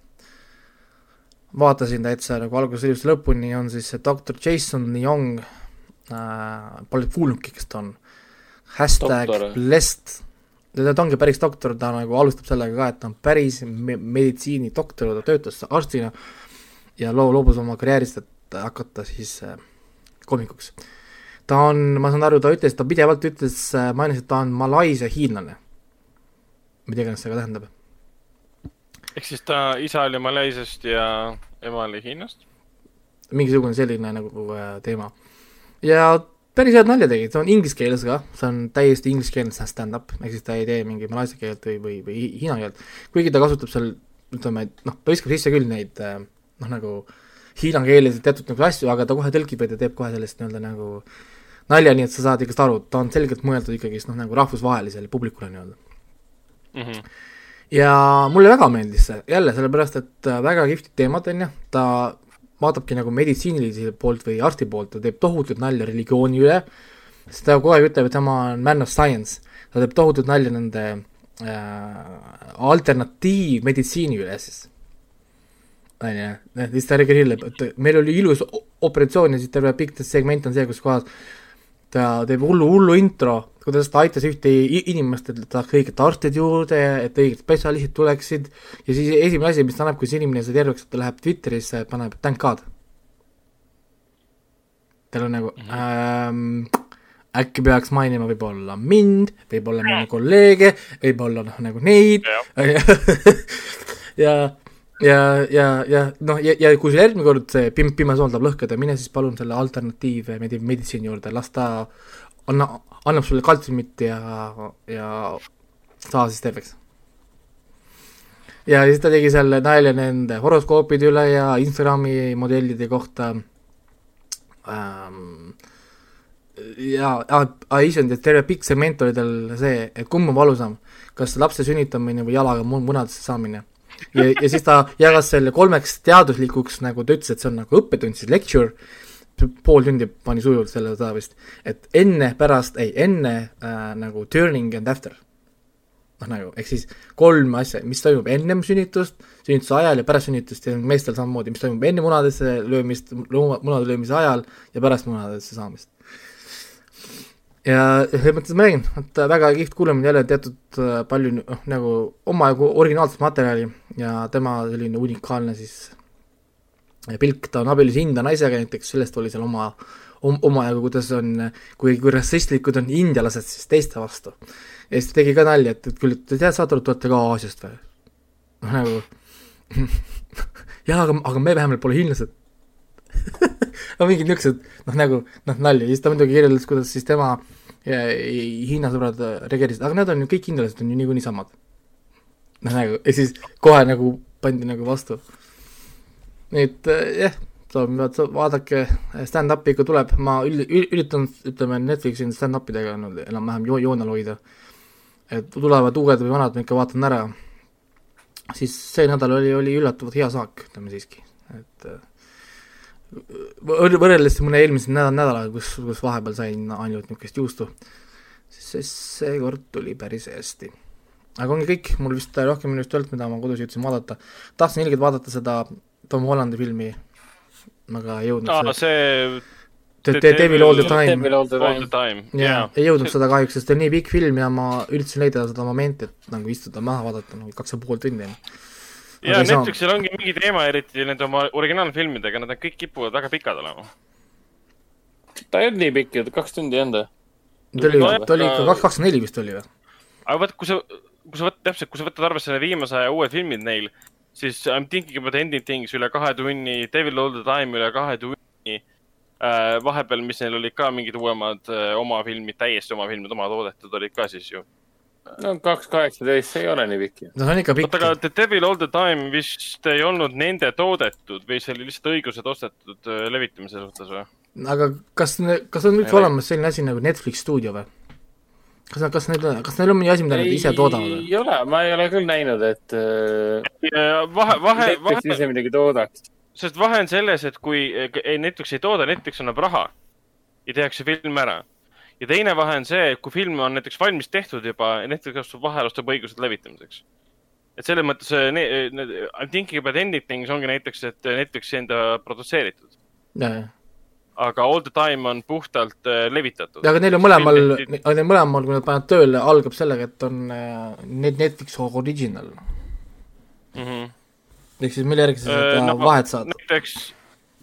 vaatasin täitsa nagu algusest ilusti lõpuni, on siis see doktor Jason Young äh,, pole kuulnudki, kes ta on, hashtag blessed, ta ongi päris doktor, ta nagu alustab sellega ka, et ta on päris me meditsiinidoktor, ta töötas arstina ja loo-, loobus oma karjäärist, et hakata siis äh, koomikuks. ta on, ma saan aru, ta ütles, ta pidevalt ütles, äh, mainis, et ta on Malaisia hiinlane, mida iganes see ka tähendab ehk siis ta isa oli Malaisiast ja ema oli Hiinast? mingisugune selline nagu äh, teema. ja päris head nalja tegi, ta on inglise keeles ka, see on täiesti ingliskeelne stand-up, ehk siis ta ei tee mingi malaisia keelt või, või, või hiina keelt, kuigi ta kasutab seal, ütleme, et noh, ta viskab sisse küll neid äh, noh, nagu hiina keeles teatud nagu asju, aga ta kohe tõlgib ja ta teeb kohe sellest nii-öelda nagu nalja, nii et sa saad ikkagist aru, ta on selgelt mõeldud ikkagist noh, nagu rahvusvahelisele publikule nii-öelda Mhm. Ja mulle väga meeldis see, jälle sellepärast, et äh, väga kihvtid teemad, on ju, ta vaatabki nagu meditsiinilise poolt või arsti poolt, ta teeb tohutut nalja religiooni üle, sest ta kogu aeg ütleb, et tema on man of science, ta teeb tohutut nalja nende äh, alternatiivmeditsiini üle siis. on ju, siis ta reageerib, et meil oli ilus operatsioon ja siis terve pikk segment on see, kus kohas ta teeb hullu, hullu intro, kuidas ta aitas ühte inimest, et ta saaks õiged arstid juurde, et õiged spetsialistid tuleksid ja siis esimene asi, mis ta näeb, kui see inimene sai terveks, ta läheb Twitterisse, paneb thank god. tal on nagu mm -hmm. ähm, äkki peaks mainima võib-olla mind, võib-olla minu kolleege, võib-olla noh, nagu neid ja ja, ja, ja noh, ja, ja kui sul järgmine kord see pim-, pime sool tahab lõhkeda, mine siis palun selle alternatiivmedi-, meditsiini juurde, las ta anna, annab sulle kaltsiumit ja, ja saa siis terveks. ja siis ta tegi selle nalja nende horoskoopide üle ja Instagrami modellide kohta ähm, ja, ja issand, et terve pikk segment oli tal see, et kumb on valusam, kas lapse sünnitamine või jalaga mu- munadesse saamine. Ja, ja siis ta jagas selle kolmeks teaduslikuks, nagu ta ütles, et see on nagu õppetund, siis lecture, pool tundi pani sujuvalt selle seda vist, et enne, pärast, ei, enne äh, nagu turning and after. noh, nagu, ehk siis kolm asja, mis toimub ennem sünnitust, sünnituse ajal ja pärast sünnitust ja meestel samamoodi, mis toimub enne munadesse löömist, munade löömise ajal ja pärast munadesse saamist ja selles mõttes ma räägin, et väga kihvt kuulamine jälle teatud äh, palju noh, nagu omajagu originaalset materjali ja tema selline unikaalne siis äh, pilk, ta on abielus India naisega näiteks, sellest oli seal oma om, omajagu, kuidas on, kui, kui rassistlikud on indialased siis teiste vastu. ja siis ta tegi ka nalja, et, et küll, te tead, saate aru, te olete ka Aasiast või? noh, nagu jah, aga, aga me vähemalt pole hiinlased no mingid niisugused noh, nagu noh, nalja, siis ta muidugi kirjeldas, kuidas siis tema ja, Hiina sõbrad reageerisid, aga nad on ju kõik hiinlased on ju niikuinii samad. noh, nagu ja siis kohe nagu pandi nagu vastu. nii et äh, jah, vaadake, stand-up'i ikka tuleb, ma üld-, üritan, ütleme, Netflixi stand-up idega no, enam-vähem jo-, joonel hoida. et tulevad uued või vanad, ma ikka vaatan ära. siis see nädal oli, oli üllatavalt hea saak, ütleme siiski, et võrreldes mõne eelmise nädal, nädalaga, kus, kus vahepeal sain ainult niisugust juustu, siis seekord tuli päris hästi. aga ongi kõik, mul vist rohkem minust ei olnud, mida ma kodus jõudsin vaadata. tahtsin ilgelt vaadata seda Tom Hollandi filmi, aga ei jõudnud aa, see The Devil All the Time. Jaa, ei jõudnud seda kahjuks, sest see on nii pikk film ja ma üritasin leida seda momenti, et nagu istuda maha, vaadata nagu kaks ja pool tundi. Ja ei saa. Netflixil ongi mingi teema, eriti nende oma originaalfilmidega, nad on kõik kipuvad väga pikad olema. ta ei olnud nii pikk ju, kaks tundi ei olnud või? ta oli ta oli ikka aga- kaks, kakskümmend neli vist oli või? aga vaat, kui sa, kui sa võtad, täpselt, kui sa võtad arvesse viimase aja uued filmid neil, siis I m thinking about ending things üle kahe tunni, Devil all the time üle kahe tunni äh,. vahepeal, mis neil olid ka mingid uuemad äh, oma filmid, täiesti oma filmid, oma toodetud olid ka siis ju. No kaks kaheksateist, see ei ole nii pikk ju. no see on ikka pikk oota, aga The Devil all the time vist ei olnud nende toodetud või see oli lihtsalt õigused ostetud äh, levitamise suhtes või? aga kas, kas on üldse olemas selline asi nagu Netflix stuudio või? kas, kas need, kas neil on mõni asi, mida nad ise toodavad või? ei ole, ma ei ole küll näinud, et äh, vahe, vahe, Netflix vahe ise, midagi toodaks. sest vahe on selles, et kui ei, Netflix ei tooda, Netflix annab raha ja tehakse film ära. Ja teine vahe on see, kui film on näiteks valmis tehtud juba, Netflix ostab vahel, ostab õigused levitamiseks. et selles mõttes äh, ne- need I m thinking about ending things ongi näiteks, et Netflixi enda produtseeritud, jaa. aga all the time on puhtalt äh, levitatud. aga neil on mõlemal, neil mõlemal, kui nad panevad tööle, algab sellega, et on äh, net-, Netflix original. Mm -hmm. ehk siis mille järgi sa seda Äh, no, vahet saad? näiteks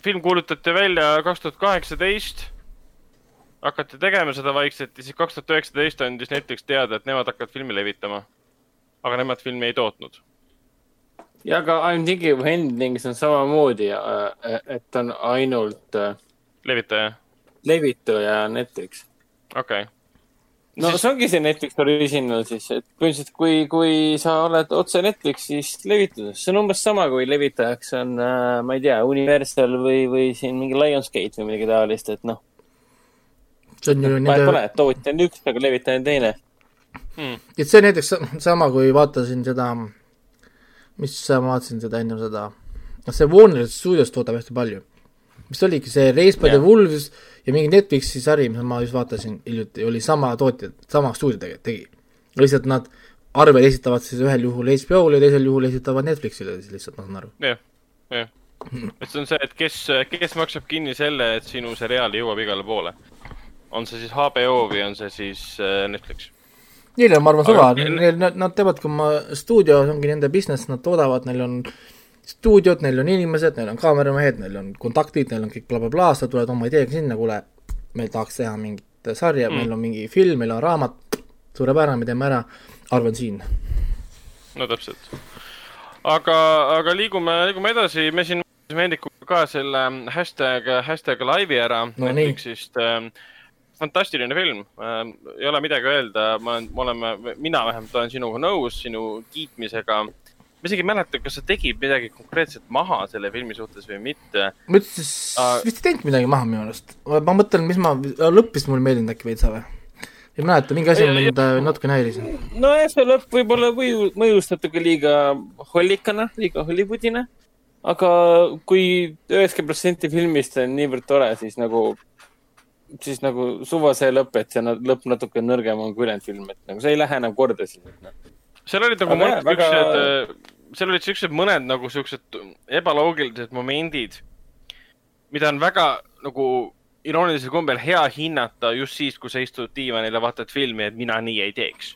film kuulutati välja kaks tuhat kaheksateist, hakati tegema seda vaikselt ja siis kaks tuhat üheksateist andis Netflix teada, et nemad hakkavad filmi levitama. aga nemad filmi ei tootnud. ja aga I m thinking of endings on samamoodi, et on ainult äh, levitaja, levitaja Netflix. okei okay.. no Siis- see ongi see Netflix original siis, et põhimõtteliselt kui, kui sa oled otse Netflixis levituses, see on umbes sama, kui levitajaks on äh,, ma ei tea, Universal või, või siin mingi Lionsgate või midagi taolist, et noh, see on ju vahet pole nende,, tootja on üks, aga levitaja on teine. mm.. et see näiteks sama, kui vaatasin seda, mis ma vaatasin seda ennem seda, noh see Warner stuudios toodab hästi palju. mis oligi see Race by the Jah. Wolves ja mingi Netflixi sari, mis ma just vaatasin hiljuti, oli sama tootja, sama stuudio tegi, tegi. lihtsalt nad arved esitavad siis ühel juhul HBO-le ja teisel juhul esitavad Netflixile siis lihtsalt, ma saan aru. jah, jah. et see on see, et kes, kes maksab kinni selle, et sinu seriaal jõuab igale poole. On see siis HBO või on see siis äh, Netflix? Neil on, ma arvan, suva neil, nad, nad teevadki oma stuudio, see ongi nende business, nad toodavad, neil on stuudiod, neil on inimesed, neil on kaameramehed, neil on kontaktid, neil on kõik blablabla, sa tuled oma ideega sinna, kuule, me tahaks teha mingit sarja mm., meil on mingi film, meil on raamat, suurepärane, me teeme ära, arve on siin. no täpselt. aga, aga liigume, liigume edasi, me siin mainisime Hendrikuga ka selle hashtag, hashtag laivi ära No nii. Netflixist äh,. Fantastiline film äh,, ei ole midagi öelda, ma olen, me oleme, mina vähemalt olen sinuga nõus, sinu kiitmisega. ma isegi ei mäleta, kas sa tegid midagi konkreetselt maha selle filmi suhtes või mitte. ma ütlesin, Aa. vist ei teinud midagi maha minu arust. ma mõtlen, mis ma, lõpp vist mulle ei meeldinud äkki veitsa või? ei mäleta, mingi asi mind äh, natukene häiris. nojah, see lõpp võib-olla mõju, mõjus natuke liiga hollikana, liiga Hollywoodina. aga kui üheksakümmend protsenti filmist on niivõrd tore, siis nagu, siis nagu suva see lõpp, et see lõpp natuke nõrgem on kui ülejäänud film, et nagu see ei lähe enam korda siis. seal olid nagu mõned väga- siuksed, seal olid siuksed mõned nagu siuksed ebaloogilised momendid, mida on väga nagu iroonilisel kombel hea hinnata just siis, kui sa istud diivanil ja vaatad filmi, et mina nii ei teeks.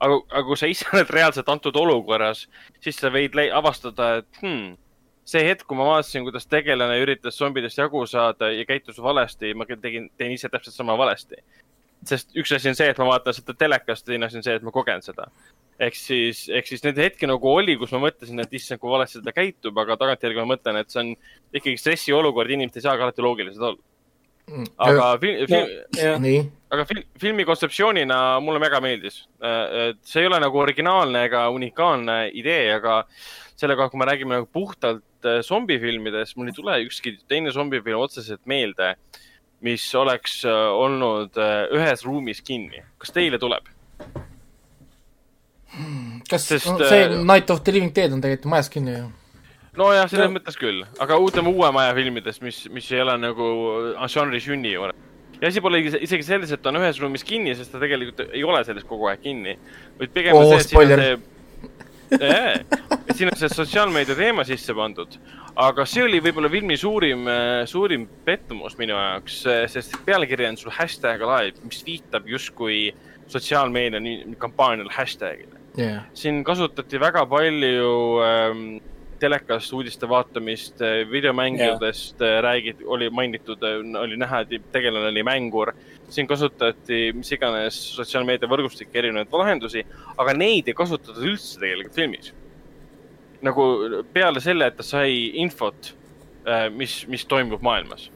aga, aga kui sa ise oled reaalselt antud olukorras, siis sa võid avastada, et hmm, see hetk, kui ma vaatasin, kuidas tegelane üritas zombidest jagu saada ja käitus valesti, ma tegin, teen ise täpselt sama valesti. sest üks asi on see, et ma vaatan seda telekast, teine asi on see, et ma kogen seda ehk siis, ehk siis neid hetki nagu oli, kus ma mõtlesin, et issand, kui valesti ta käitub, aga tagantjärgi ma mõtlen, et see on ikkagi stressiolukord, inimesed ei saagi alati loogilised olla. Aga fil-, fil-, jah, nii, aga fil-, filmi kontseptsioonina mulle väga meeldis. et see ei ole nagu originaalne ega unikaalne idee, aga selle koha, kui me räägime nagu puhtalt äh, zombifilmidest, mul ei tule ükski teine zombifilm otseselt meelde, mis oleks äh, olnud äh, ühes ruumis kinni. kas teile tuleb? kas Sest, Sest, see äh, Night of the Living Dead on tegelikult majas kinni ju? nojah, selles mõttes küll, aga ütleme uue maja filmidest, mis, mis ei ole nagu žanri sünni juures. ja asi pole isegi- selles, et ta on ühes ruumis kinni, sest ta tegelikult ei ole selles kogu aeg kinni. vaid pigem on see, et siin on see, et siin on see sotsiaalmeedia teema sisse pandud. aga see oli võib-olla filmi suurim, suurim pettumus minu jaoks, sest pealkiri on sul hashtag live, mis viitab justkui sotsiaalmeedia kampaaniale hashtag'ile jah, siin kasutati väga palju ähm, telekast uudiste vaatamist, videomängudest yeah. räägiti, oli mainitud, oli näha, et tegelane oli mängur. siin kasutati mis iganes sotsiaalmeedia võrgustike erinevaid lahendusi, aga neid ei kasutatud üldse tegelikult filmis. nagu peale selle, et ta sai infot, mis, mis toimub maailmas.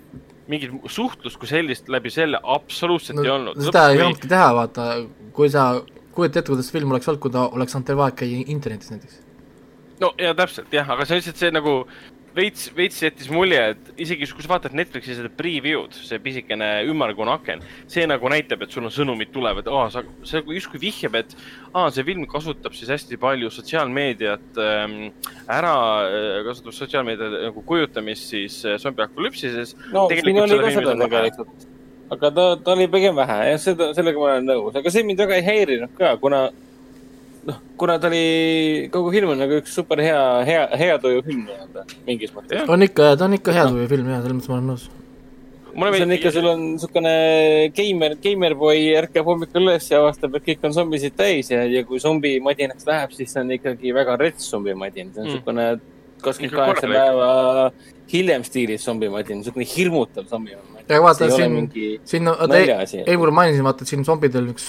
mingit suhtlust kui sellist läbi selle absoluutselt no, ei olnud. seda ei saanudki teha, vaata, kui sa kujutad ette, kuidas film oleks olnud, kui ta oleks saanud terve aeg käia internetis näiteks. No ja täpselt jah, aga see on lihtsalt see nagu veits, veits jättis mulje, et isegi kui sa vaatad Netflixi seda preview'd, see pisikene ümmargune aken, see nagu näitab, et sul on sõnumid tulevad, sa, see nagu justkui vihjab, et aa, see film kasutab siis hästi palju sotsiaalmeediat ähm, ära, kasutab sotsiaalmeedia nagu kujutamist siis äh, zombiapokalüpsises. no siin oli ka seda tegelikult. aga ta, ta oli pigem vähe ja seda, sellega ma olen nõus, aga see mind väga ei häirinud ka, kuna noh, kuna ta oli, kogu film on nagu üks super hea, hea, hea tuju film nii-öelda mingis mõttes. On ikka, ta on ikka hea tuju film ja selles mõttes ma olen nõus. see on ikka, sul on niisugune geimer, geimerboy ärkab hommikul üles ja avastab, et kõik on zombisid täis ja, ja kui zombimadinaks läheb, siis see on ikkagi väga rets zombimadin, see on Mm. niisugune kakskümmend Ikka kaheksa päeva hiljem stiilis zombimadin, niisugune hirmutav zombimadin. ja vaata siin siin, oota. Eivur mainisin, vaata, et siin zombidel üks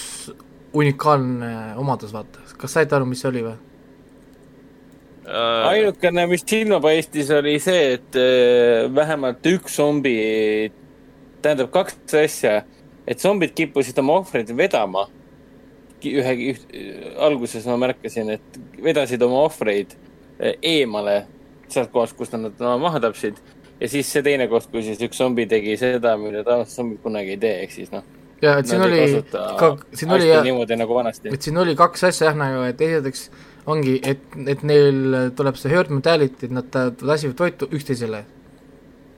unikaalne omadus, vaata. kas saite aru, mis see oli või? äh, ainukene, mis silma paistis, oli see, et äh, vähemalt üks zombi, tähendab kaks asja, et zombid kippusid oma ohvreid vedama. ühe, üht, alguses ma märkasin, et vedasid oma ohvreid äh, eemale sealt kohast, kus nad nad maha tapsid. ja siis see teine koht, kui siis üks zombi tegi seda, mida tavaliselt zombid kunagi ei tee, ehk siis noh, ja et siin Nad oli ka, siin oli jah, nagu vanasti. et siin oli kaks asja jah nagu, et esiteks ongi, et, et neil tuleb see herd mentality, et nad tassivad toitu üksteisele.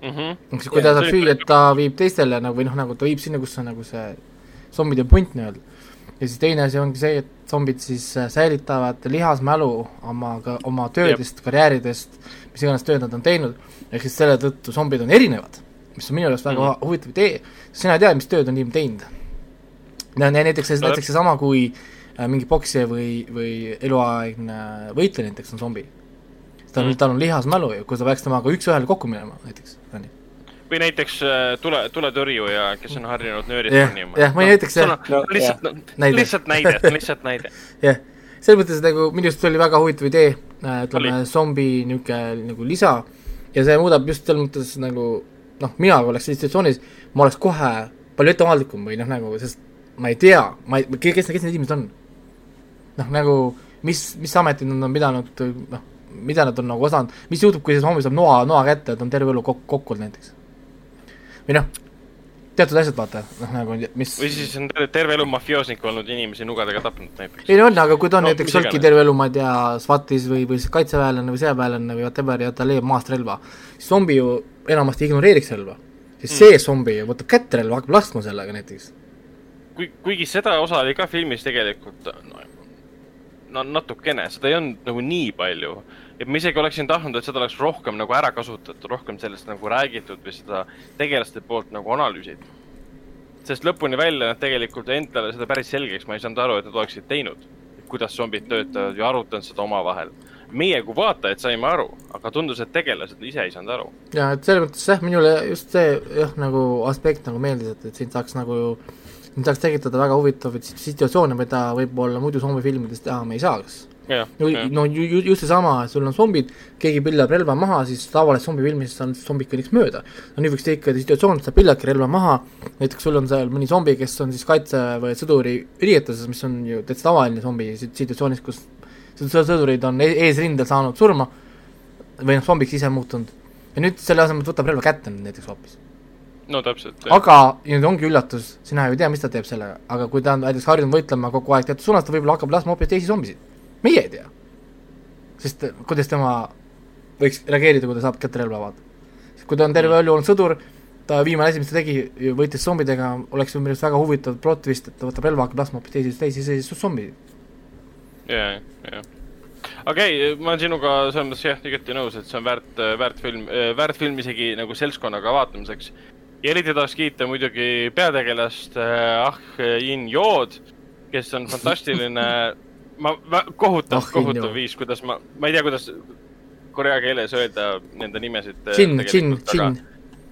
Mhm. ehk siis kui Jaa, ta saab süüa, et ta viib teistele nagu või noh, nagu ta viib sinna, kus on nagu see zombide punt nii-öelda. ja siis teine asi ongi see, et zombid siis äh, säilitavad lihasmälu oma, oma töödest, karjääridest, mis iganes tööd nad on teinud, ehk siis selle tõttu zombid on erinevad, mis on minu arust väga mm huvitav idee, sina ei tea, mis tööd on inimene teinud. no näiteks, No näiteks seesama, kui äh, mingi poksija või, või eluaegne võitleja näiteks on zombi. tal on mm., tal on lihasmälu ja kui sa peaks temaga üks-ühele kokku minema näiteks, on ju või näiteks äh, tule, tuletõrjuja, kes on harjunud nöörid Jah, panima. jah, ma ei näiteks, jah. no, No, lihtsalt, Näide. lihtsalt näide, lihtsalt näide. jah, selles mõttes nagu minu arust oli väga huvitav idee, ütleme Oli. zombi niisugune nagu lisa ja see muudab just selles mõttes nagu noh, mina kui oleks selles situatsioonis, ma oleks kohe palju ettevaatlikum või noh, nagu sest ma ei tea, ma ei, kes, kes need inimesed on. noh, nagu mis, mis ametid nad on pidanud noh, mida nad on nagu osanud, mis juhtub, kui see zombi saab noa, noa kätte, et on terve elu kokku, kokku näiteks. või noh, teatud asjad vaata, noh nagu mis või siis on terve, elu mafioosnik olnud inimesi nugadega tapnud näiteks. ei no on, aga kui ta on No näiteks olnudki terve elu, ma ei tea, SWAT-is või, või kaitseväelane või sõjaväelane või whatever ja ta leiab maast relva, siis zombi ju enamasti ignoreeriks relva. siis Mm. see zombi võtab kätte relva, hakkab laskma sellega näiteks. kui, kuigi seda osa oli ka filmis tegelikult no, no natukene, seda ei olnud nagu nii palju. et ma isegi oleksin tahtnud, et seda oleks rohkem nagu ära kasutatud, rohkem sellest nagu räägitud või seda tegelaste poolt nagu analüüsitud. sest lõpuni välja nad tegelikult endale seda päris selgeks ma ei saanud aru, et nad oleksid teinud. kuidas zombid töötavad ja arutanud seda omavahel. Meie kui vaatajad saime aru, aga tundus, et tegelased ise ei saanud aru. ja et selles mõttes jah, minule just see jah, nagu aspekt nagu meeldis, et, et siin saaks nagu, siin saaks tekitada väga huvitavaid situatsioone, mida võib-olla muidu zombifilmides teha me ei saaks no, no ju, ju, just seesama, sul on zombid, keegi pillab relva maha, siis tavalises zombifilmis on zombid kõnniks mööda. no nüüd võiks tekkida situatsioon, et sa pilladki relva maha, näiteks sul on seal mõni zombi, kes on siis kaitse- või sõduri riietuses, mis on ju täitsa tavaline zombi sit- situatsioonis, kus sõdurid on e- eesrindel saanud surma või noh, zombiks ise muutunud. ja nüüd selle asemel, võtab relva kätte nüüd näiteks hoopis. no täpselt. aga, ja nüüd ongi üllatus, sina ju ei tea, mis ta teeb sellega, aga kui ta on näiteks harjunud võitlema kogu aeg teatud suunas, ta võib-olla hakkab laskma hoopis teisi zombisid. meie ei tea. sest eh, kuidas tema võiks reageerida, kui ta saab kätte relva, vaata. kui ta on terve elu olnud sõdur, ta viimane asi, mis ta tegi, võitles zombidega, oleks ju minu arust väga huvitav plot twist, et ta võtab relva, hakkab laskma hoopis teisi, teisi, teisi zombisid. ja, ja. okei okay,, ma olen sinuga selles mõttes jah, igati nõus, et see on väärt, väärt film, väärt film isegi nagu seltskonnaga vaatamiseks. ja eriti tahaks kiita muidugi peategelast äh, Ah In-Jood, kes on fantastiline, ma, ma, kohutav ah,, kohutav viis, kuidas ma, ma ei tea, kuidas korea keeles öelda nende nimesid. Jin, Jin, Jin.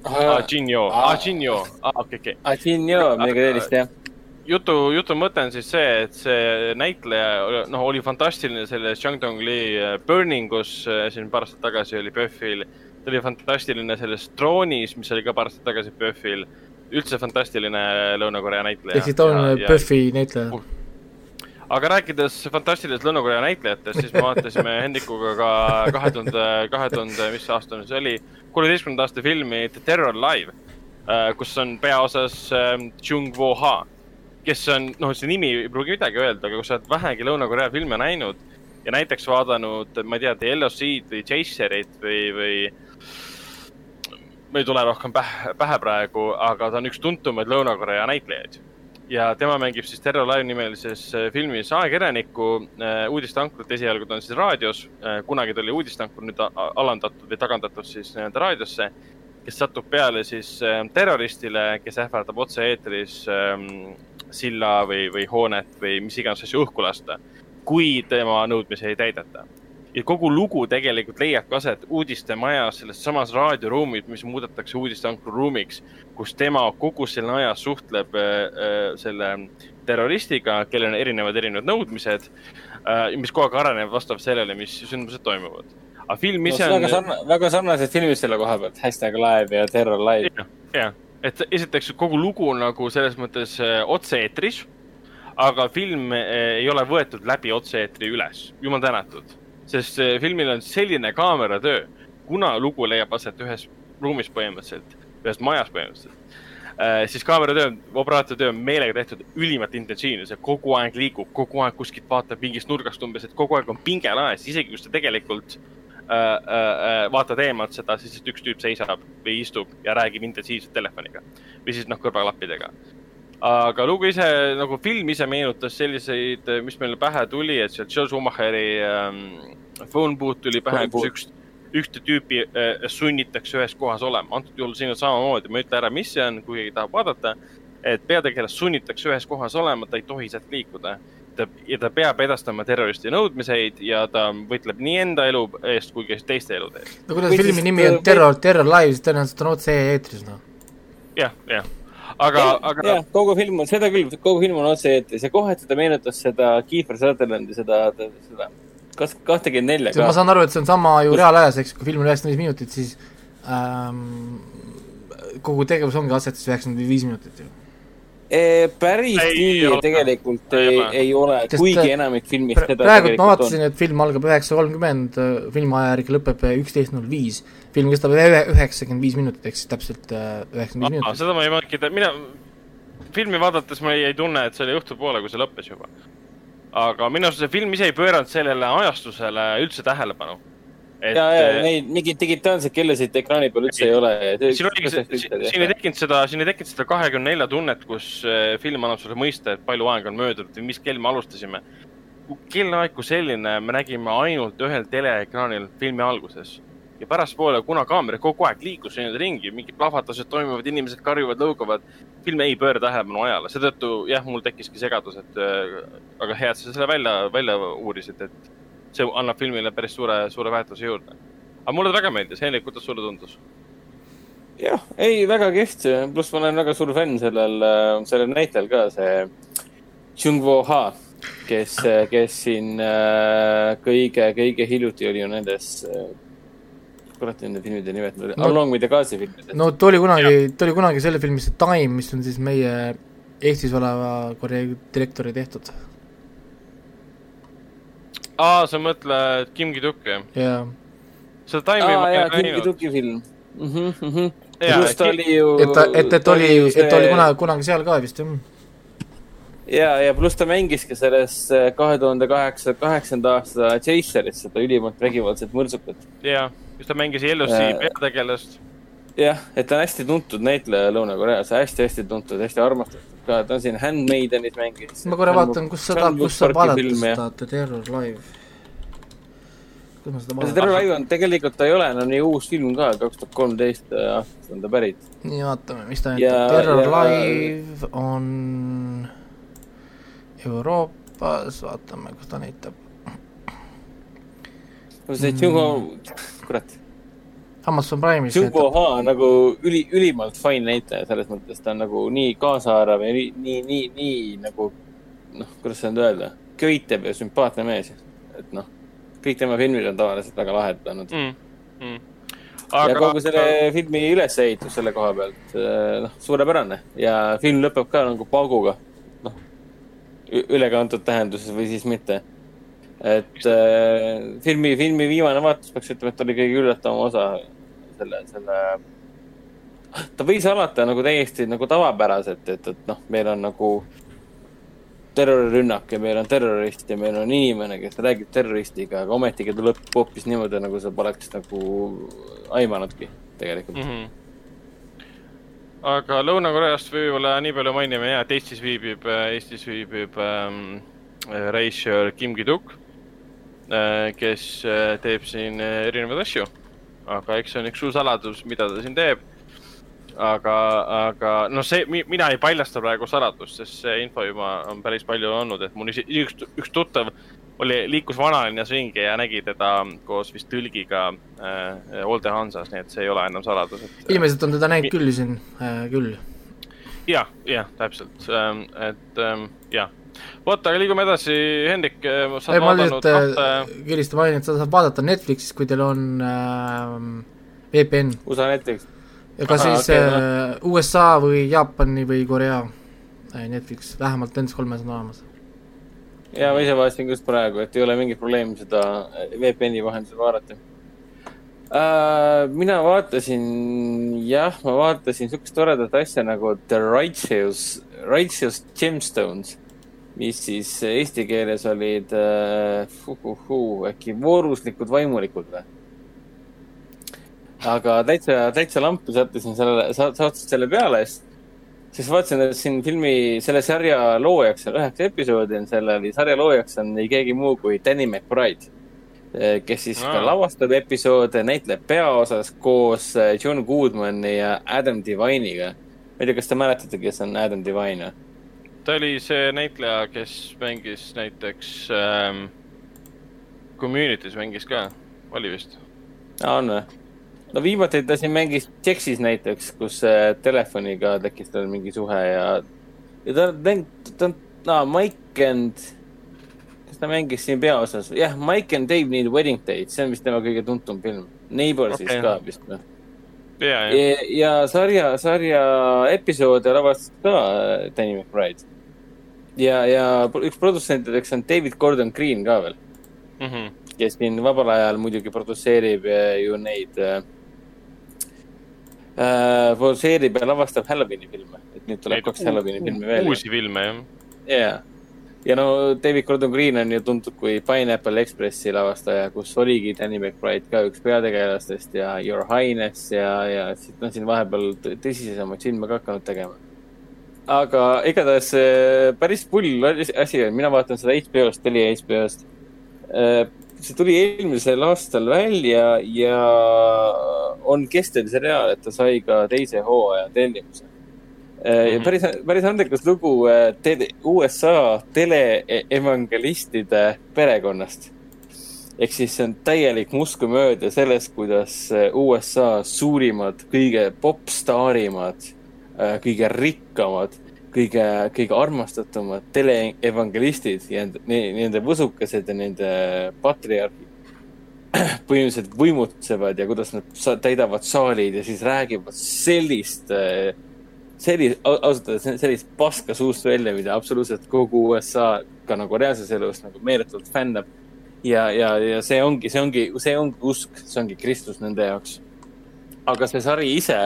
Ah, Jin-Yo, Aa. ah Jin-Yo, ah okei, okei. siin joo, midagi sellist jah. jutu, jutu mõte on siis see, et see näitleja, noh, oli fantastiline selles Young Dong Lee äh, Burning us äh, siin paar aastat tagasi oli PÖFFil. ta oli fantastiline selles Troonis, mis oli ka paar aastat tagasi PÖFFil. üldse fantastiline Lõuna-Korea näitleja. ehk siis ta on PÖFFi näitleja. aga rääkides fantastilisest Lõuna-Korea näitlejatest, siis me vaatasime Hendrikuga ka kahe tuhande, kahe tuhande, mis aastane see oli, kuueteistkümnenda aasta filmi The Terror Live, kus on peaosas ähm, Chung Wo Ha, kes on, noh, see nimi ei pruugi midagi öelda, aga kui sa oled vähegi Lõuna-Korea filme näinud ja näiteks vaadanud, ma ei tea, The LOC-d või Chaserit või, või ma ei tule rohkem pähe, pähe praegu, aga ta on üks tuntumaid Lõuna-Korea näitlejaid. Ja tema mängib siis Terror Live nimelises äh, filmis ajakirjanikku äh, uudisteankurit, esialgu ta on siis raadios, kunagi ta oli uudisteankur, nüüd alandatud või tagandatud siis nii-öelda raadiosse, kes satub peale siis äh, terroristile, kes ähvardab otse-eetris ähm, silla või, või hoonet või mis iganes asju õhku lasta, kui tema nõudmisi ei täideta ja kogu lugu tegelikult leiabki aset uudistemajas, selles samas raadioruumis, mis muudetakse uudisteankru ruumiks, kus tema kogu selle aja suhtleb äh, äh, selle terroristiga, kellel on erinevad, erinevad nõudmised äh,, mis kogu aeg arenevad vastavalt sellele, mis sündmused toimuvad. aga film ise väga on. väga sarnased filmid selle koha pealt, hashtag live ja terror live. jah, et esiteks kogu lugu nagu selles mõttes äh, otse-eetris, aga film äh, ei ole võetud läbi otse-eetri üles, jumal tänatud. sest äh, filmil on selline kaameratöö, kuna lugu leiab aset ühes ruumis põhimõtteliselt, ühes majas põhimõtteliselt siis kaameratöö, operaatori töö on meelega tehtud ülimalt intensiivne, see kogu aeg liigub, kogu aeg kuskilt vaatab mingist nurgast umbes, et kogu aeg on pinge laes, isegi kui sa tegelikult äh, äh, vaatad eemalt seda, siis üks tüüp seisab või istub ja räägib intensiivselt telefoniga või siis noh, kõrvaklappidega aga lugu ise nagu film ise meenutas selliseid, mis meile pähe tuli, et sealt Joe Schumacheri ähm, phone booth tuli pähe, kus üks, ühte tüüpi äh, sunnitakse ühes kohas olema. antud juhul siin on samamoodi, ma ei ütle ära, mis see on, kui keegi tahab vaadata. et peategelast sunnitakse ühes kohas olema, ta ei tohi sealt liikuda. Ta ja ta peab edastama terroristi nõudmiseid ja ta võitleb nii enda elu eest kui ka teiste elude eest. no kuna Või filmi siis, nimi on äh, Terror, Terror Live, siis tõenäoliselt on otse-eetris, noh. jah, jah, aga, aga jah, kogu film on, seda küll, kogu film on otse-eetris ja kohati ta meenutas seda Kiefer Sutherlandi, seda, seda kas kahtekümmend nelja ma ka. saan aru, et see on sama ju reaalajas, eks, kui film on üheksakümmend viis minutit, siis ähm, kogu tegevus ongi aset siis üheksakümmend viis minutit ju. Päris Ei nii ole. tegelikult Ei ei, ole. ei ole, kuigi äh, enamik filmist seda praegu ma vaatasin, et film algab üheksa kolmkümmend, filmi aja järgi lõpeb üksteist null viis. film kestab ühe- üheksakümmend viis minutit, ehk siis täpselt äh, üheksakümmend viis minutit. seda ma ei märkinud, mina filmi vaadates ma ei, ei tunne, et see oli õhtupoole, kui see lõppes juba. aga minu arust see film ise ei pööranud sellele ajastusele üldse tähelepanu. Et ja, ja eh, neid mingeid digitaalseid kellasid ekraani peal üldse ei ole. siin oligi see, siin ei tekkinud seda, siin ei tekkinud seda kahekümne nelja tunnet, kus eh, film annab sulle mõista, et palju aega on möödunud või mis kell me alustasime. kellaaeg kui selline me nägime ainult ühel teleekraanil filmi alguses ja pärastpoole, kuna kaamera kogu aeg liikus nii-öelda ringi, mingid plahvatused toimuvad, inimesed karjuvad, lõugavad, film ei pööra tähelepanu ajale, seetõttu jah, mul tekkiski segadus, et äh, aga hea, et sa selle välja, välja uurisid, et see annab filmile päris suure, suure väärtuse juurde. aga mulle ta väga meeldis, Hendrik, kuidas sulle tundus? jah, ei väga kihvt, pluss ma olen väga suur fänn sellel, sellel näitlejal ka, see Jung-Wo Ha, kes, kes siin äh, kõige, kõige hiljuti oli ju nendes, kurat, nende filmide nimed No- Along with the Gazi filmides. no ta oli kunagi, ta oli kunagi selle filmi see Time, mis on siis meie Eestis oleva Korea direktori tehtud aa, sa mõtled Kim Ki-duk, jah? ja seda Time'i ma ei jaa, ole Kim näinud. Ki-duki film mm. -hmm, mm -hmm. Jaa, pluss ta oli ju. et et, et oli, et ta oli kunagi, kunagi seal ka vist jah. ja, ja pluss ta mängis ka selles äh, kahe tuhande kaheksa, kaheksanda aasta Chaseris seda ülimalt vägivaldset mõrtsukat. jaa, just ta mängis LOC Äh, peategelast. jah, et ta on hästi tuntud näitleja Lõuna-Koreas, hästi-hästi tuntud, hästi armastatud ka, ta siin Handmaidenis mängis. ma korra vaatan, kus seda, kus saab vaadata seda The Terror Live. kus ma seda see vaatan? Terror Live on, tegelikult ta ei ole enam nii uus film ka, kaks tuhat kolmteist aastast on ta pärit. nii, vaatame, mis ta näitab. Terror ja- Live on Euroopas, vaatame, kus ta näitab. see Mm. Jungo, kurat, Amazon Prime'is Jungo näitab. Ha on nagu üli, ülimalt fine näitleja selles mõttes, ta on nagu nii kaasaarv ja nii, nii, nii, nii nagu noh, kuidas seda nüüd öelda, köitev ja sümpaatne mees. et noh, kõik tema filmid on tavaliselt väga lahedad olnud. mm,. Mm. ja kogu selle filmi ülesehitus selle koha pealt, noh, suurepärane ja film lõpeb ka nagu pauguga, noh, ülekantud tähenduses või siis mitte. et äh, filmi, filmi viimane vaatus peaks ütlema, et oli kõige üllatavam osa selle, selle. ta võis alata nagu täiesti nagu tavapäraselt, et, et noh, meil on nagu terrorirünnak ja meil on terrorist ja meil on inimene, kes räägib terroristiga, aga ometigi ta lõpeb hoopis niimoodi, nagu sa poleks nagu aimanudki tegelikult mm. -hmm. aga Lõuna-Koreast võib-olla nii palju mainime ja, et Eestis viibib, Eestis viibib ähm, reisijal Kim Ki-duk äh,, kes äh, teeb siin äh, erinevaid asju. Aga eks see on üks suur saladus, mida ta siin teeb. aga, aga noh, see, mina ei paljasta praegu saladust, sest see info juba on päris palju olnud, et mul isi- üks, üks tuttav oli, liikus vanalinnas ringi ja nägi teda koos vist tõlgiga äh, Olde Hansas, nii et see ei ole enam saladus, et. ilmselt on teda näinud küll siin äh,, küll. jah, jah, täpselt, et ähm, jah. vot, aga liigume edasi, Hendrik, sa ei, oled vaadanud kahte äh, kiiresti mainin, et seda saab vaadata Netflixis, kui teil on äh, VPN USA Netflix. ja ka Ahah, siis okei, äh, USA või Jaapani või Korea äh, Netflix, vähemalt nendes kolmes on olemas. ja ma ise vaatasin just praegu, et ei ole mingit probleemi seda VPN-i vahendusel vaadata. uh,. mina vaatasin, jah, ma vaatasin siukest toredat asja nagu The Righteous, Righteous Gemstones, mis siis eesti keeles olid uh, uh, äkki vooruslikud vaimulikud või? aga täitsa, täitsa lampu sattusin sellele, sattusin selle peale, sest siis vaatasin, et siin filmi, selle sarja loojaks on üheksa episoodi on sellel, sarja loojaks on ei keegi muu kui Danny McBride, kes siis ka Aa. lavastab episoode, näitleb peaosas koos eh, John Goodmani ja Adam Devine'iga. ma ei tea, kas te mäletate, kes on Adam Devine või? Ta oli see näitleja, kes mängis näiteks ähm, Community's mängis ka, oli vist. on või? no viimati ta siin mängis Texas näiteks, kus äh, telefoniga tekkis tal mingi suhe ja, ja ta on, ta on, aa, Mike and, kas ta mängis siin peaosas, jah, Mike and Dave Need Wedding Date, see on vist tema kõige tuntum film. Neighborsis okay. ka vist või? ja, ja, ja, ja sarja, sarja episoode lavastas ka äh, Danny McBride. ja, ja üks produtsentideks on David Gordon Green ka veel, Mhm. kes siin vabal ajal muidugi produtseerib äh, ju neid äh, produtseerib ja lavastab Halloweeni filme, et nüüd tuleb kaks Halloweeni filmi veel. uusi filme, jah. jaa, ja no David Gordon Green on ju tuntud kui Pineapple Expressi lavastaja, kus oligi Danny McBride ka üks peategelastest ja Your Highness ja, ja siit on siin vahepeal tõ- tõsisemaid filme ka hakanud tegema. Aga igatahes äh, päris pull asi on, mina vaatan seda HBO-st, Telia HBO-st. see tuli eelmisel aastal välja ja on kestev seriaal, et ta sai ka teise hooaja tellimuse. ja Mhm. päris, päris andekas lugu äh, tele, USA teleevangelistide perekonnast. ehk siis see on täielik muskumööda sellest, kuidas äh, USA suurimad, kõige popstaarimad, kõige rikkamad, kõige, kõige armastatumad teleevangelistid ja nende- võsukesed ja nende patriarhid põhimõtteliselt võimutsevad ja kuidas nad täidavad saalid ja siis räägivad sellist, sellist, ausalt öeldes sellist paska suust välja, mida absoluutselt kogu USA ka nagu reaalses elus nagu meeletult fännab. ja, ja, ja see ongi, see ongi, see ongi usk, see ongi kristlus nende jaoks. aga see sari ise,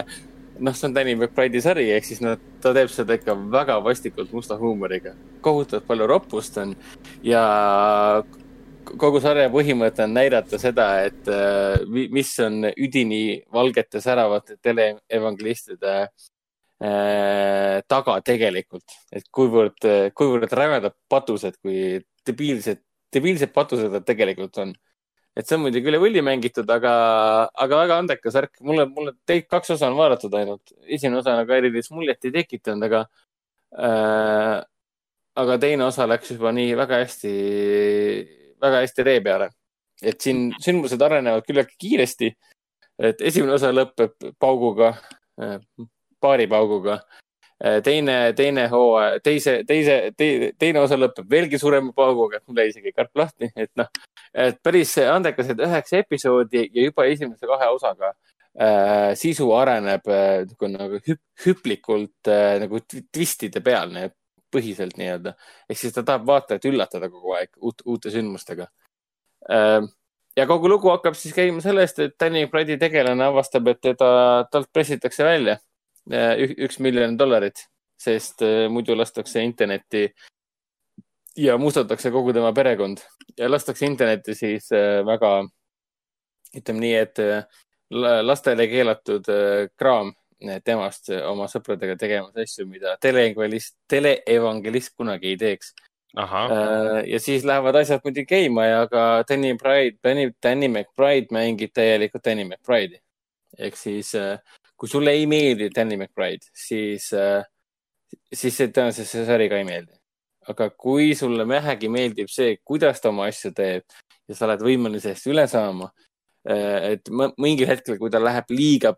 noh, see on Danny McBride'i sari, ehk siis nad, ta teeb seda ikka väga vastikult musta huumoriga. kohutavalt palju roppust on ja kogu sarja põhimõte on näidata seda, et äh, mi- mis on üdini valgete säravate teleevangelistide äh, taga tegelikult, et kuivõrd, kuivõrd rämedad patused, kui debiilsed, debiilsed patused nad tegelikult on. Et see on muidugi üle võlli mängitud, aga, aga väga andekas värk. mulle, mulle teid kaks osa on vaadatud ainult. esimene osa nagu erilist muljet ei tekitanud, aga äh,, aga teine osa läks juba nii väga hästi, väga hästi ree peale. et siin sündmused arenevad küllaltki kiiresti. et esimene osa lõpeb pauguga, paari pauguga. teine, teine hooaja, teise, teise te,, teine osa lõpeb veelgi suurema pauguga, mul jäi isegi karp lahti, et noh, et päris andekas, et üheksa episoodi ja juba esimese kahe osaga äh, sisu areneb äh, nagu, nagu hüp, hüplikult äh, nagu tw- twistide peal nii- põhiselt nii-öelda. ehk siis ta tahab vaatajat üllatada kogu aeg uut, uute sündmustega äh,. ja kogu lugu hakkab siis käima sellest, et Danny Brady tegelane avastab, et teda, talt pressitakse välja äh, üks miljon dollarit, sest äh, muidu lastakse internetti ja mustatakse kogu tema perekond ja lastakse internetti siis äh, väga, ütleme nii, et la- lastele keelatud kraam temast oma sõpradega tegemas asju, mida teleevangelist, teleevangelist kunagi ei teeks. ja siis lähevad asjad muidugi käima ja ka Danny Bride, Danny, Danny McBride mängib täielikult Danny McBride'i. ehk siis äh, kui sulle ei meeldi Danny McBride, siis, siis see tõenäoliselt see sari ka ei meeldi. aga kui sulle vähegi meeldib see, kuidas ta oma asju teeb ja sa oled võimeline sellest üle saama, et mõ- mingil hetkel, kui ta läheb liiga,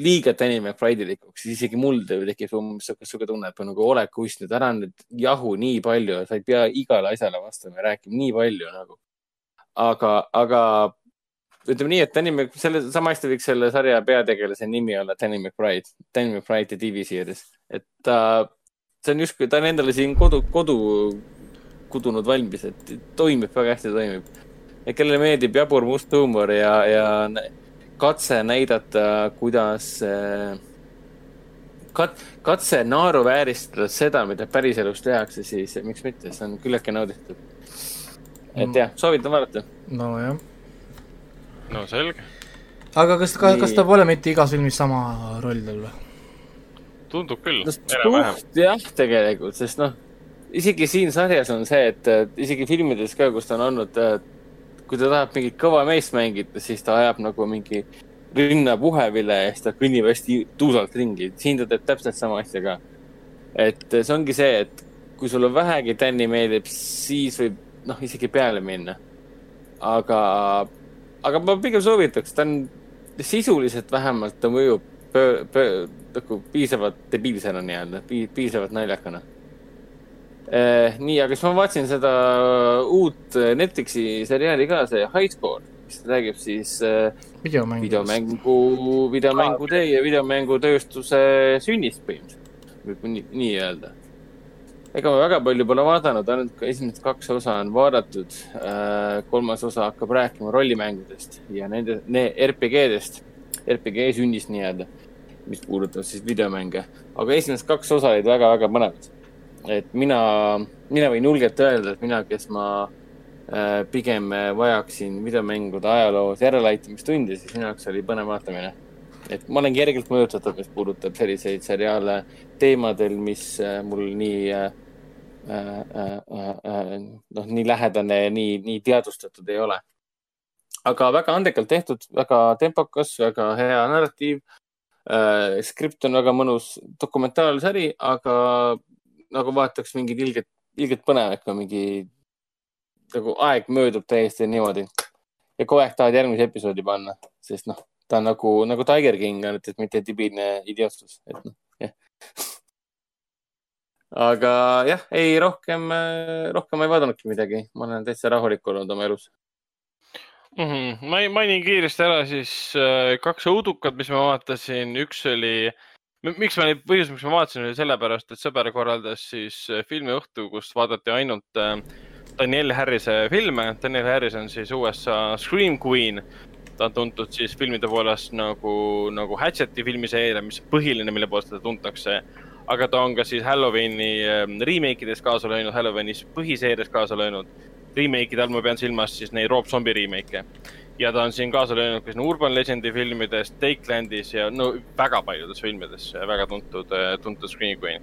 liiga Danny McBride'ilikuks, siis isegi mul tekib umbes sihuke tunne, et nagu ole kuss nüüd ära nüüd jahu nii palju, sa ei pea igale asjale vastama ja rääkima nii palju nagu. aga, aga ütleme nii, et Danny Mc, selle, sama hästi võiks selle sarja peategelase nimi olla Danny McBride, Danny McBride TV series, et ta, see on justkui, ta on endale siin kodu, kodu kudunud valmis, et toimib väga hästi, toimib. ja kellele meeldib jabur must huumor ja, ja katse näidata, kuidas äh, kat-, katse naeruvääristada seda, mida päriselus tehakse, siis miks mitte, see on küllaltki nauditav. et jah, soovitan vaadata. nojah. No selge, aga kas, kas Nii. ta pole mitte igas filmis sama roll tal või? tundub küll, no suht jah, tegelikult, sest noh, isegi siin sarjas on see, et isegi filmides ka, kus ta on olnud, kui ta tahab mingit kõva meest mängida, siis ta ajab nagu mingi rünnab uhevile ja siis ta kõnnib hästi tuusalt ringi. siin ta teeb täpselt sama asja ka. et see ongi see, et kui sulle vähegi Tänni meeldib, siis võib noh, isegi peale minna. aga, aga ma pigem soovitaks, ta on sisuliselt vähemalt ta mõjub nagu piisavalt debiilsena nii-öelda, piisavalt naljakana. nii, aga siis ma vaatasin seda uut Netflixi seriaali ka, see High Score, mis räägib siis äh, videomäng. videomängu, videomängude ja videomängutööstuse sünnist põhimõtteliselt, võib nii, nii öelda. Ega ma väga palju pole vaadanud, ainult ka esimesed kaks osa on vaadatud. kolmas osa hakkab rääkima rollimängudest ja nende ne, RPG-dest, RPG sünnist nii-öelda, mis puudutab siis videomänge. aga esimesed kaks osa olid väga-väga põnevad. et mina, mina võin julgelt öelda, et mina, kes ma äh, pigem vajaksin videomängude ajaloos järeleaitamistunde, siis minu jaoks oli põnev vaatamine. et ma olen kergelt mõjutatud, mis puudutab selliseid seriaale teemadel, mis äh, mul nii äh, äh, äh, äh, noh, nii lähedane nii, nii teadvustatud ei ole. aga väga andekalt tehtud, väga tempokas, väga hea narratiiv äh,. skript on väga mõnus dokumentaalsari, aga nagu vaataks mingit ilget, ilget põnevikku, mingi nagu aeg möödub täiesti niimoodi ja kogu aeg tahad järgmise episoodi panna, sest noh, ta on nagu, nagu Tiger King, ainult et mitte debiilne idiootsus, et noh, jah. aga jah, ei rohkem, rohkem ma ei vaadanudki midagi, ma olen täitsa rahulik olnud oma elus. mm. -hmm. ma mainin kiiresti ära siis äh, kaks õudukat, mis ma vaatasin, üks oli, miks ma neid, põhjus, miks ma vaatasin, oli sellepärast, et sõber korraldas siis äh, filmiõhtu, kus vaadati ainult äh, Daniel Harrise filme. Daniel Harris on siis USA Scream Queen. ta on tuntud siis filmide poolest nagu, nagu Hatcheti filmiseeria, mis on põhiline, mille poolest teda tuntakse. Aga ta on ka siis Halloweeni äh, remake ides kaasa löönud, Halloweenis põhiseerias kaasa löönud remake'ide all ma pean silmas siis neid Rob Zombie remake'e. ja ta on siin kaasa löönud ka siin Urban Legendi filmides, Takelandis ja no väga paljudes filmides, väga tuntud, tuntud Screen Queen.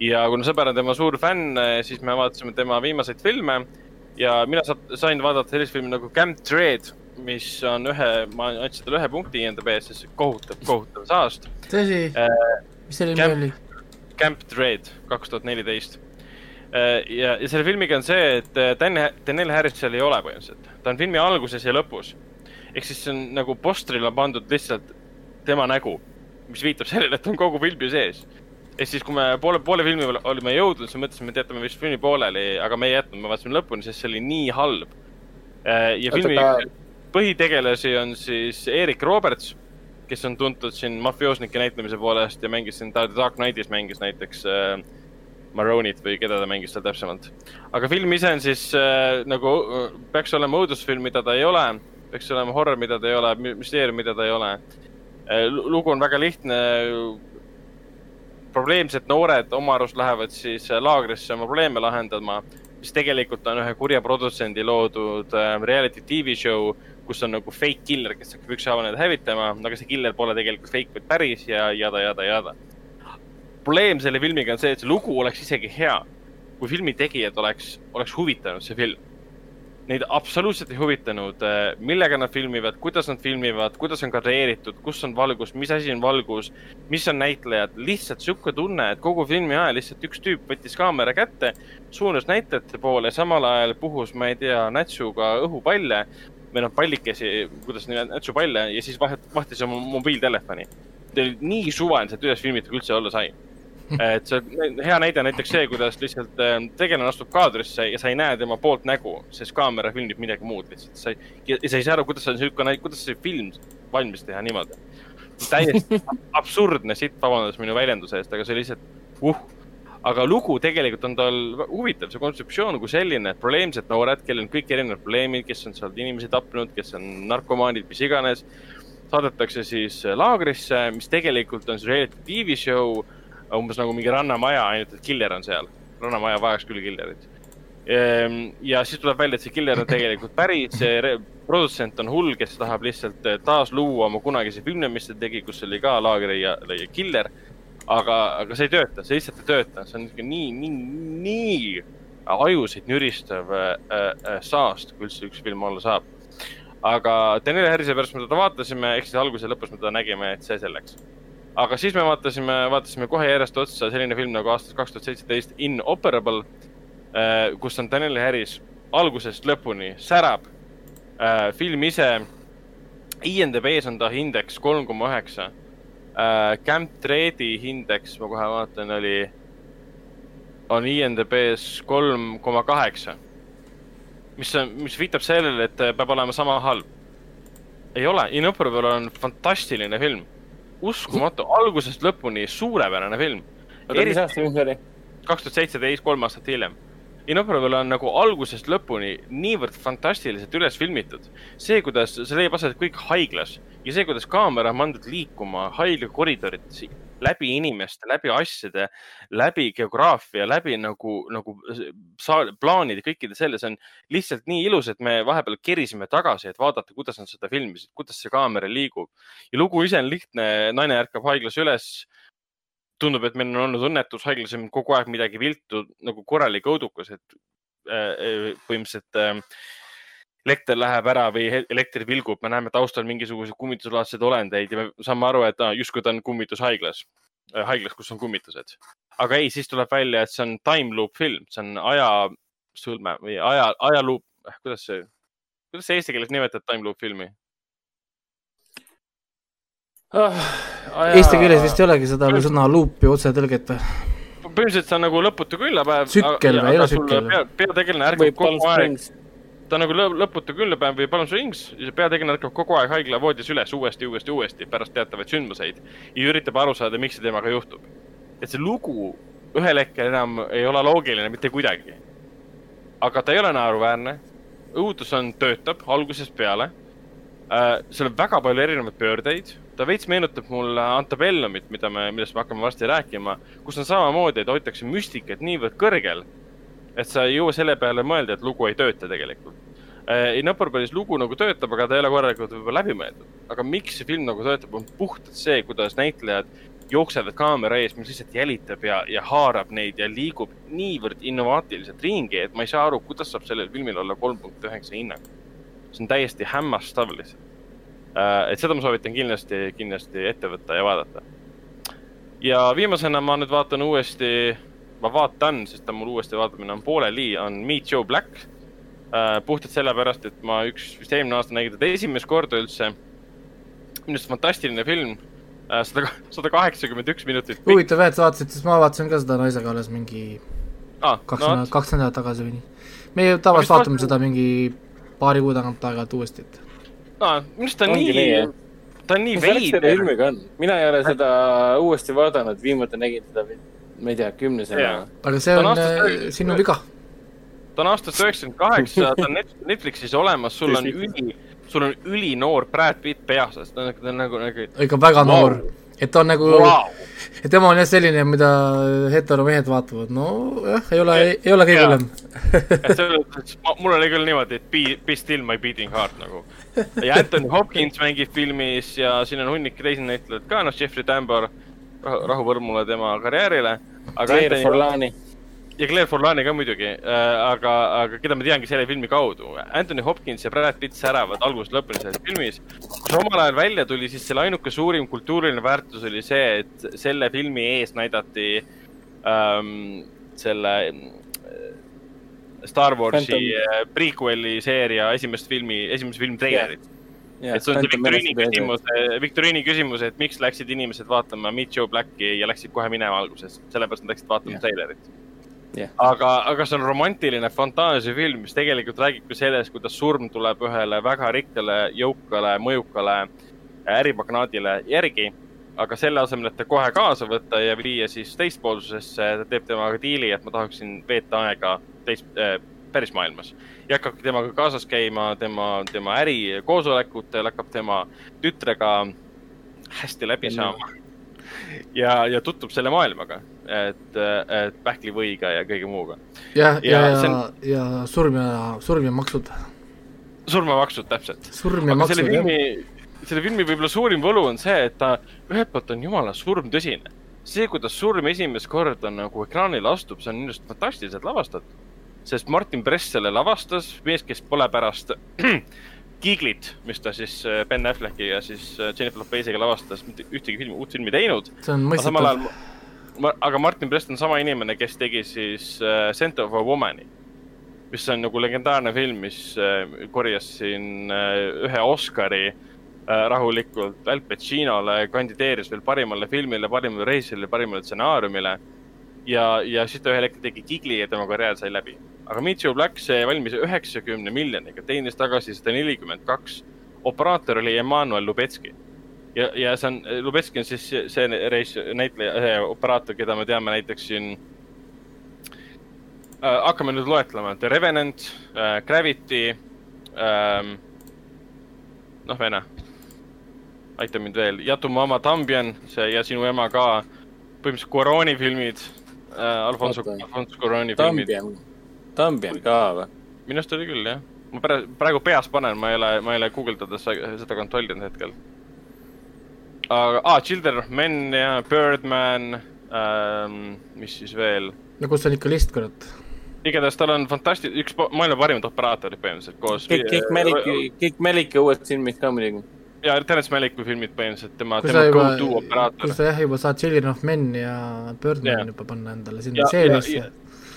ja kuna sõber on tema suur fänn, siis me vaatasime tema viimaseid filme ja mina sa- sain vaadata sellist filmi nagu Camp Dread, mis on ühe, ma andsin talle ühe punkti IMDB-s, sest kohutav, kohutav saast. tõsi, mis selle nimi oli? Camp Dread kaks tuhat neliteist. ja, ja selle filmiga on see, et äh, Dan, Daniel Harris seal ei ole põhimõtteliselt, ta on filmi alguses ja lõpus. ehk siis see on nagu postrile pandud lihtsalt tema nägu, mis viitab sellele, et on kogu filmi sees. ehk siis, kui me poole, poole filmi olime jõudnud, siis mõtlesime, et jätame vist filmi pooleli, aga me ei jätnud, me vaatasime lõpuni, sest see oli nii halb. ja Oota, filmi ta- põhitegelasi on siis Erik Roberts, kes on tuntud siin mafioosnike näitlemise poolest ja mängis siin The Dark Knightis mängis näiteks äh, Maronit või keda ta mängis seal täpsemalt. aga film ise on siis äh, nagu äh, peaks olema õudusfilm, mida ta ei ole, peaks olema horror, mida ta ei ole, müsteerium, mida ta ei ole äh,. lugu on väga lihtne. probleemsed noored oma arust lähevad siis äh, laagrisse oma probleeme lahendama, mis tegelikult on ühe kurja produtsendi loodud äh, reality tv show, kus on nagu fake killer, kes hakkab ükshaaval neid hävitama, aga see killer pole tegelikult fake, vaid päris ja jada, jada, jada. probleem selle filmiga on see, et see lugu oleks isegi hea, kui filmi tegijad oleks, oleks huvitanud see film. Neid absoluutselt ei huvitanud, millega nad filmivad, kuidas nad filmivad, kuidas on kadreeritud, kus on valgus, mis asi on valgus, mis on näitlejad, lihtsalt sihuke tunne, et kogu filmi ajal lihtsalt üks tüüp võttis kaamera kätte, suunas näitlejate poole, samal ajal puhus, ma ei tea, nätsuga õhupalle või noh, pallikesi, kuidas nii, nätsupalle ja siis vahet-, vahtis oma mobiiltelefoni. ta oli nii suvaliselt üles filmitud, kui üldse olla sai. et see on hea näide on näiteks see, kuidas lihtsalt äh, tegelane astub kaadrisse ja sa ei näe tema poolt nägu, sest kaamera filmib midagi muud lihtsalt. sa ei, ja sa ei saa aru, kuidas on siukene, kuidas see film valmis teha niimoodi. täiesti absurdne sitt, vabandust minu väljenduse eest, aga see lihtsalt uh. Aga lugu tegelikult on tal huvitav, see kontseptsioon kui selline, et probleemsed noored, kellel on kõik erinevad probleemid, kes on seal inimesi tapnud, kes on narkomaanid, mis iganes. saadetakse siis laagrisse, mis tegelikult on siis reality tv show, umbes nagu mingi Rannamaja, ainult et killer on seal. Rannamaja vajaks küll killerit. ja siis tuleb välja, et see killer on tegelikult päris, see produtsent on hull, kes tahab lihtsalt eh, taasluua oma kunagise filmi, mis ta tegi, kus oli ka laagri ja, ja killer. aga, aga see ei tööta, see lihtsalt ei tööta, see on nii, nii, nii ajusid nüristav äh, äh, saast, kui üldse üks film olla saab. aga Daniel Harrise pärast me teda vaatasime, ehk siis alguse ja lõpus me teda nägime, et see selleks. aga siis me vaatasime, vaatasime kohe järjest otsa selline film nagu aastast kaks tuhat seitseteist Inoperable, kus on Daniel Harris algusest lõpuni särab. film ise, IMDB-s on ta indeks kolm koma üheksa. Camp Trade indeks, ma kohe vaatan, oli, on IMDB-s kolm koma kaheksa. mis on, mis viitab sellele, et peab olema sama halb. ei ole, Inoperable on fantastiline film. uskumatu, algusest lõpuni suurepärane film. oota, mis aasta see oli? kaks tuhat seitseteist, kolm aastat hiljem. Inoperable on nagu algusest lõpuni niivõrd fantastiliselt üles filmitud. see, kuidas, see leiab aset kõik haiglas ja see, kuidas kaamera on pandud liikuma haigla koridorides, läbi inimeste, läbi asjade, läbi geograafia, läbi nagu, nagu saa-, plaanide, kõikide selle, see on lihtsalt nii ilus, et me vahepeal kerisime tagasi, et vaadata, kuidas nad seda filmisid, kuidas see kaamera liigub. ja lugu ise on lihtne, naine ärkab haiglas üles tundub, et meil on olnud õnnetus, haiglas on kogu aeg midagi viltu nagu korralik õudukas, et äh, põhimõtteliselt äh, elekter läheb ära või elekter vilgub, me näeme taustal mingisuguseid kummituslaadseid olendeid ja me saame aru, et ah, justkui ta on kummitushaiglas, haiglas, kus on kummitused. aga ei, siis tuleb välja, et see on time loop film, see on ajasõlme või aja, ajaluup, kuidas see, kuidas see eesti keeles nimetad time loop filmi? Eesti keeles vist ei olegi seda sõna luupi otsetõlget või? põhimõtteliselt see on nagu lõputu küllapäev. Tsükkel või elusükkel või? peategelane või ärkab kogu aeg, ta on nagu lõ- lõputu küllapäev või Palm Springs, peategelane ärkab kogu aeg haiglavoodis üles uuesti, uuesti, uuesti pärast teatavaid sündmuseid ja üritab aru saada, miks see temaga juhtub. et see lugu ühel hetkel enam ei ole loogiline mitte kuidagi. aga ta ei ole naeruväärne, õudus on, töötab algusest peale. Seal on väga palju erinevaid pöördeid, ta veits meenutab mulle Antebellumit, mida me, millest me hakkame varsti rääkima, kus on samamoodi, et hoitakse müstikat niivõrd kõrgel, et sa ei jõua selle peale mõelda, et lugu ei tööta tegelikult. Inoperabilis lugu nagu töötab, aga ta ei ole korralikult võib-olla läbi mõeldud. aga miks see film nagu töötab, on puhtalt see, kuidas näitlejad jooksevad kaamera ees, mis lihtsalt jälitab ja, ja haarab neid ja liigub niivõrd innovaatiliselt ringi, et ma ei saa aru, kuidas saab sellel filmil olla kolm punkt üheksa hinnang. See on täiesti hämmastav lihtsalt. et seda ma soovitan kindlasti, kindlasti ette võtta ja vaadata. ja viimasena ma nüüd vaatan uuesti, ma vaatan, sest ta mul uuesti vaatamine on pooleli, on Meet Joe Black. puhtalt sellepärast, et ma üks, vist eelmine aasta nägin teda esimest korda üldse. minu arust fantastiline film. sada, sada kaheksakümmend üks minutit huvitav jah, et sa vaatasid, sest ma vaatasin ka seda naisega alles mingi Ah, kaks no, kaks nädalat tagasi või nii. meie tavaliselt vaatame vaatasin- seda mingi paari kuu tagant aeg-ajalt uuesti, et no, minu arust ta on nii, nii ta on nii mis värk selle veider. filmiga on? mina ei ole seda uuesti vaadanud, viimati nägin seda, ma ei tea, kümnesena aga see Ta on on äh, sinu viga. ta on aastast üheksakümmend kaheksa, ta on Net- Netflixis olemas, sul on üli, sul on ülinoor Brad Pitt peas, ta on nagu, nagu, nagu ikka väga noor, et ta on nagu wow., et tema on jah selline, mida heteromehed vaatavad, nojah, ei ole, ei ole kõige hullem. mul oli küll niimoodi, et be, be still my beating heart nagu. ja Anthony Hopkins mängib filmis ja siin on hunnik teisi näitlejaid ka, noh, Jeffrey Tambor, rahu põrmule tema karjäärile. aga Anthony Forlani. Ja Claire Forlani ka muidugi äh,, aga, aga keda ma teangi selle filmi kaudu. Anthony Hopkins ja Brad Pitt säravad algusest lõpuni selles filmis. kui omal ajal välja tuli, siis selle ainuke suurim kultuuriline väärtus oli see, et selle filmi ees näidati ähm, selle äh, Star Warsi Phantom. äh, prequel'i seeria esimest filmi, esimest filmi treilerit. et see on see viktoriini küsimus, viktoriini küsimus, et miks läksid inimesed vaatama Meet Joe Blacki ja läksid kohe minema alguses, sellepärast nad läksid vaatama Jah. treilerit. Jah. aga, aga see on romantiline fantaasiafilm, mis tegelikult räägibki sellest, kuidas surm tuleb ühele väga rikkale, jõukale, mõjukale ärimagnaadile järgi. aga selle asemel, et ta kohe kaasa võtta ja viia siis teispoolsusesse, ta teeb temaga diili, et ma tahaksin veeta aega teist äh,, päris maailmas. ja hakkabki temaga kaasas käima tema, tema ärikoosolekutel, hakkab tema tütrega hästi läbi saama. ja, ja tutvub selle maailmaga, et, et pähklivõiga ja kõige muuga. ja, ja, ja, ja, on- ja surm ja, surm ja maksud. surmamaksud täpselt surm ja aga selle maksud, jah. filmi, selle filmi võib-olla suurim võlu on see, et ta ühelt poolt on jumala surmtõsine. see, kuidas surm esimest korda nagu ekraanile astub, see on minu arust fantastiliselt lavastatud. sest Martin Press selle lavastas, mees, kes pole pärast Giglit, mis ta siis äh, Ben Afflecki ja siis äh, Jennifer Lopez'iga lavastas, mitte ühtegi filmi, uut filmi teinud. see on mõistetav. Aga Martin Prest on sama inimene, kes tegi siis äh, Scent of a Woman'i, mis on nagu legendaarne film, mis äh, korjas siin äh, ühe Oscari äh, rahulikult Al Pacinole, kandideeris veel parimale filmile, parimale reisile, parimale stsenaariumile. ja, ja siis ta ühel hetkel tegi Gigli ja tema karjäär sai läbi. aga Joe Black, see valmis üheksakümne miljoniga, teenis tagasi sada nelikümmend kaks. operaator oli Emmanuel Lubetski ja, ja see on, Lubetski on siis see- reis, näitleja, see operaator, keda me teame näiteks siin äh,. hakkame nüüd loetlema, The Revenant äh,, Gravity ähm,. noh, vene. aita mind veel, Yatu Mama Tambien, see ja sinu ema ka. põhimõtteliselt Cuaroni filmid äh,, Alfonso. Alfonso Cuaroni filmid. Tambien, ka või? minu arust oli küll jah. ma praegu peas panen, ma ei ole, ma ei ole guugeldades seda kontrollinud hetkel. Aga ah,, Children of Men ja Birdman ähm,, mis siis veel. no kus on ikka list, kurat. igatahes tal on fantastiline, üks maailma parimad operaatorid põhimõtteliselt koos. kõik, kõik Maliki, kõik Maliki uued filmid ka muidugi. ja Terence Malicku filmid põhimõtteliselt, tema, tema go-to, operaator kui. sa jah, juba saad Children of Men ja Birdman Jah. juba panna endale sinna, seeriasse ja,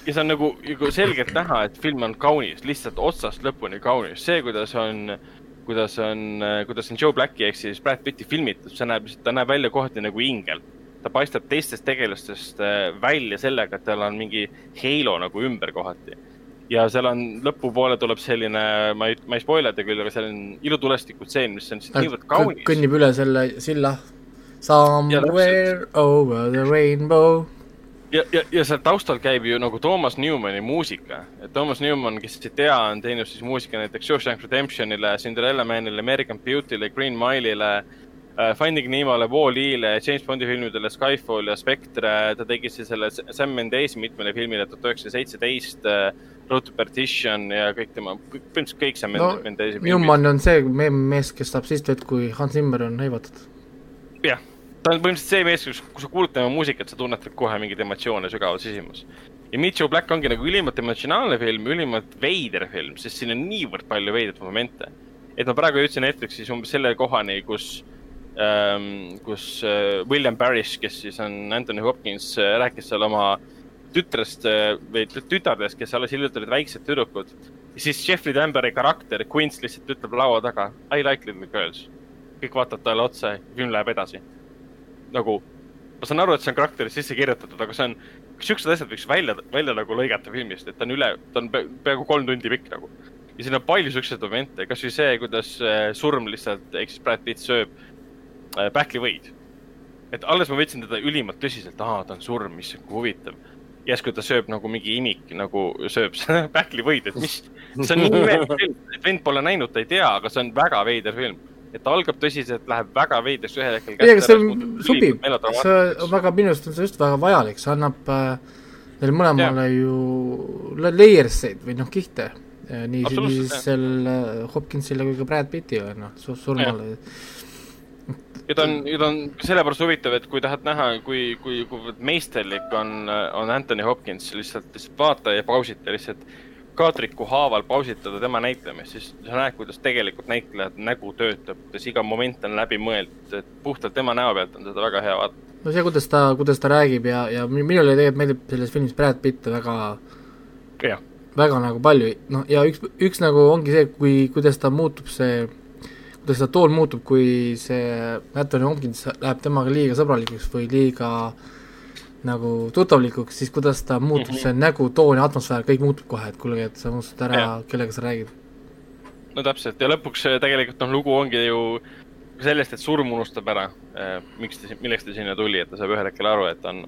ja see on nagu, nagu selgelt näha, et film on kaunis, lihtsalt otsast lõpuni kaunis. see, kuidas on, kuidas on, kuidas on Joe Blacki ehk siis Brad Pitti filmitud, see näeb, ta näeb välja kohati nagu ingel. ta paistab teistest tegelastest äh, välja sellega, et tal on mingi halo nagu ümber kohati. ja seal on lõpupoole tuleb selline, ma ei, ma ei spoilerda küll, aga seal on ilutulestiku tseen, mis on lihtsalt niivõrd kaunis. kõnnib üle selle silla. Somewhere over the rainbow. ja, ja, ja seal taustal käib ju nagu Toomas Newmani muusika. et Toomas Newman, kes ei tea, on teinud siis muusika näiteks Shawshank Redemptionile, Cinderella Manile, American Beauty'le, Green Mile'ile äh,, Finding Nemo'le, Wall-E-le, James Bondi filmidele Skyfall ja Spectre. ta tegi siis selle Sam Mendesi mitmele filmile tuhat üheksasada seitseteist, Road to Perdition ja kõik tema, põhimõtteliselt kõik Sam no Mendesi filmid. Newman on see me- mees, kes saab siis tööd, kui Hans Zimmer on hõivatud. jah, ta on põhimõtteliselt see mees, kus, kui sa kuulad tema muusikat, sa tunnetad kohe mingeid emotsioone sügavas sisimas. ja Joe Black ongi nagu ülimalt emotsionaalne film, ülimalt veider film, sest siin on niivõrd palju veidraid momente. et ma praegu jõudsin Netflixis umbes selle kohani, kus ähm,, kus äh, William Parrish, kes siis on Anthony Hopkins äh,, rääkis seal oma tütrest äh, või tü- tütardest, kes alles hiljuti olid väiksed tüdrukud. ja siis Jeffrey Tamberi karakter Quince lihtsalt ütleb laua taga I like little girls. kõik vaatavad talle otsa ja film läheb edasi. nagu, ma saan aru, et see on karakteri sisse kirjutatud, aga see on, siuksed asjad võiks välja, välja nagu lõigata filmist, et ta on üle, ta on pe- peaaegu kolm tundi pikk nagu. ja siin on palju siukseid momente, kasvõi see, kuidas äh, surm lihtsalt, ehk siis Brad Pitt sööb äh, pähklivõid. et alles ma võtsin teda ülimalt tõsiselt, aa, ta on surm, mis huvitav. järsku ta sööb nagu mingi imik nagu sööb pähklivõid, et mis, see on nii veider film, et vend pole näinud, ta ei tea, aga see on väga veider film. Et ta algab tõsiselt, läheb väga veidriks ühel hetkel. ei, aga see on- sobib, see on väga, minu arust on see just väga vajalik, see annab äh, neile mõlemale ju la- layers eid või noh, kihte. nii, Absoluutselt, nii jah. sel äh, Hopkinsile kui ka Brad Pittile, noh, surmale. ja ta on, ja ta on sellepärast huvitav, et kui tahad näha, kui, kui, kui meisterlik on, on Anthony Hopkins, lihtsalt, lihtsalt vaata ja pausita lihtsalt kaadriku haaval pausitada tema näitlemist, siis sa näed, kuidas tegelikult näitleja nägu töötab, kuidas iga moment on läbi mõeldud, et puhtalt tema näo pealt on seda väga hea vaadata. no see, kuidas ta, kuidas ta räägib ja, ja mi- minule tegelikult meeldib selles filmis Brad Pitt väga jah, väga nagu palju, noh ja üks, üks nagu ongi see, kui, kuidas ta muutub see, kuidas ta toon muutub, kui see Anthony Hopkins läheb temaga liiga sõbralikuks või liiga nagu tuttavlikuks, siis kuidas ta muutub mm, -hmm. see nägu, toon ja atmosfäär, kõik muutub kohe, et kuule, et sa unustad ära kellega sa räägid. no täpselt ja lõpuks äh, tegelikult noh, lugu ongi ju sellest, et surm unustab ära, miks ta, milleks ta sinna tuli, et ta saab ühel hetkel aru, et ta on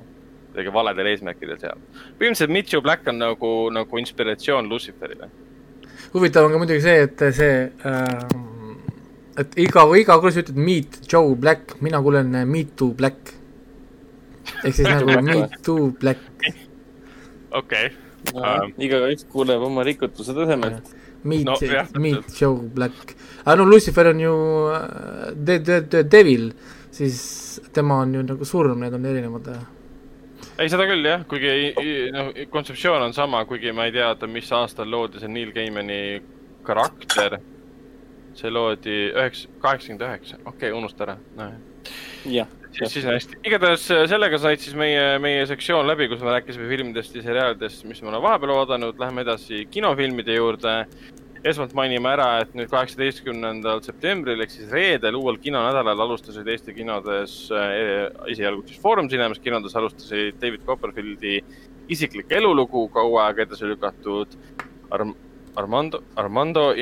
kuidagi valedel eesmärkidel seal. põhimõtteliselt Mitchu Black on nagu, nagu inspiratsioon Luciferile. huvitav on ka muidugi see, et see äh,, et iga, iga kord sa ütled meet Joe Black, mina kuulen meet to black. Ehk siis nagu Black meet to black, okei, Ähm. igaüks kuuleb oma rikutuse tasemelt. meet No, meet Joe Black. aga no Lucifer on ju äh, the, the, the devil, siis tema on ju nagu surm, need on erinevad ei seda küll jah, kuigi noh, kontseptsioon on sama, kuigi ma ei teadnud, mis aastal loodi see Neil Gaimani karakter. see loodi üheksa, kaheksakümmend üheksa, okei okay,, unusta ära no,. jah, siis, siis on hästi, igatahes äh, sellega said siis meie, meie sektsioon läbi, kus me rääkisime filmidest ja seriaalidest, mis me oleme vahepeal vaadanud, läheme edasi kinofilmide juurde. esmalt mainime ära, et nüüd kaheksateistkümnendal septembril ehk siis reedel, uuel kinonädalal alustasid Eesti kinodes äh,, esialgu siis Foorum Cinemas kinodes alustasid David Copperfieldi isiklik elulugu, kaua aega edasi lükatud Arm-, Armando, Armando,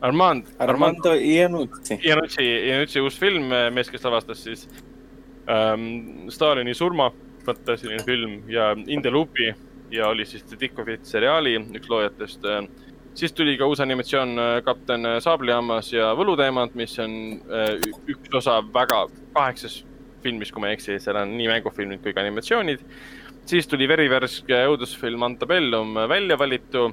Armand, Armando Iannucci. Iannucci, Iannucci uus film, mees, kes lavastas siis ähm, Stalini surma, fantastiline film ja In the Loopi ja oli siis The Dick of It seriaali üks loojatest äh,. siis tuli ka uus animatsioon äh, Kapten Saablihammas ja Võluteemad, mis on äh, üks osa väga kaheksas filmis, kui ma ei eksi, seal on nii mängufilmid kui ka animatsioonid. siis tuli verivärske õudusfilm Antebellum välja valitu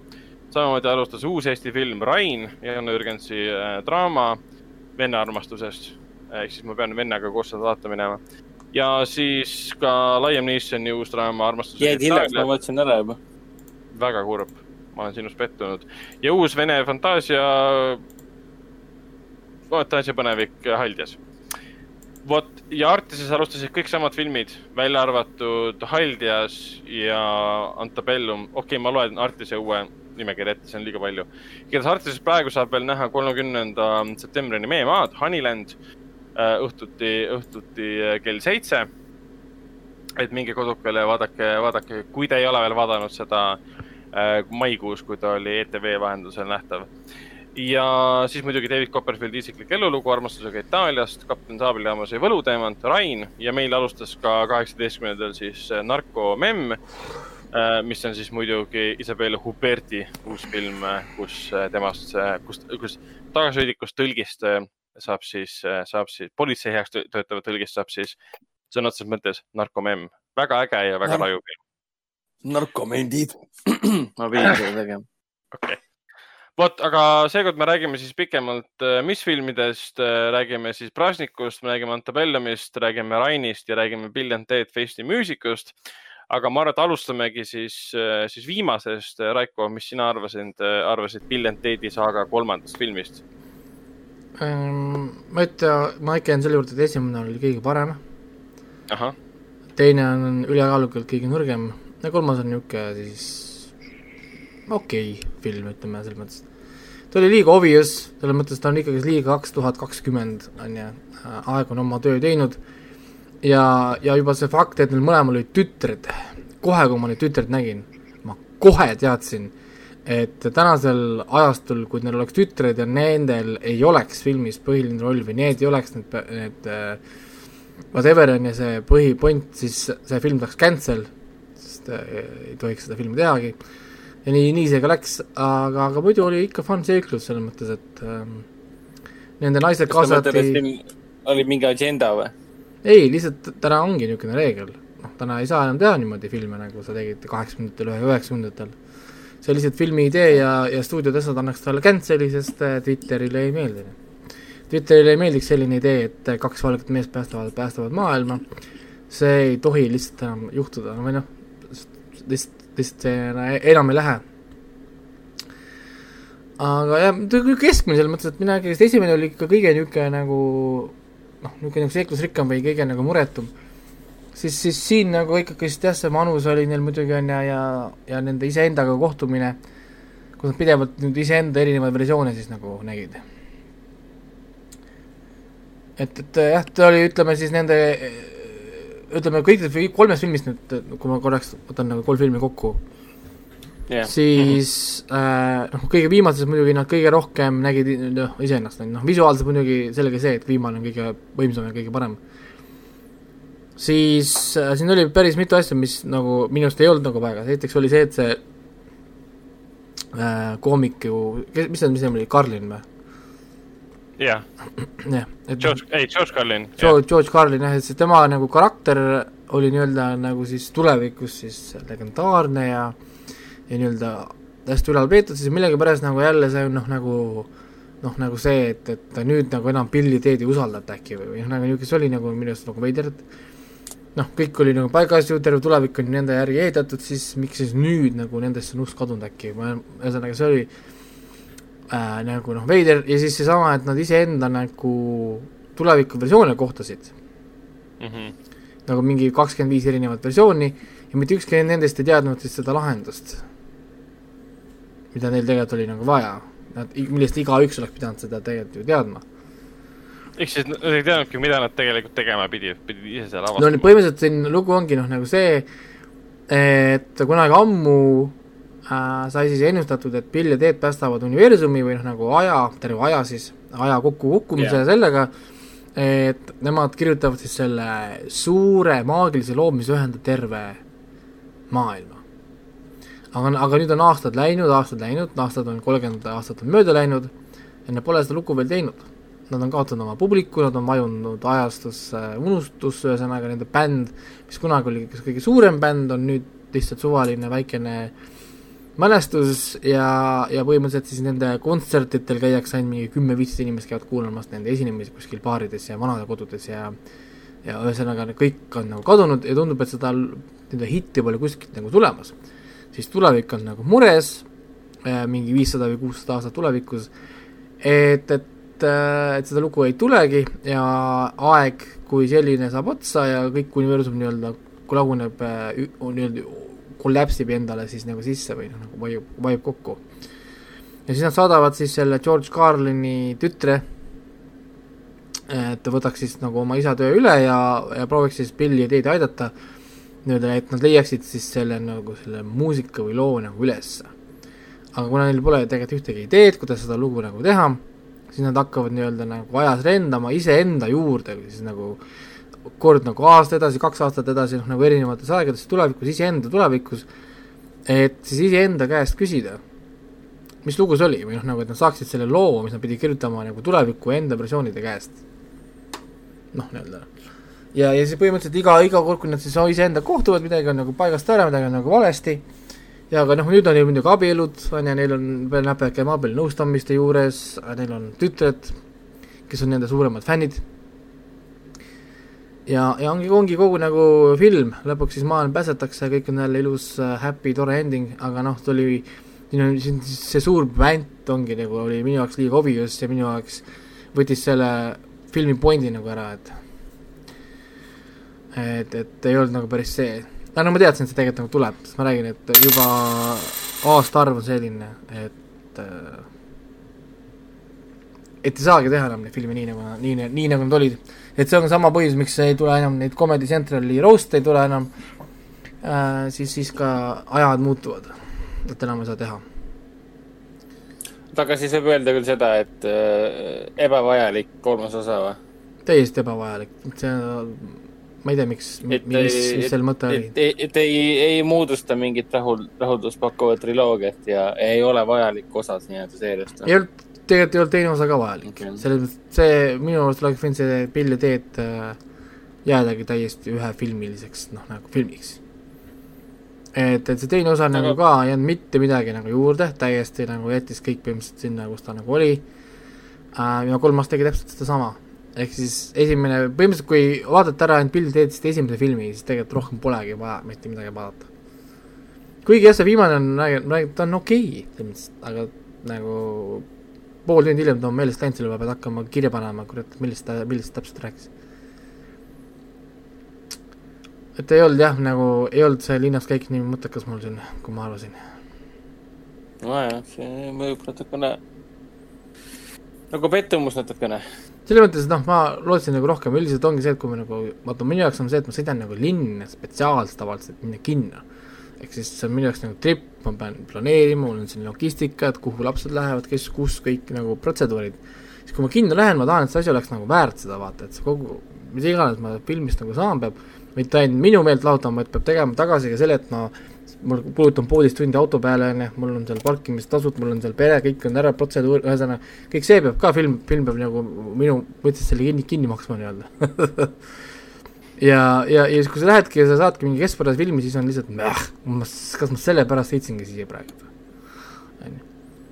samamoodi alustas uus Eesti film Rain, Jan Jürgensi äh, draama venna armastusest. ehk siis ma pean vennaga koos seda vaatama minema. ja siis ka Liam Neesoni uus draama Armastus. jäid hiljaks, ma vaatasin ära juba. väga kurb, ma olen sinust pettunud. ja uus vene fantaasia, fantaasia-põnevik Haldjas. vot ja Artises alustasid kõik samad filmid, välja arvatud Haldjas ja Antebellum. okei okay,, ma loen Artise uue nimekirja ette, see on liiga palju. igatahes Artises praegu saab veel näha kolmekümnenda septembrini Meie maad, Honeyland äh, õhtuti, õhtuti äh, kell seitse et minge kodukale ja vaadake, vaadake, kui te ei ole veel vaadanud seda äh, maikuus, kui ta oli ETV vahendusel nähtav. ja siis muidugi David Copperfieldi isiklik elulugu armastusega Itaaliast, kapten Saabeljaamas ja võluteemant Rain ja meil alustas ka kaheksateistkümnendal siis Narko Memm äh,, mis on siis muidugi Isabelle Huberti uus film, kus äh, temast, kus, kus tagasihoidlikust tõlgist äh, saab siis, saab siis politsei heaks tö- töötava tõlgist saab siis sõna otseses mõttes narkomemm. väga äge ja väga Nar- raju film. narkomendid. ma pidin seda tegema. okei okay.. vot, aga seekord me räägime siis pikemalt, mis filmidest, räägime siis Brasnikust, me räägime Antebellumist, räägime Rainist ja räägime Bill and Ted Festi muusikust. Aga ma arvan, et alustamegi siis, siis viimasest. Raiko, mis sina arvasid, arvasid Bill and Tedi saaga kolmandast filmist? Ähm, ma ütlen, ma ikka jään selle juurde, et esimene oli kõige parem, teine on ülekaalukalt kõige nõrgem ja kolmas on niisugune siis okei okay, film, ütleme selles mõttes. ta oli liiga obvious, selles mõttes ta on ikkagi liiga kaks tuhat kakskümmend, on ju, aeg on oma töö teinud ja, ja juba see fakt, et neil mõlemal olid tütred, kohe, kui ma neid tütreid nägin, ma kohe teadsin, et tänasel ajastul, kui neil oleks tütred ja nendel ei oleks filmis põhiline roll või need ei oleks need, need äh, whatever on ju see põhipoint, siis see film saaks cancel, sest äh, ei tohiks seda filmi tehagi. ja nii, nii see ka läks, aga, aga muidu oli ikka fun seiklus selles mõttes, et ähm, nende naised kaasati, oli mingi agenda või? ei, lihtsalt täna ongi niisugune reegel, noh, täna ei saa enam teha niimoodi filme, nagu sa tegid kaheksakümnendatel üheksakümnendatel. see oli lihtsalt filmi idee ja, ja stuudiod asjad annaks talle cancel'i, sest äh, Twitterile ei meeldi. Twitterile ei meeldiks selline idee, et kaks valget meest päästavad, päästavad maailma. see ei tohi lihtsalt enam juhtuda, või noh, lihtsalt, lihtsalt see ena- enam ei lähe. aga jah, keskmine selles mõttes, et mina ikkagi, esimene oli ikka kõige niisugune nagu noh, niisugune nagu seiklusrikkam või kõige nagu muretum, siis, siis siin nagu ikkagist jah, see manus oli neil muidugi on ja, ja, ja nende iseendaga kohtumine, kus nad pidevalt nüüd iseenda erinevaid versioone siis nagu nägid. et, et jah, ta oli, ütleme siis nende ütleme kõikidest või kolmest filmist nüüd, kui ma korraks võtan nagu kolm filmi kokku, jah, siis äh, noh, kõige viimases muidugi nad kõige rohkem nägid noh, iseennast, noh visuaalselt muidugi selge see, et viimane on kõige võimsam ja kõige parem. siis äh, siin oli päris mitu asja, mis nagu minu arust ei olnud nagu paigas, esiteks oli see, et see äh, koomik ju, kes, mis see, mis nimi oli, Carlin või? jah, jah, et George, ei George Carlin. George, George Carlin jah, et see tema nagu karakter oli nii-öelda nagu siis tulevikus siis legendaarne ja ja nii-öelda hästi ülal peetud, siis millegipärast nagu jälle see on noh, nagu noh, nagu see, et, et nüüd nagu enam Billy Teed ei usaldata äkki või, või noh, nagu niisugune see oli nagu minu arust nagu veider, et noh, kõik oli nagu paigas ju, terve tulevik on nende järgi ehitatud, siis miks siis nüüd nagu nendest on usk kadunud äkki, ma ühesõnaga see oli äh, nagu noh, veider ja siis seesama, et nad iseenda nagu tulevikuversioone kohtasid. Mhm. nagu mingi kakskümmend viis erinevat versiooni ja mitte ükski nendest ei teadnud siis seda lahendust, mida neil tegelikult oli nagu vaja. Nad, millest igaüks oleks pidanud seda tegelikult ju teadma. ehk siis nad ei teadnudki, mida nad tegelikult tegema pidid, pidid ise seal no avastama nii põhimõtteliselt siin lugu ongi noh, nagu see, et kunagi ammu äh, sai siis ennustatud, et Bill ja Ted päästavad universumi või noh, nagu aja, terve aja siis, aja kokkukukkumise Jah. yeah. sellega, et nemad kirjutavad siis selle suure maagilise loo, mis ühendab terve maailma. aga, aga nüüd on aastad läinud, aastad läinud, aastad on kolmkümmend aastat on mööda läinud ja nad pole seda lugu veel teinud. Nad on kaotanud oma publiku, nad on vajunud ajastusse, unustusse, ühesõnaga nende bänd, mis kunagi oli üks kõige suurem bänd, on nüüd lihtsalt suvaline väikene mälestus ja, ja põhimõtteliselt siis nende kontsertidel käiakse ainult mingi kümme-viisteist inimest käivad kuulamas nende esinemisi kuskil baarides ja vanadekodudes ja ja ühesõnaga kõik on nagu kadunud ja tundub, et seda nende hitti pole kuskilt nagu tulemas. Siis tulevik on nagu mures, mingi viissada või kuussada aastat tulevikus, et, et, et seda lugu ei tulegi ja aeg kui selline saab otsa ja kõik universum nii-öelda laguneb, nii-öelda kollapsib endale siis nagu sisse või noh, nagu vajub, vajub kokku. ja siis nad saadavad siis selle George Carlini tütre, et ta võtaks siis nagu oma isa töö üle ja, ja prooviks siis Billy ja Teid aidata, nii-öelda, et nad leiaksid siis selle nagu selle muusika või loo nagu ülesse. aga kuna neil pole tegelikult ühtegi ideed, kuidas seda lugu nagu teha, siis nad hakkavad nii-öelda nagu ajas lendama iseenda juurde, siis nagu kord nagu aasta edasi, kaks aastat edasi, noh nagu erinevates aegades tulevikus, iseenda tulevikus, et siis iseenda käest küsida, mis lugu see oli või noh, nagu et nad saaksid selle loo, mis nad pidid kirjutama nagu tuleviku enda versioonide käest. noh, nii-öelda. ja, ja siis põhimõtteliselt iga, iga kord, kui nad siis iseenda kohtuvad, midagi on nagu paigast ära, midagi on nagu valesti, ja aga noh, nüüd on neil muidugi abielud, on ju, neil on veel näped käima abielunõustamiste juures, neil on tütred, kes on nende suuremad fännid. Ja, ja ongi, ongi kogu nagu film, lõpuks siis maailm päästetakse, kõik on jälle ilus happy, tore ending, aga noh, ta oli siin on siin see suur vänt ongi nagu oli minu jaoks liiga obvious ja minu jaoks võttis selle filmi pointi nagu ära, et et, et ei olnud nagu päris see, aga no ma teadsin, et see tegelikult nagu tuleb, sest ma räägin, et juba aastaarv on selline, et äh, et ei saagi teha enam neid filme nii nagu, nii, nii nagu nad olid. Et see on sama põhjus, miks ei tule enam neid Comedy Centrali roast'e ei tule enam äh,, siis, siis ka ajad muutuvad, et enam ei saa teha. aga siis võib öelda küll seda, et äh, ebavajalik kolmas osa või? täiesti ebavajalik, see, ma ei tea, miks, mis, mis selle mõte oli et, et, ei, ei moodusta mingit rahul, rahuldust pakkuvat triloogiat ja ei ole vajalik osa nii-öelda seeriast ei olnud, tegelikult ei olnud teine osa ka vajalik okay., selles mõttes, see minu arust oleks võinud see Bill ja Ted äh, jäädagi täiesti ühefilmiliseks, noh nagu filmiks. et, et see teine osa Aga... nagu Aga- ka ei andnud mitte midagi nagu juurde, täiesti nagu jättis kõik põhimõtteliselt sinna, kus ta nagu oli äh,. ja kolmas tegi täpselt sedasama. Ehk siis esimene, põhimõtteliselt kui vaadata ära ainult Bill seda esimese filmi, siis tegelikult rohkem polegi vaja mitte midagi vaadata. kuigi jah, see viimane on, ta on okei okay,, selles mõttes, aga nagu pool tundi hiljem ta on meelest läinud, selle peale pead hakkama kirja panema, kurat, millest ta, millest täpselt rääkis. et ei olnud jah, nagu ei olnud see linnas käik nii mõttekas mul siin, kui ma arvasin. nojah, see mõjub natukene nagu pettumus natukene. Selles mõttes, et noh, ma lootsin nagu rohkem, üldiselt ongi see, et kui me nagu, vaata minu jaoks on see, et ma sõidan nagu linna spetsiaalselt tavaliselt minna kinno. ehk siis see on minu jaoks nagu trip, ma pean planeerima, mul on siin logistika, et kuhu lapsed lähevad, kes, kus, kõik nagu protseduurid. siis kui ma kinno lähen, ma tahan, et see asi oleks nagu väärt seda vaata, et see kogu mis iganes ma filmist nagu saan, peab mitte ainult minu meelt lahutama, vaid peab tegema tagasi ka selle, et ma mul kulutan poolteist tundi auto peale, on ju, mul on seal parkimistasud, mul on seal pere, kõik on ära, protseduur, ühesõnaga, kõik see peab ka, film, film peab nagu minu mõttes selle kinni, kinni maksma nii-öelda ja, ja, ja siis, kui sa lähedki ja sa saadki mingi keskpärase filmi, siis on lihtsalt, ma, kas ma sellepärast sõitsingi siia praegu,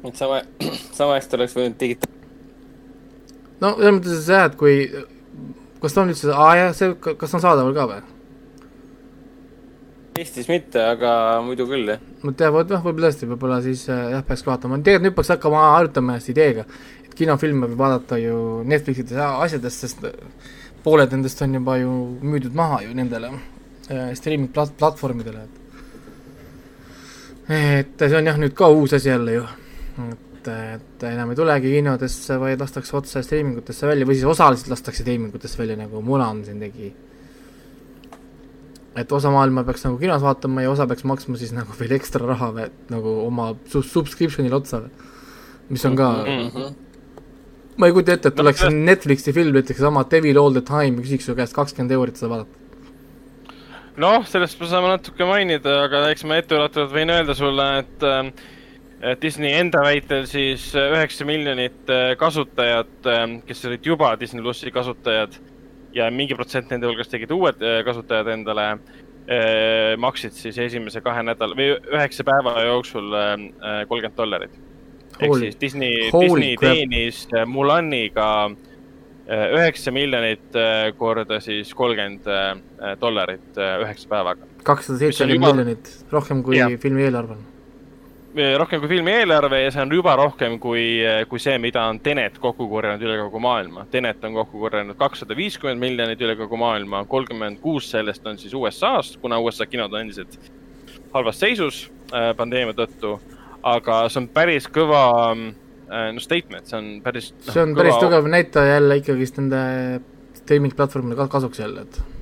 et sama, sama hästi oleks võinud digita-. no selles mõttes jah, et kui, kas ta on üldse, aa jah, see, kas ta on saadaval ka või? Eestis mitte, aga muidu küll, jah. ma tean, vot noh, võib-olla tõesti, võib-olla siis äh, jah, peaks vaatama, tegelikult nüüd peaks hakkama arutama ennast ideega, et kinofilme võib vaadata ju Netflixides asjadest, sest äh, pooled nendest on juba ju müüdud maha ju nendele äh, streaming plat-, platvormidele, et. Et see on jah, nüüd ka uus asi jälle ju, et, et enam ei tulegi kinodesse, vaid lastakse otse streamingutesse välja või siis osaliselt lastakse streamingutesse välja, nagu Mulan siin tegi et osa maailma peaks nagu kinos vaatama ja osa peaks maksma siis nagu veel ekstra raha või nagu oma sub-, subscription'ile otsa või, mis on ka mm -hmm. ma ei kujuta ette, et tuleks no, Netflixi film, ütleks sama Devil all the time ja küsiks su käest kakskümmend eurit seda vaadata. noh, sellest me saame natuke mainida, aga eks ma etteulatuvalt võin öelda sulle, et äh, Disney enda väitel siis üheksa miljonit äh, kasutajat, äh, kes olid juba Disney plussi kasutajad ja mingi protsent nende hulgast tegid uued äh, kasutajad endale, äh, maksid siis esimese kahe nädala või üheksa päeva jooksul äh, kolmkümmend dollarit. ehk siis Disney, Disney crap. teenis Mulaniga üheksa miljonit korda siis kolmkümmend dollarit üheksa päevaga. kakssada seitsekümmend miljonit, rohkem kui ja. filmi eelarve on rohkem kui filmi eelarve ja see on juba rohkem kui, kui see, mida on Tenet kokku korjanud üle kogu maailma. Tenet on kokku korjanud kakssada viiskümmend miljonit üle kogu maailma, kolmkümmend kuus sellest on siis USA-st, kuna USA kinod on endiselt halvas seisus äh, pandeemia tõttu. aga see on päris kõva no statement, see on päris no,. see on kõva... päris tugev näitaja jälle ikkagist nende streaming platvormile kasuks jälle, et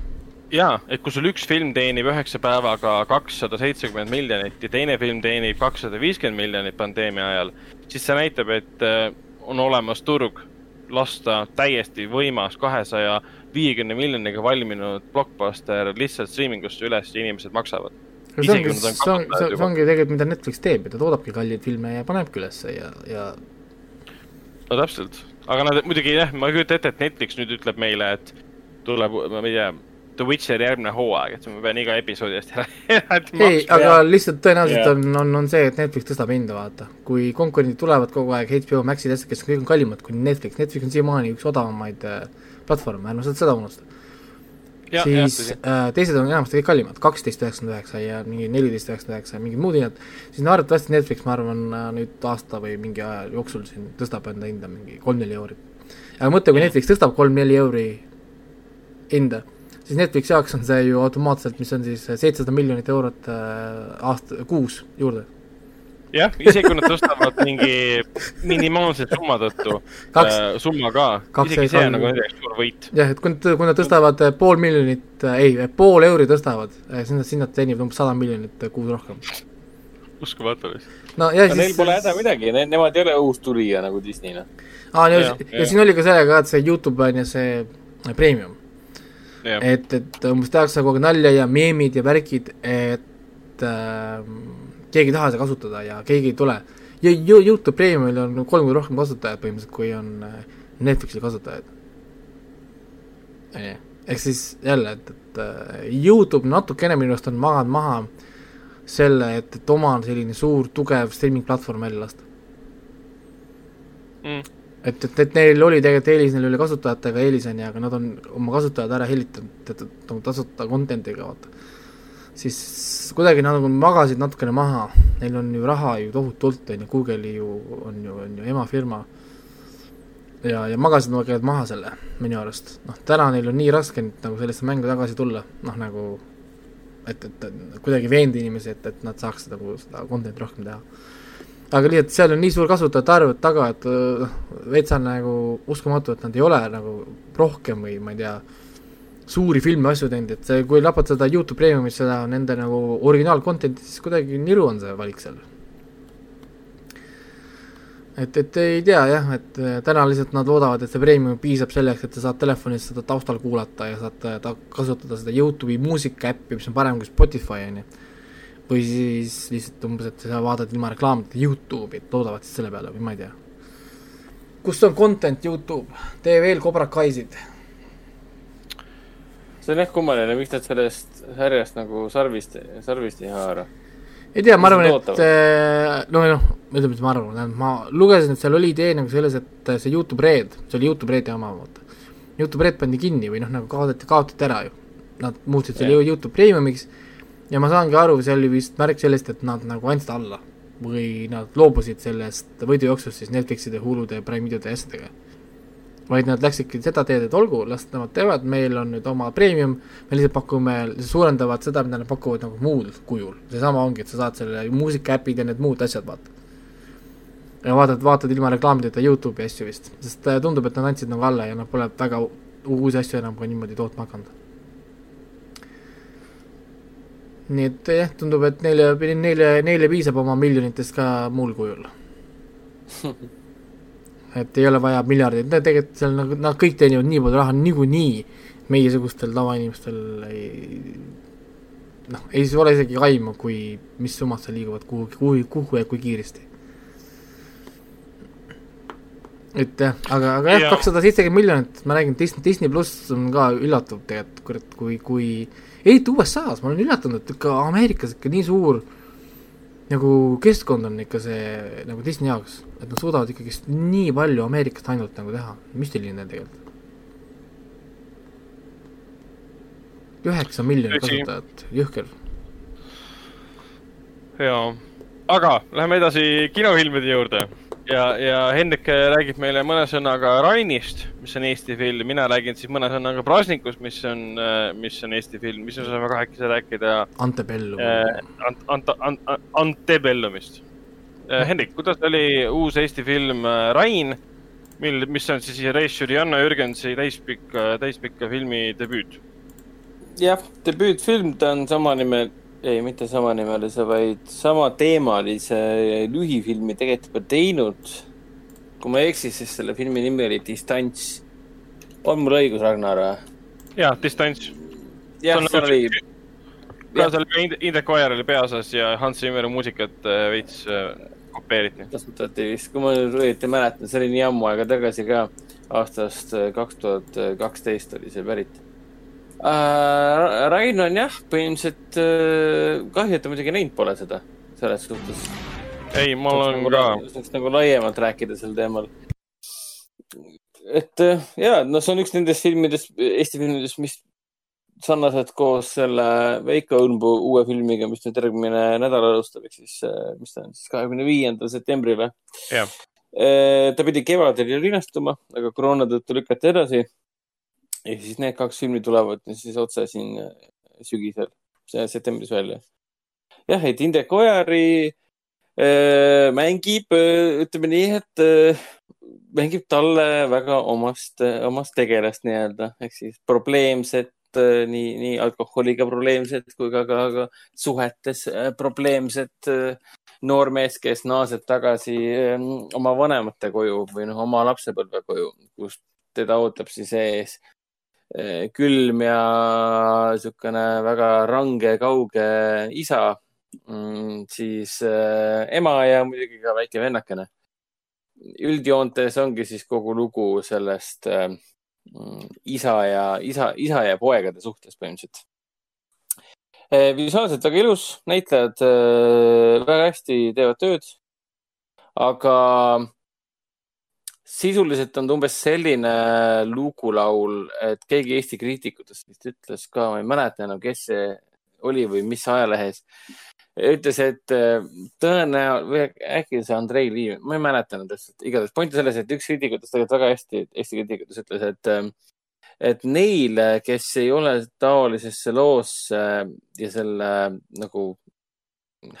jaa, et kui sul üks film teenib üheksa päevaga kakssada seitsekümmend miljonit ja teine film teenib kakssada viiskümmend miljonit pandeemia ajal, siis see näitab, et äh, on olemas turg lasta täiesti võimas kahesaja viiekümne miljoniga valminud blockbuster lihtsalt streamingusse üles ja inimesed maksavad. see ongi, see on, see ongi tegelikult, mida Netflix teeb ja ta toodabki kalleid filme ja panebki ülesse ja, ja no täpselt, aga nad muidugi jah, ma ei kujuta ette, et Netflix nüüd ütleb meile, et tuleb, ma ei tea, The Witcheri järgmine hooaeg, et ma pean iga episoodi eest eraldi ei, aga lihtsalt tõenäoliselt yeah. on, on, on see, et Netflix tõstab hinda, vaata. kui konkurendid tulevad kogu aeg, HBO Maxid, asjad, kes kõik on kallimad kui Netflix, Netflix on siiamaani üks odavamaid äh, platvorme, ärme seda, seda unusta. siis ja, äh, teised on enamasti kõik kallimad, kaksteist üheksakümmend üheksa ja mingi neliteist üheksakümmend üheksa ja mingid muud hinnad, siis arvatavasti Netflix, ma arvan, äh, nüüd aasta või mingi aja jooksul siin tõstab enda hinda mingi kolm-neli euri. aga mõtle, kui Netflix tõstab kolm-neli euri hinda siis Netflixi jaoks on see ju automaatselt, mis on siis seitsesada miljonit eurot äh, aasta, kuus juurde. jah, isegi kui nad tõstavad mingi minimaalse summa tõttu Kaks, äh, summa ka, isegi see on nagu jaoks suur võit. jah, et kui nad, kui nad tõstavad äh, pool miljonit äh,, ei, pool euri tõstavad siis nad, siis nad teenivad umbes sada miljonit kuus rohkem. uskumatu vist. no ja siis. Neil pole häda midagi ne, nemad ei ole uus tulija nagu Disney, noh. aa, ja, ja, ja, ja siin oli ka sellega ka, et see Youtube on ju see premium et, et umbes tehakse kogu aeg nalja ja meemid ja värgid, et äh, keegi ei taha seda kasutada ja keegi ei tule. ja Youtube Premiumil on kolm korda rohkem kasutajaid põhimõtteliselt, kui on äh, Netflixi kasutajaid. onju, ehk siis jälle, et, et äh, Youtube natukene minu arust on maganud maha selle, et, et oma selline suur tugev streaming platvorm välja lasta mm et, et, et neil oli tegelikult eelis, neil oli kasutajatega eelis, on ju, aga nad on oma kasutajad ära hellitanud teatud nagu tasuta content'iga, vaata. siis kuidagi nad nagu magasid natukene maha, neil on ju raha ju tohutult, on ju, Google'i ju on ju, on ju emafirma. ja, ja magasid nagu tegelikult maha selle, minu arust. noh, täna neil on nii raske nüüd nagu sellesse mängu tagasi tulla, noh nagu et, et, et kuidagi veenda inimesi, et, et nad saaks nagu seda content'i rohkem teha aga lihtsalt seal on nii suur kasutajate arv taga, et noh, veits on nagu uskumatu, et nad ei ole nagu rohkem või ma ei tea, suuri filme, asju teinud, et see, kui lapad seda Youtube Premiumit, seda nende nagu originaal content'i, siis kuidagi niru on see valik seal. et, et ei tea jah, et äh, täna lihtsalt nad loodavad, et see premium piisab selleks, et sa saad telefonis seda taustal kuulata ja saad äh, ta, kasutada seda Youtube'i muusika äppi, mis on parem kui Spotify, on ju. Või siis lihtsalt umbes, et sa vaatad ilma reklaamideta Youtube'i, et loodavad siis selle peale või ma ei tea. kus on content Youtube, tee veel Cobra Kaisid. see on jah kummaline, miks nad sellest sarjast nagu sarvist, sarvist ei haara ei tea, ma arvan, et äh, no noh, ütleme, mis ma arvan, tähendab, ma lugesin, et seal oli idee nagu selles, et see Youtube Red, see oli Youtube Redi oma, vaata. Youtube Red pandi kinni või noh, nagu kaotati, kaotati ära ju. Nad muutsid selle. Youtube Premiumiks ja ma saangi aru, see oli vist märk sellest, et nad nagu andsid alla või nad loobusid sellest võidujooksust siis Netflixide, Hulude, Prime videode ja asjadega vaid nad läksidki seda teed, et olgu, las nemad teevad, meil on nüüd oma premium, me lihtsalt pakume, suurendavad seda, mida nad pakuvad nagu muul kujul. seesama ongi, et sa saad selle muusikaäpid ja need muud asjad, vaata. ja vaatad, vaatad ilma reklaamideta Youtube'i asju vist, sest äh, tundub, et nad andsid nagu alla ja nad pole väga uusi asju enam ka niimoodi tootma hakanud. Nii et jah, tundub, et neile, neile, neile piisab oma miljonitest ka muul kujul. Et ei ole vaja miljardeid, tegelikult seal nagu nad kõik teenivad nii palju raha niikuinii, meiesugustel tavainimestel ei noh, ei siis ole isegi aimu, kui, mis summad seal liiguvad, kuhu, kuhu, kuhu ja kui kiiresti. et jah, aga, aga jah, kakssada seitsekümmend miljonit, ma räägin, Disney, Disney pluss on ka üllatav tegelikult, kurat, kui, kui eriti USA-s, ma olen üllatunud, et ikka Ameerikas ikka nii suur nagu keskkond on ikka see nagu Disney jaoks, et nad suudavad ikkagist nii palju Ameerikast ainult nagu teha, müstiline tegelikult. üheksa miljonit kasutajat, jõhker. jaa, aga läheme edasi kinofilmide juurde ja, ja Hendrik räägib meile mõne sõnaga Rainist, mis on Eesti film, mina räägin siis mõne sõnaga Prasnikust, mis on, mis on Eesti film, mis me saame kahekesi rääkida. Antebellum äh,. Ant-, Ant-, Ant-, Antebellumist äh,. Hendrik, kuidas oli uus Eesti film äh, Rain, mil, mis on siis režissööri Janno Jürgensi täispikka, täispikka filmi debüüt? jah, debüütfilm, ta on sama nimel ei, mitte samanimelise, vaid samateemalise lühifilmi tegelikult juba teinud. kui ma ei eksi, siis selle filmi nimi oli Distants. on mul õigus, Ragnar jah, Distants. jah, seal oli. ka seal Indrek Ojar oli peaosas ja Hans Zimmeri muusikat äh, veits äh, kopeeriti. kasutati vist, kui ma nüüd õieti mäletan, see oli nii ammu aega tagasi ka. aastast äh, kaks tuhat kaksteist oli see pärit äh,. Rain on jah, põhimõtteliselt äh, kahju, et ta muidugi näinud pole seda, selles suhtes. ei, ma olen nagu ka. saaks nagu laiemalt rääkida sel teemal. et äh, ja, no see on üks nendest filmidest, Eesti filmidest, mis sarnaselt koos selle Veiko Õunpuu uue filmiga, mis nüüd järgmine nädal alustab, ehk siis, äh, mis ta on siis, kahekümne viiendal septembril või? Äh, ta pidi kevadel linastuma, aga koroona tõttu lükati edasi ja siis need kaks filmi tulevad siis otse siin äh, sügisel, septembris välja. jah, et Indrek Ojari äh, mängib äh,, ütleme nii, et äh, mängib talle väga omast, omast tegelast nii-öelda, ehk siis probleemset äh, nii, nii alkoholiga probleemsed kui ka, ka, ka suhetes äh, probleemsed äh, noormees, kes naaseb tagasi äh, oma vanemate koju või noh, oma lapsepõlve koju, kus teda ootab siis ees külm ja niisugune väga range, kauge isa, mm, siis eh, ema ja muidugi ka väike vennakene. üldjoontes ongi siis kogu lugu sellest eh, mm, isa ja isa, isa ja poegade suhtes põhimõtteliselt. visuaalselt väga ilus, näitlejad väga hästi teevad tööd. aga sisuliselt on ta umbes selline lugulaul, et keegi Eesti kriitikutest vist ütles ka, ma ei mäleta enam, kes see oli või mis ajalehes, ütles, et äh, tõenäoliselt või äkki see Andrei Liiv, ma ei mäleta enam täpselt, igatahes point on selles, et üks kriitikutest tegelikult väga hästi, Eesti kriitikutest ütles, et äh, et neile, kes ei ole taolisesse loosse ja selle nagu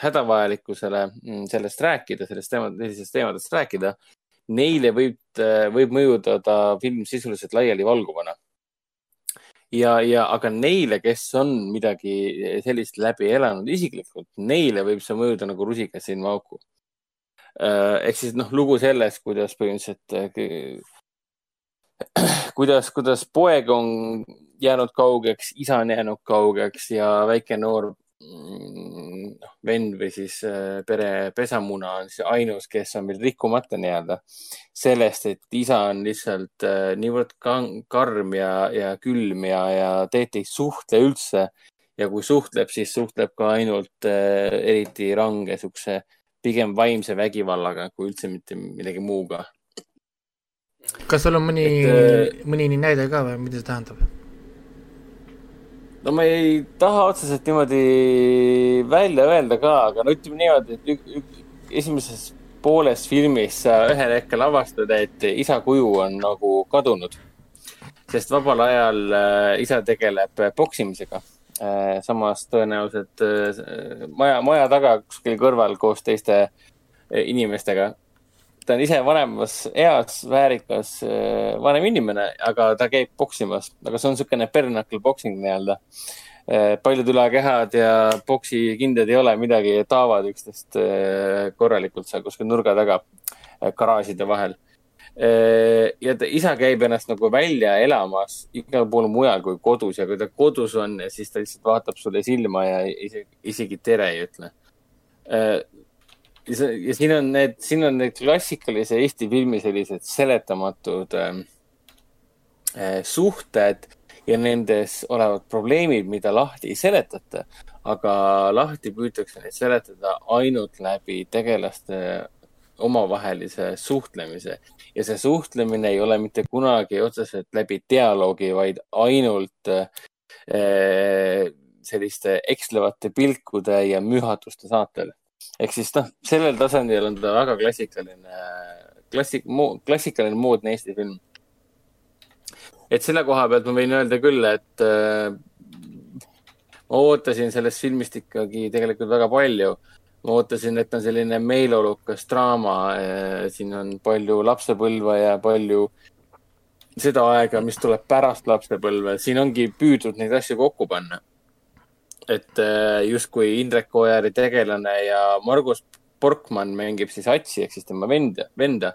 hädavajalikkusele mm, sellest rääkida, sellest teemast, sellisest teemadest rääkida, neile võib, võib mõjuda ta film sisuliselt laialivalguvana. ja, ja aga neile, kes on midagi sellist läbi elanud isiklikult, neile võib see mõjuda nagu rusikas silmaauku. ehk siis noh, lugu sellest, kuidas põhimõtteliselt, kuidas, kuidas poeg on jäänud kaugeks, isa on jäänud kaugeks ja väike noor vend või siis äh, pere pesamuna on siis ainus, kes on veel rikkumata nii-öelda sellest, et isa on lihtsalt äh, niivõrd karm ja, ja külm ja, ja tegelikult ei suhtle üldse ja kui suhtleb, siis suhtleb ka ainult äh, eriti range siukse pigem vaimse vägivallaga, kui üldse mitte millegi muuga. kas sul on mõni Et,, mõni näide ka või mida see tähendab? No ma ei taha otseselt niimoodi välja öelda ka, aga no ütleme niimoodi, et ük, ük, esimeses pooles filmis sa ühel hetkel avastad, et isa kuju on nagu kadunud. sest vabal ajal äh, isa tegeleb poksimisega äh,. samas tõenäoliselt äh, maja, maja taga kuskil kõrval koos teiste äh, inimestega ta on ise vanemas eas, väärikas äh, vanem inimene, aga ta käib poksimas, aga see on niisugune bernacle boxing nii-öelda. paljud ülekehad ja poksikindad ei ole midagi, taavad üksteist äh, korralikult seal kuskil nurga taga äh, garaažide vahel. ja ta isa käib ennast nagu välja elamas igal pool mujal kui kodus ja kui ta kodus on, siis ta lihtsalt vaatab sulle silma ja isegi tere ei ütle ja siin on need, siin on need klassikalise Eesti filmi sellised seletamatud ähm, äh, suhted ja nendes olevad probleemid, mida lahti ei seletata. aga lahti püütakse neid seletada ainult läbi tegelaste omavahelise suhtlemise ja see suhtlemine ei ole mitte kunagi otseselt läbi dialoogi, vaid ainult äh, selliste ekslevate pilkude ja mühatuste saatel ehk siis noh, sellel tasandil on ta väga klassikaline, klassik-, klassikaline moodne Eesti film. et selle koha pealt ma võin öelda küll, et äh, ma ootasin sellest filmist ikkagi tegelikult väga palju. ma ootasin, et on selline meeleolukas draama, siin on palju lapsepõlve ja palju seda aega, mis tuleb pärast lapsepõlve, siin ongi püüdnud neid asju kokku panna et äh, justkui Indrek Oojari tegelane ja Margus Porkmann mängib siis Atsi ehk siis tema venda, venda.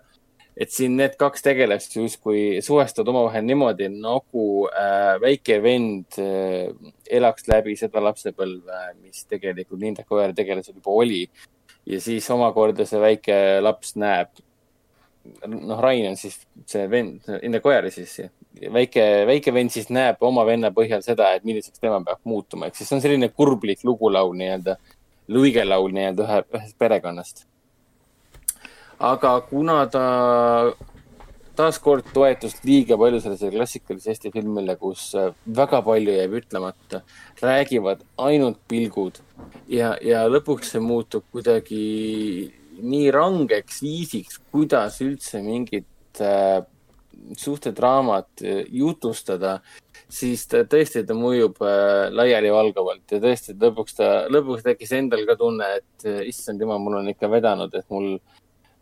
et siin need kaks tegelast justkui suhestuvad omavahel niimoodi, nagu äh, väike vend äh, elaks läbi seda lapsepõlve, mis tegelikult Indrek Oojari tegelasel juba oli. ja siis omakorda see väike laps näeb, noh, Rain on siis see vend, Indrek Oojari siis väike, väike vend siis näeb oma venna põhjal seda, et milliseks tema peab muutuma, ehk siis see on selline kurblik lugulaul nii-öelda, luigelaul nii-öelda ühe, ühest perekonnast. aga kuna ta taaskord toetus liiga palju sellele klassikalisele Eesti filmile, kus väga palju jääb ütlemata, räägivad ainult pilgud ja, ja lõpuks see muutub kuidagi nii rangeks viisiks, kuidas üldse mingit äh, suhtedraamat jutustada, siis ta tõesti, ta mõjub äh, laialivalguvalt ja tõesti lõpuks ta, lõpuks tekkis endal ka tunne, et äh, issand jumal, mul on ikka vedanud, et mul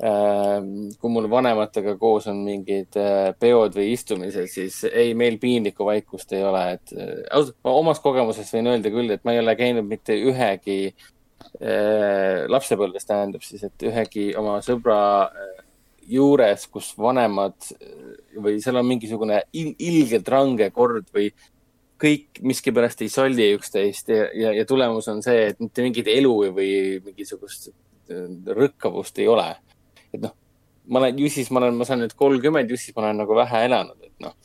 äh,, kui mul vanematega koos on mingid äh, peod või istumised, siis ei, meil piinlikku vaikust ei ole, et äh, ausalt, ma omast kogemusest võin öelda küll, et ma ei ole käinud mitte ühegi äh, lapsepõlves tähendab siis, et ühegi oma sõbra äh, juures, kus vanemad või seal on mingisugune il ilgelt range kord või kõik miskipärast ei salli üksteist ja, ja, ja tulemus on see, et mitte mingit elu või mingisugust äh, rõkkavust ei ole. et noh, ma olen, ju siis ma olen, ma saan nüüd kolmkümmend, ju siis ma olen nagu vähe elanud, et noh,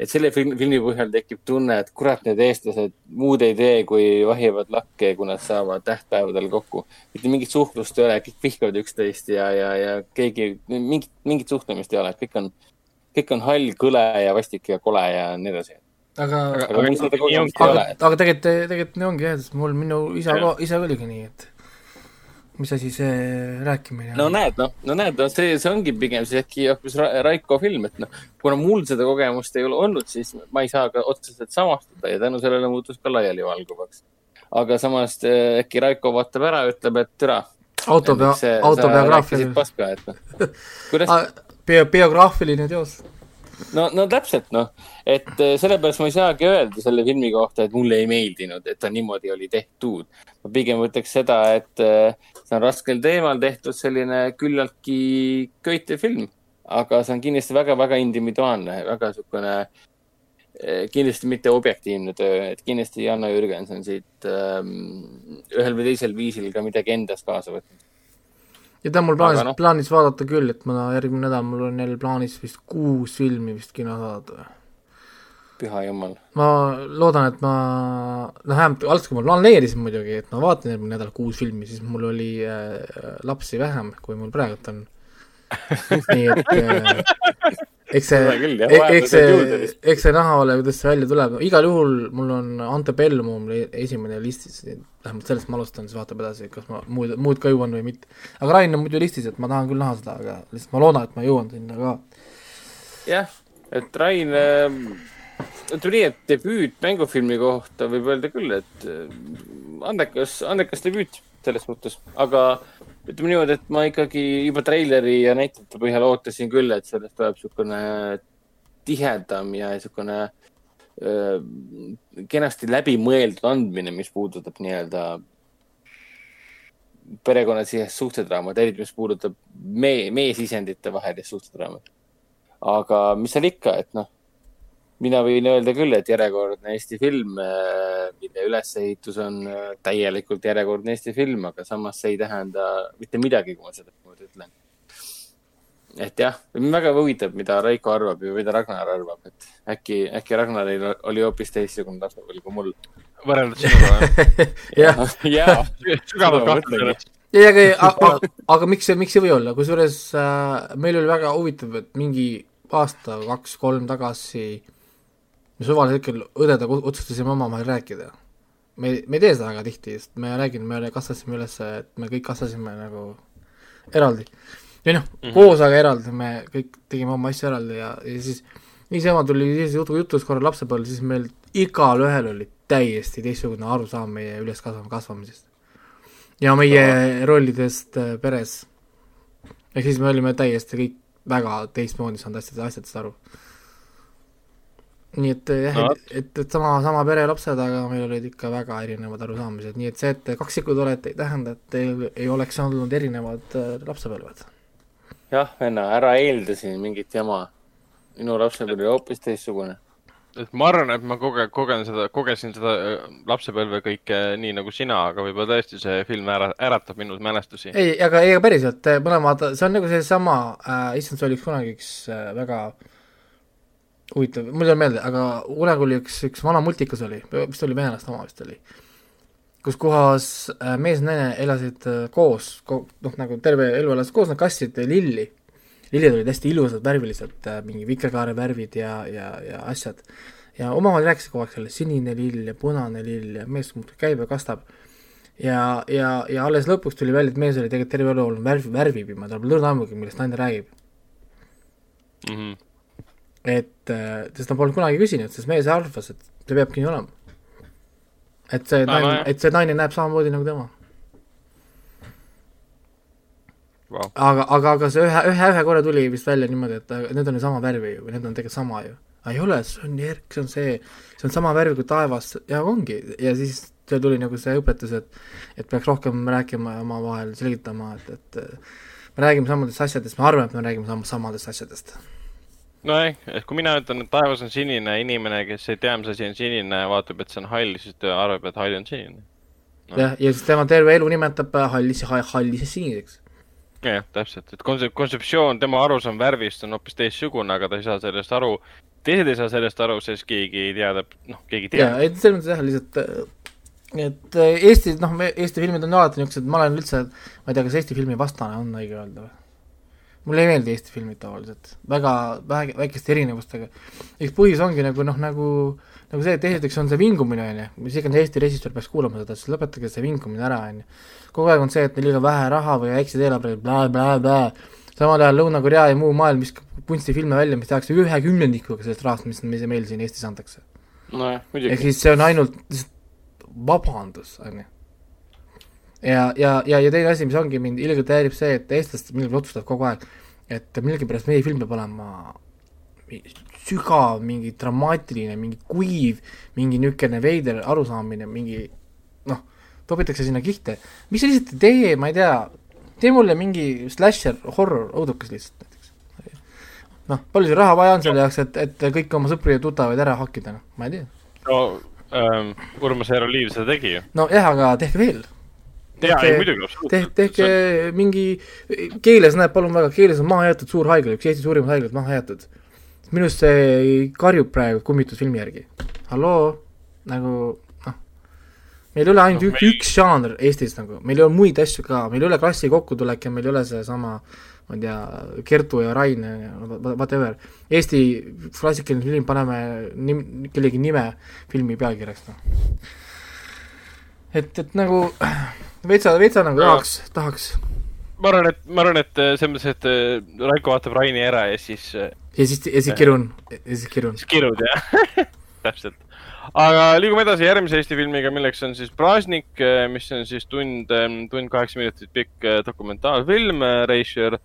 et selle filmi, filmi põhjal tekib tunne, et kurat, need eestlased muud ei tee, kui vahivad lakke, kui nad saavad tähtpäevadel kokku. mitte mingit suhtlust ei ole, kõik vihkavad üksteist ja, ja, ja keegi, mingit, mingit suhtlemist ei ole, kõik on, kõik on hall, kõle ja vastik ja kole ja nii edasi. aga, aga Aga aga aga tegelikult, tegelikult nii ongi jah, sest mul minu isa Jah., isa oligi nii, et mis asi see rääkimine no on. näed, noh, no näed, no see, see ongi pigem siis äkki hoopis Ra Raiko film, et noh, kuna mul seda kogemust ei ole olnud, siis ma ei saa ka otseselt samastuda ja tänu sellele muutus ka laialivalguvaks. aga samas äh, äkki Raiko vaatab ära ütleb, et türa. autobia-, autobiograafiline, noh. kuidas? bio-, biograafiline teos. No, no täpselt noh, et eh, sellepärast ma ei saagi öelda selle filmi kohta, et mulle ei meeldinud, et ta niimoodi oli tehtud. ma pigem ütleks seda, et eh, see on raskel teemal tehtud selline küllaltki köitev film, aga see on kindlasti väga-väga individuaalne, väga niisugune eh, kindlasti mitte objektiivne töö, et kindlasti Janno Jürgenson siit ähm, ühel või teisel viisil ka midagi endast kaasa võtnud ja ta on mul plaanis noh. plaanis vaadata küll, et ma järgmine nädal, mul on jälle plaanis vist kuus filmi vist kinos vaadata püha jumal. ma loodan, et ma, noh vähemalt alguses, kui ma planeerisin muidugi, et ma vaatan järgmine nädal kuus filmi, siis mul oli äh, lapsi vähem, kui mul praegult on. nii et äh, eks see eks see eks see näha ole, kuidas see välja tuleb, igal juhul mul on Antebellum mul esimene listis, vähemalt sellest ma alustan, siis vaatab edasi, kas ma muud, muud ka jõuan või mitte. aga Rain on muidu listis, et ma tahan küll näha seda, aga lihtsalt ma loodan, et ma jõuan sinna ka. jah, et Rain äh,, ütleme nii, et debüüt mängufilmi kohta võib öelda küll, et äh, andekas, andekas debüüt selles mõttes, aga ütleme niimoodi, et ma ikkagi juba treileri ja näitajate põhjal ootasin küll, et sellest tuleb niisugune tihedam ja niisugune kenasti läbimõeldud andmine, mis puudutab nii-öelda perekonnasisest suhtedraamat, eriti mis puudutab mee, meesisendite vahelist suhtedraamat. aga mis seal ikka, et noh, mina võin öelda küll, et järjekordne Eesti film, mille ülesehitus on äh, täielikult järjekordne Eesti film, aga samas see ei tähenda mitte midagi, kui ma seda niimoodi ütlen. et jah, väga huvitav, mida Raiko arvab ja mida Ragnar arvab, et äkki, äkki Ragnaril oli hoopis teistsugune tasakaalu kui mul. võrreldes sinuga jah, jaa, sügavalt kahtlen selles. ei, aga, aga, aga miks see, miks ei või olla, kusjuures äh, meil oli väga huvitav, et mingi aasta, kaks-kolm tagasi me suvalisel hetkel õdedega otsustasime omavahel rääkida. me, me ei tee seda väga tihti, sest me räägime, me kasvasime üles, et me kõik kasvasime nagu eraldi. või noh mm -hmm., koos, aga eraldi, me kõik tegime oma asju eraldi ja, ja siis niisama tuli siis jutu, jutus korra lapsepõlve, siis meil igalühel oli täiesti teistsugune arusaam meie üleskasvama kasvamisest. ja meie Aha. rollidest äh, peres. ehk siis me olime täiesti kõik väga teistmoodi saanud asjadest, asjadest aru nii et jah No et, et, et sama, sama pere lapsed, aga meil olid ikka väga erinevad arusaamised, nii et see, et te kaksikud olete, ei tähenda, et teil ei oleks olnud erinevad äh, lapsepõlved. jah, venna, ära eelda siin mingit jama. minu lapsepõlv oli hoopis teistsugune. et ma arvan, et ma koge-, kogen seda, kogesin seda äh, lapsepõlve kõike nii nagu sina, aga võib-olla tõesti see film ära, äratab minus mälestusi. ei, aga, ei, aga päriselt, mõlemad, see on nagu seesama äh,, issand, see oli kunagi üks äh, väga huvitav, mul ei ole meelde, aga kunagi oli üks, üks vana multikas oli, vist oli venelaste oma vist oli, kus kohas äh, mees ja naine elasid äh, koos ko,, noh nagu terve elu elasid koos, nad kasvasid lilli. lillid olid hästi ilusad, värvilised äh,, mingi vikerkaare värvid ja, ja, ja asjad. ja omavahel rääkisid kogu aeg sellest sinine lill ja punane lill ja mees muudkui käib ja kastab ja, ja, ja alles lõpuks tuli välja, et mees oli tegelikult terve elu olnud värv, värvipima, tal pole lõrna ammugi, millest naine räägib. Mhm. et, sest ta polnud kunagi küsinud, sest mees arvas, et see peabki nii olema. et see Aa, naine et see naine näeb samamoodi nagu tema. Wow. aga, aga, aga see ühe, ühe, ühe korra tuli vist välja niimoodi, et need on ju sama värvi ju või need on tegelikult sama ju. ei ole, see on järg, see on see, see on sama värvi kui taevas ja ongi ja siis see tuli nagu see õpetus, et et peaks rohkem rääkima ja omavahel selgitama, et, et me räägime samadest asjadest, me arvame, et me räägime sam- samadest asjadest. nojah, et kui mina ütlen, et taevas on sinine, inimene, kes ei tea, mis asi on sinine, vaatab, et see on hall, siis ta arvab, et hall on sinine. No. jah, ja siis tema terve elu nimetab äh, hallis, hallis siniseks. jah, täpselt, et kontsep-, kontseptsioon, tema arusaam värvist on hoopis teistsugune, aga ta ei saa sellest aru. teised ei saa sellest aru, sest keegi ei tea, noh, keegi ei jaa, tea. et selles mõttes jah, lihtsalt äh, et äh, Eesti, noh, Eesti filmid on alati niisugused, ma olen üldse, ma ei tea, kas Eesti filmi vastane on õige öelda või? Mulle ei meeldi Eesti filmid tavaliselt, väga vähe, väikeste erinevustega. eks põhjus ongi nagu noh, nagu, nagu see, et esiteks on see vingumine, on ju, mis iganes Eesti režissöör peaks kuulama seda, siis lõpetage see vingumine ära, on ju. kogu aeg on see, et neil liiga vähe raha või väiksed eelarved bla,, blablabla, samal ajal Lõuna-Korea ja muu maailm viskab kunstifilme välja, mis tehakse ühe kümnendikuga sellest rahast, mis, mis meil siin Eestis antakse nojah, ehk muidugi. siis see on ainult vabandus, on ju. ja, ja, ja, ja teine asi, mis ongi mind ilgelt häirib see, et eestlased millegipärast otsustavad kogu aeg, et millegipärast meie film peab olema sügav, mingi dramaatiline, mingi kuiv, mingi niisugune veider arusaamine, mingi noh, topitakse sinna kihte. miks sa lihtsalt ei tee, ma ei tea, tee mulle mingi slasher, horror, õudukas lihtsalt näiteks. noh, palju sul raha vaja on selle jaoks, et, et kõiki oma sõpru ja tuttavaid ära hakkida, noh, ma ei tea. no ähm, Urmas Eero Liiv seda tegi ju. nojah, aga tehke veel. tehke, tehke, tehke mingi, Keeles näeb, palun väga, Keeles on maha jäetud suur haigla, üks Eesti suurimaid haiglaid maha jäetud. minu arust see karjub praegu kummitusfilmi järgi. halloo, nagu noh, meil ei ole ainult No üks, meil- üks žanr Eestis nagu, meil ei ole muid asju ka, meil ei ole klassi kokkutulek ja meil ei ole seesama ma ei tea, Kertu ja Rain whatever. Eesti klassikaline film, paneme nim-, kellegi nime filmi pealkirjaks, noh. et, et nagu veitsa, veitsa nagu tahaks, tahaks ma arvan, et, ma arvan, et äh, selles mõttes, et äh, Raiko vaatab Raini ära ja siis äh, ja siis, ja siis kirun, ja siis kirun. siis kirud ja täpselt. aga liigume edasi järgmise Eesti filmiga, milleks on siis Pražnik, mis on siis tund, tund kaheksa minutit pikk dokumentaalfilm, režissöör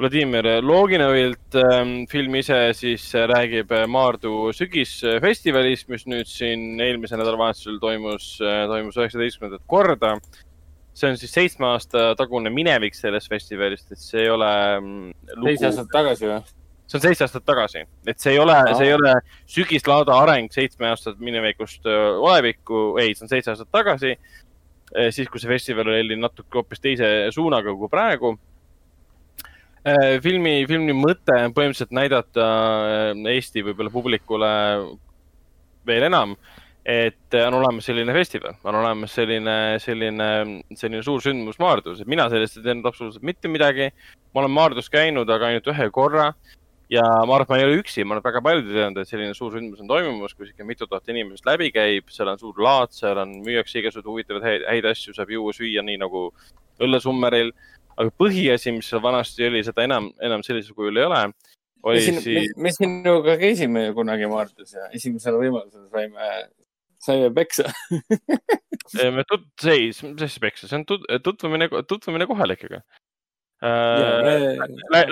Vladimir Loginovilt. film ise siis räägib äh, Maardu sügisfestivalist, mis nüüd siin eelmisel nädalavahetusel toimus, toimus üheksateistkümnendat korda. see on siis seitsme aasta tagune minevik sellest festivalist, et see ei ole mm, seitse aastat tagasi või? see on seitse aastat tagasi, et see ei ole, see ei ole sügislaada areng seitsme aastat minevikust olevikku, ei, see on seitse aastat tagasi. siis, kui see festival oli natuke hoopis teise suunaga kui praegu. filmi, filmi mõte on põhimõtteliselt näidata öö, Eesti võib-olla publikule veel enam, et on olemas selline festival, on olemas selline, selline, selline suur sündmus Maardus, et mina sellest ei teadnud absoluutselt mitte midagi. ma olen Maardus käinud, aga ainult ühe korra ja ma arvan, et ma ei ole üksi, ma et väga paljud teadnud, et selline suur sündmus on toimumas, kus ikka mitu tuhat inimest läbi käib, seal on suur laad, seal on, müüakse igasuguseid huvitavaid häid, häid asju, saab juua, süüa, nii nagu õllesummeril. Aga põhiasi, mis seal vanasti oli, seda enam, enam sellisel kujul ei ole. me, siin, siis, me, me sinuga käisime ju kunagi Maardus ja esimesel võimalusel saime, saime peksa. me tut-, ei, mis asja peksa, see on tut- tutvumine, tutvumine kohalikega.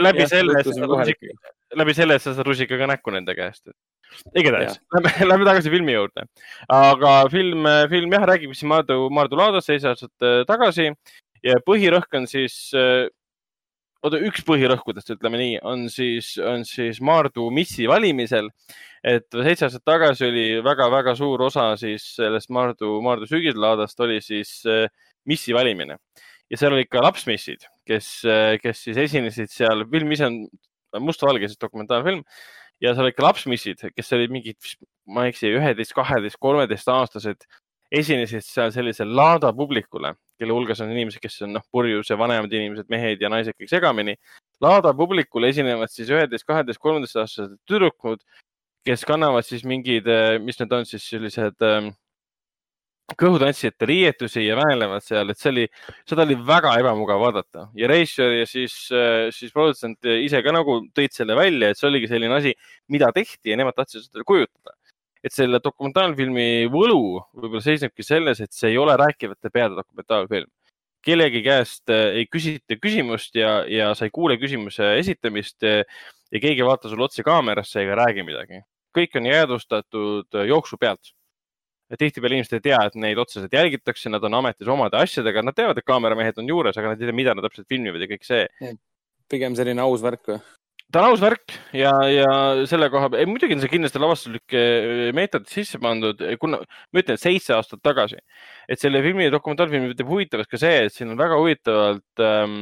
läbi selle, läbi selle, et sa saad rusikaga näkku nende käest. igatahes, lähme, lähme tagasi filmi juurde. aga film, film jah, räägib siis Maardu, Maardu laadast seitse aastat äh, tagasi ja põhirõhk on siis, oota, üks põhirõhkudest, ütleme nii, on siis, on siis Maardu missi valimisel. et seitse aastat tagasi oli väga-väga suur osa siis sellest Maardu, Maardu sügislaadast oli siis äh, missi valimine. Ja seal olid ka lapsmissid, kes, kes siis esinesid seal, film ise on mustvalge siis dokumentaalfilm. Ja seal olid ka lapsmissid, kes olid mingid, ma ei eksi, üheteist, kaheteist, kolmeteist aastased, esinesid seal sellisele laada publikule, kelle hulgas on inimesed, kes on noh, purjus ja vanemad inimesed, mehed ja naised kõik segamini. laada publikule esinevad siis üheteist, kaheteist, kolmeteist aastased tüdrukud, kes kannavad siis mingeid, mis need on siis sellised ähm, kõhutantsijate riietusi ja väälevad seal, et see oli, seda oli väga ebamugav vaadata ja režissöör ja siis, siis produtsent ise ka nagu tõid selle välja, et see oligi selline asi, mida tehti ja nemad tahtsid seda kujutada. Et selle dokumentaalfilmi võlu võib-olla seisnebki selles, et see ei ole rääkivate peade dokumentaalfilm. kellegi käest ei küsita küsimust ja, ja sa ei kuule küsimuse esitamist ja keegi ei vaata sulle otse kaamerasse ega räägi midagi. kõik on jäädvustatud jooksu pealt tihtipeale inimesed ei tea, et neid otseselt jälgitakse, nad on ametis omade asjadega, nad teavad, et kaameramehed on juures, aga nad ei tea, mida nad täpselt filmivad ja kõik see. pigem selline aus värk või? Ta on aus värk ja, ja selle koha peal, muidugi on see kindlasti lavastuslikke meetodid sisse pandud, kuna ma ütlen, et seitse aastat tagasi, et selle filmi, dokumentaalfilmi teeb huvitavaks ka see, et siin on väga huvitavalt ähm,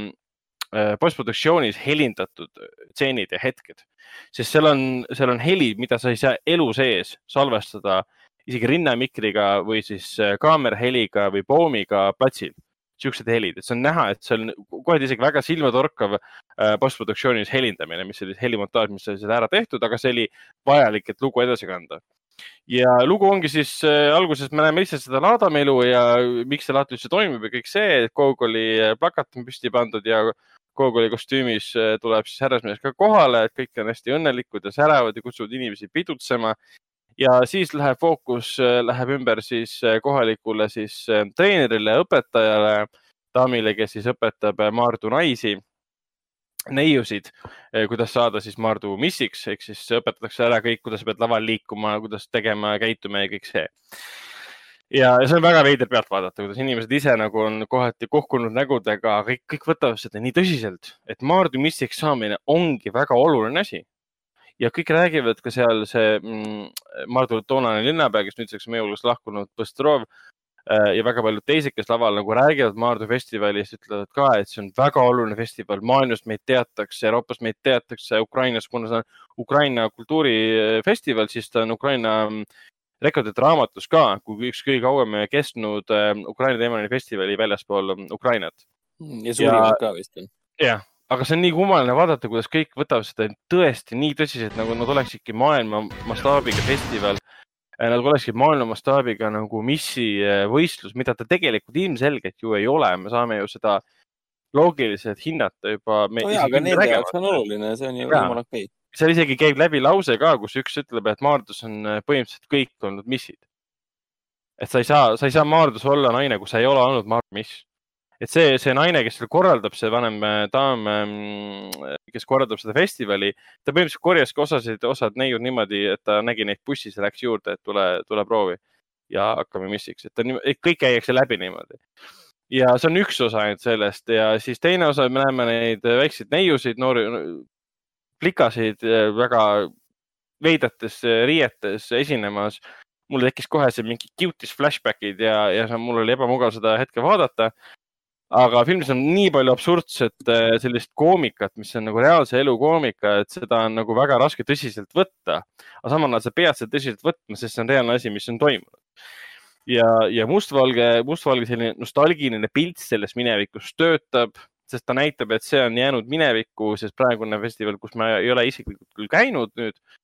postproduktsioonis helindatud stseenid ja hetked, sest seal on, seal on helid, mida sa ei saa elu sees salvestada isegi rinnamikriga või siis kaameraheliga või poomiga platsil. Siuksed helid, et see on näha, et see on kohe isegi väga silmatorkav postproduktsioonis helindamine, mis oli helimontaaž, mis oli seal ära tehtud, aga see oli vajalik, et lugu edasi kanda. ja lugu ongi siis äh, alguses me näeme lihtsalt seda laadamelu ja miks see laat üldse toimub ja kõik see, et Gogoli plakat on püsti pandud ja Gogoli kostüümis tuleb siis härrasmees ka kohale, et kõik on hästi õnnelikud ja särevad ja kutsuvad inimesi pidutsema ja siis läheb fookus, läheb ümber siis kohalikule siis treenerile, õpetajale, daamile, kes siis õpetab Maardu naisi. neiusid, kuidas saada siis Maardu missiks, ehk siis õpetatakse ära kõik, kuidas pead laval liikuma, kuidas tegema käituma ja kõik see. ja, ja see on väga veider pealt vaadata, kuidas inimesed ise nagu on kohati kohkunud nägudega, kõik, kõik võtavad seda nii tõsiselt, et Maardu missiks saamine ongi väga oluline asi ja kõik räägivad ka seal see mm, Maardu toonane linnapea, kes nüüdseks meie hulgast lahkunud Põstrov äh, ja väga paljud teised, kes laval nagu räägivad Maardu festivalist, ütlevad ka, et see on väga oluline festival, maailmas meid teatakse, Euroopas meid teatakse, Ukrainas, kuna see on Ukraina kultuurifestival, siis ta on Ukraina mm, rekordite raamatus ka kui üks kõige kauem kestnud äh, Ukraina teemaline festivali väljaspool Ukrainat. Ja suurimad ka vist on. jah, aga see on nii kummaline vaadata, kuidas kõik võtavad seda tõesti nii tõsiselt, nagu nad oleksidki maailma mastaabiga festival. Nad oleksid maailma mastaabiga nagu missivõistlus, mida ta tegelikult ilmselgelt ju ei ole, me saame ju seda loogiliselt hinnata juba. no jaa, aga nende jaoks on oluline, see on ju jumala okei. seal isegi käib läbi lause ka, kus üks ütleb, et Maardus on äh, põhimõtteliselt kõik olnud missid. et sa ei saa, sa ei saa Maardus olla naine, kui sa ei ole olnud Maardu miss. Et see, see naine, kes seal korraldab, see vanem äh, daam, kes korraldab seda festivali, ta põhimõtteliselt korjaski osasid, osad neiud niimoodi, et ta nägi neid bussis ja läks juurde, et tule, tule proovi ja hakkame missiks, et ta nii- et kõik käiakse läbi niimoodi ja see on üks osa ainult sellest ja siis teine osa, me näeme neid väikseid neiusid, noori plikasid eh, väga veidrates eh, riietes esinemas. mul tekkis kohe see mingi cute'is flashback'id ja, ja mul oli ebamugav seda hetke vaadata. Aga filmis on nii palju absurdset eh, sellist koomikat, mis on nagu reaalse elu koomika, et seda on nagu väga raske tõsiselt võtta. aga samal ajal sa pead seda tõsiselt võtma, sest see on reaalne asi, mis on toimunud ja, ja mustvalge, mustvalge selline nostalgiline pilt sellest minevikust töötab, sest ta näitab, et see on jäänud minevikku, sest praegune festival, kus ma ei ole isiklikult küll käinud nüüd äh,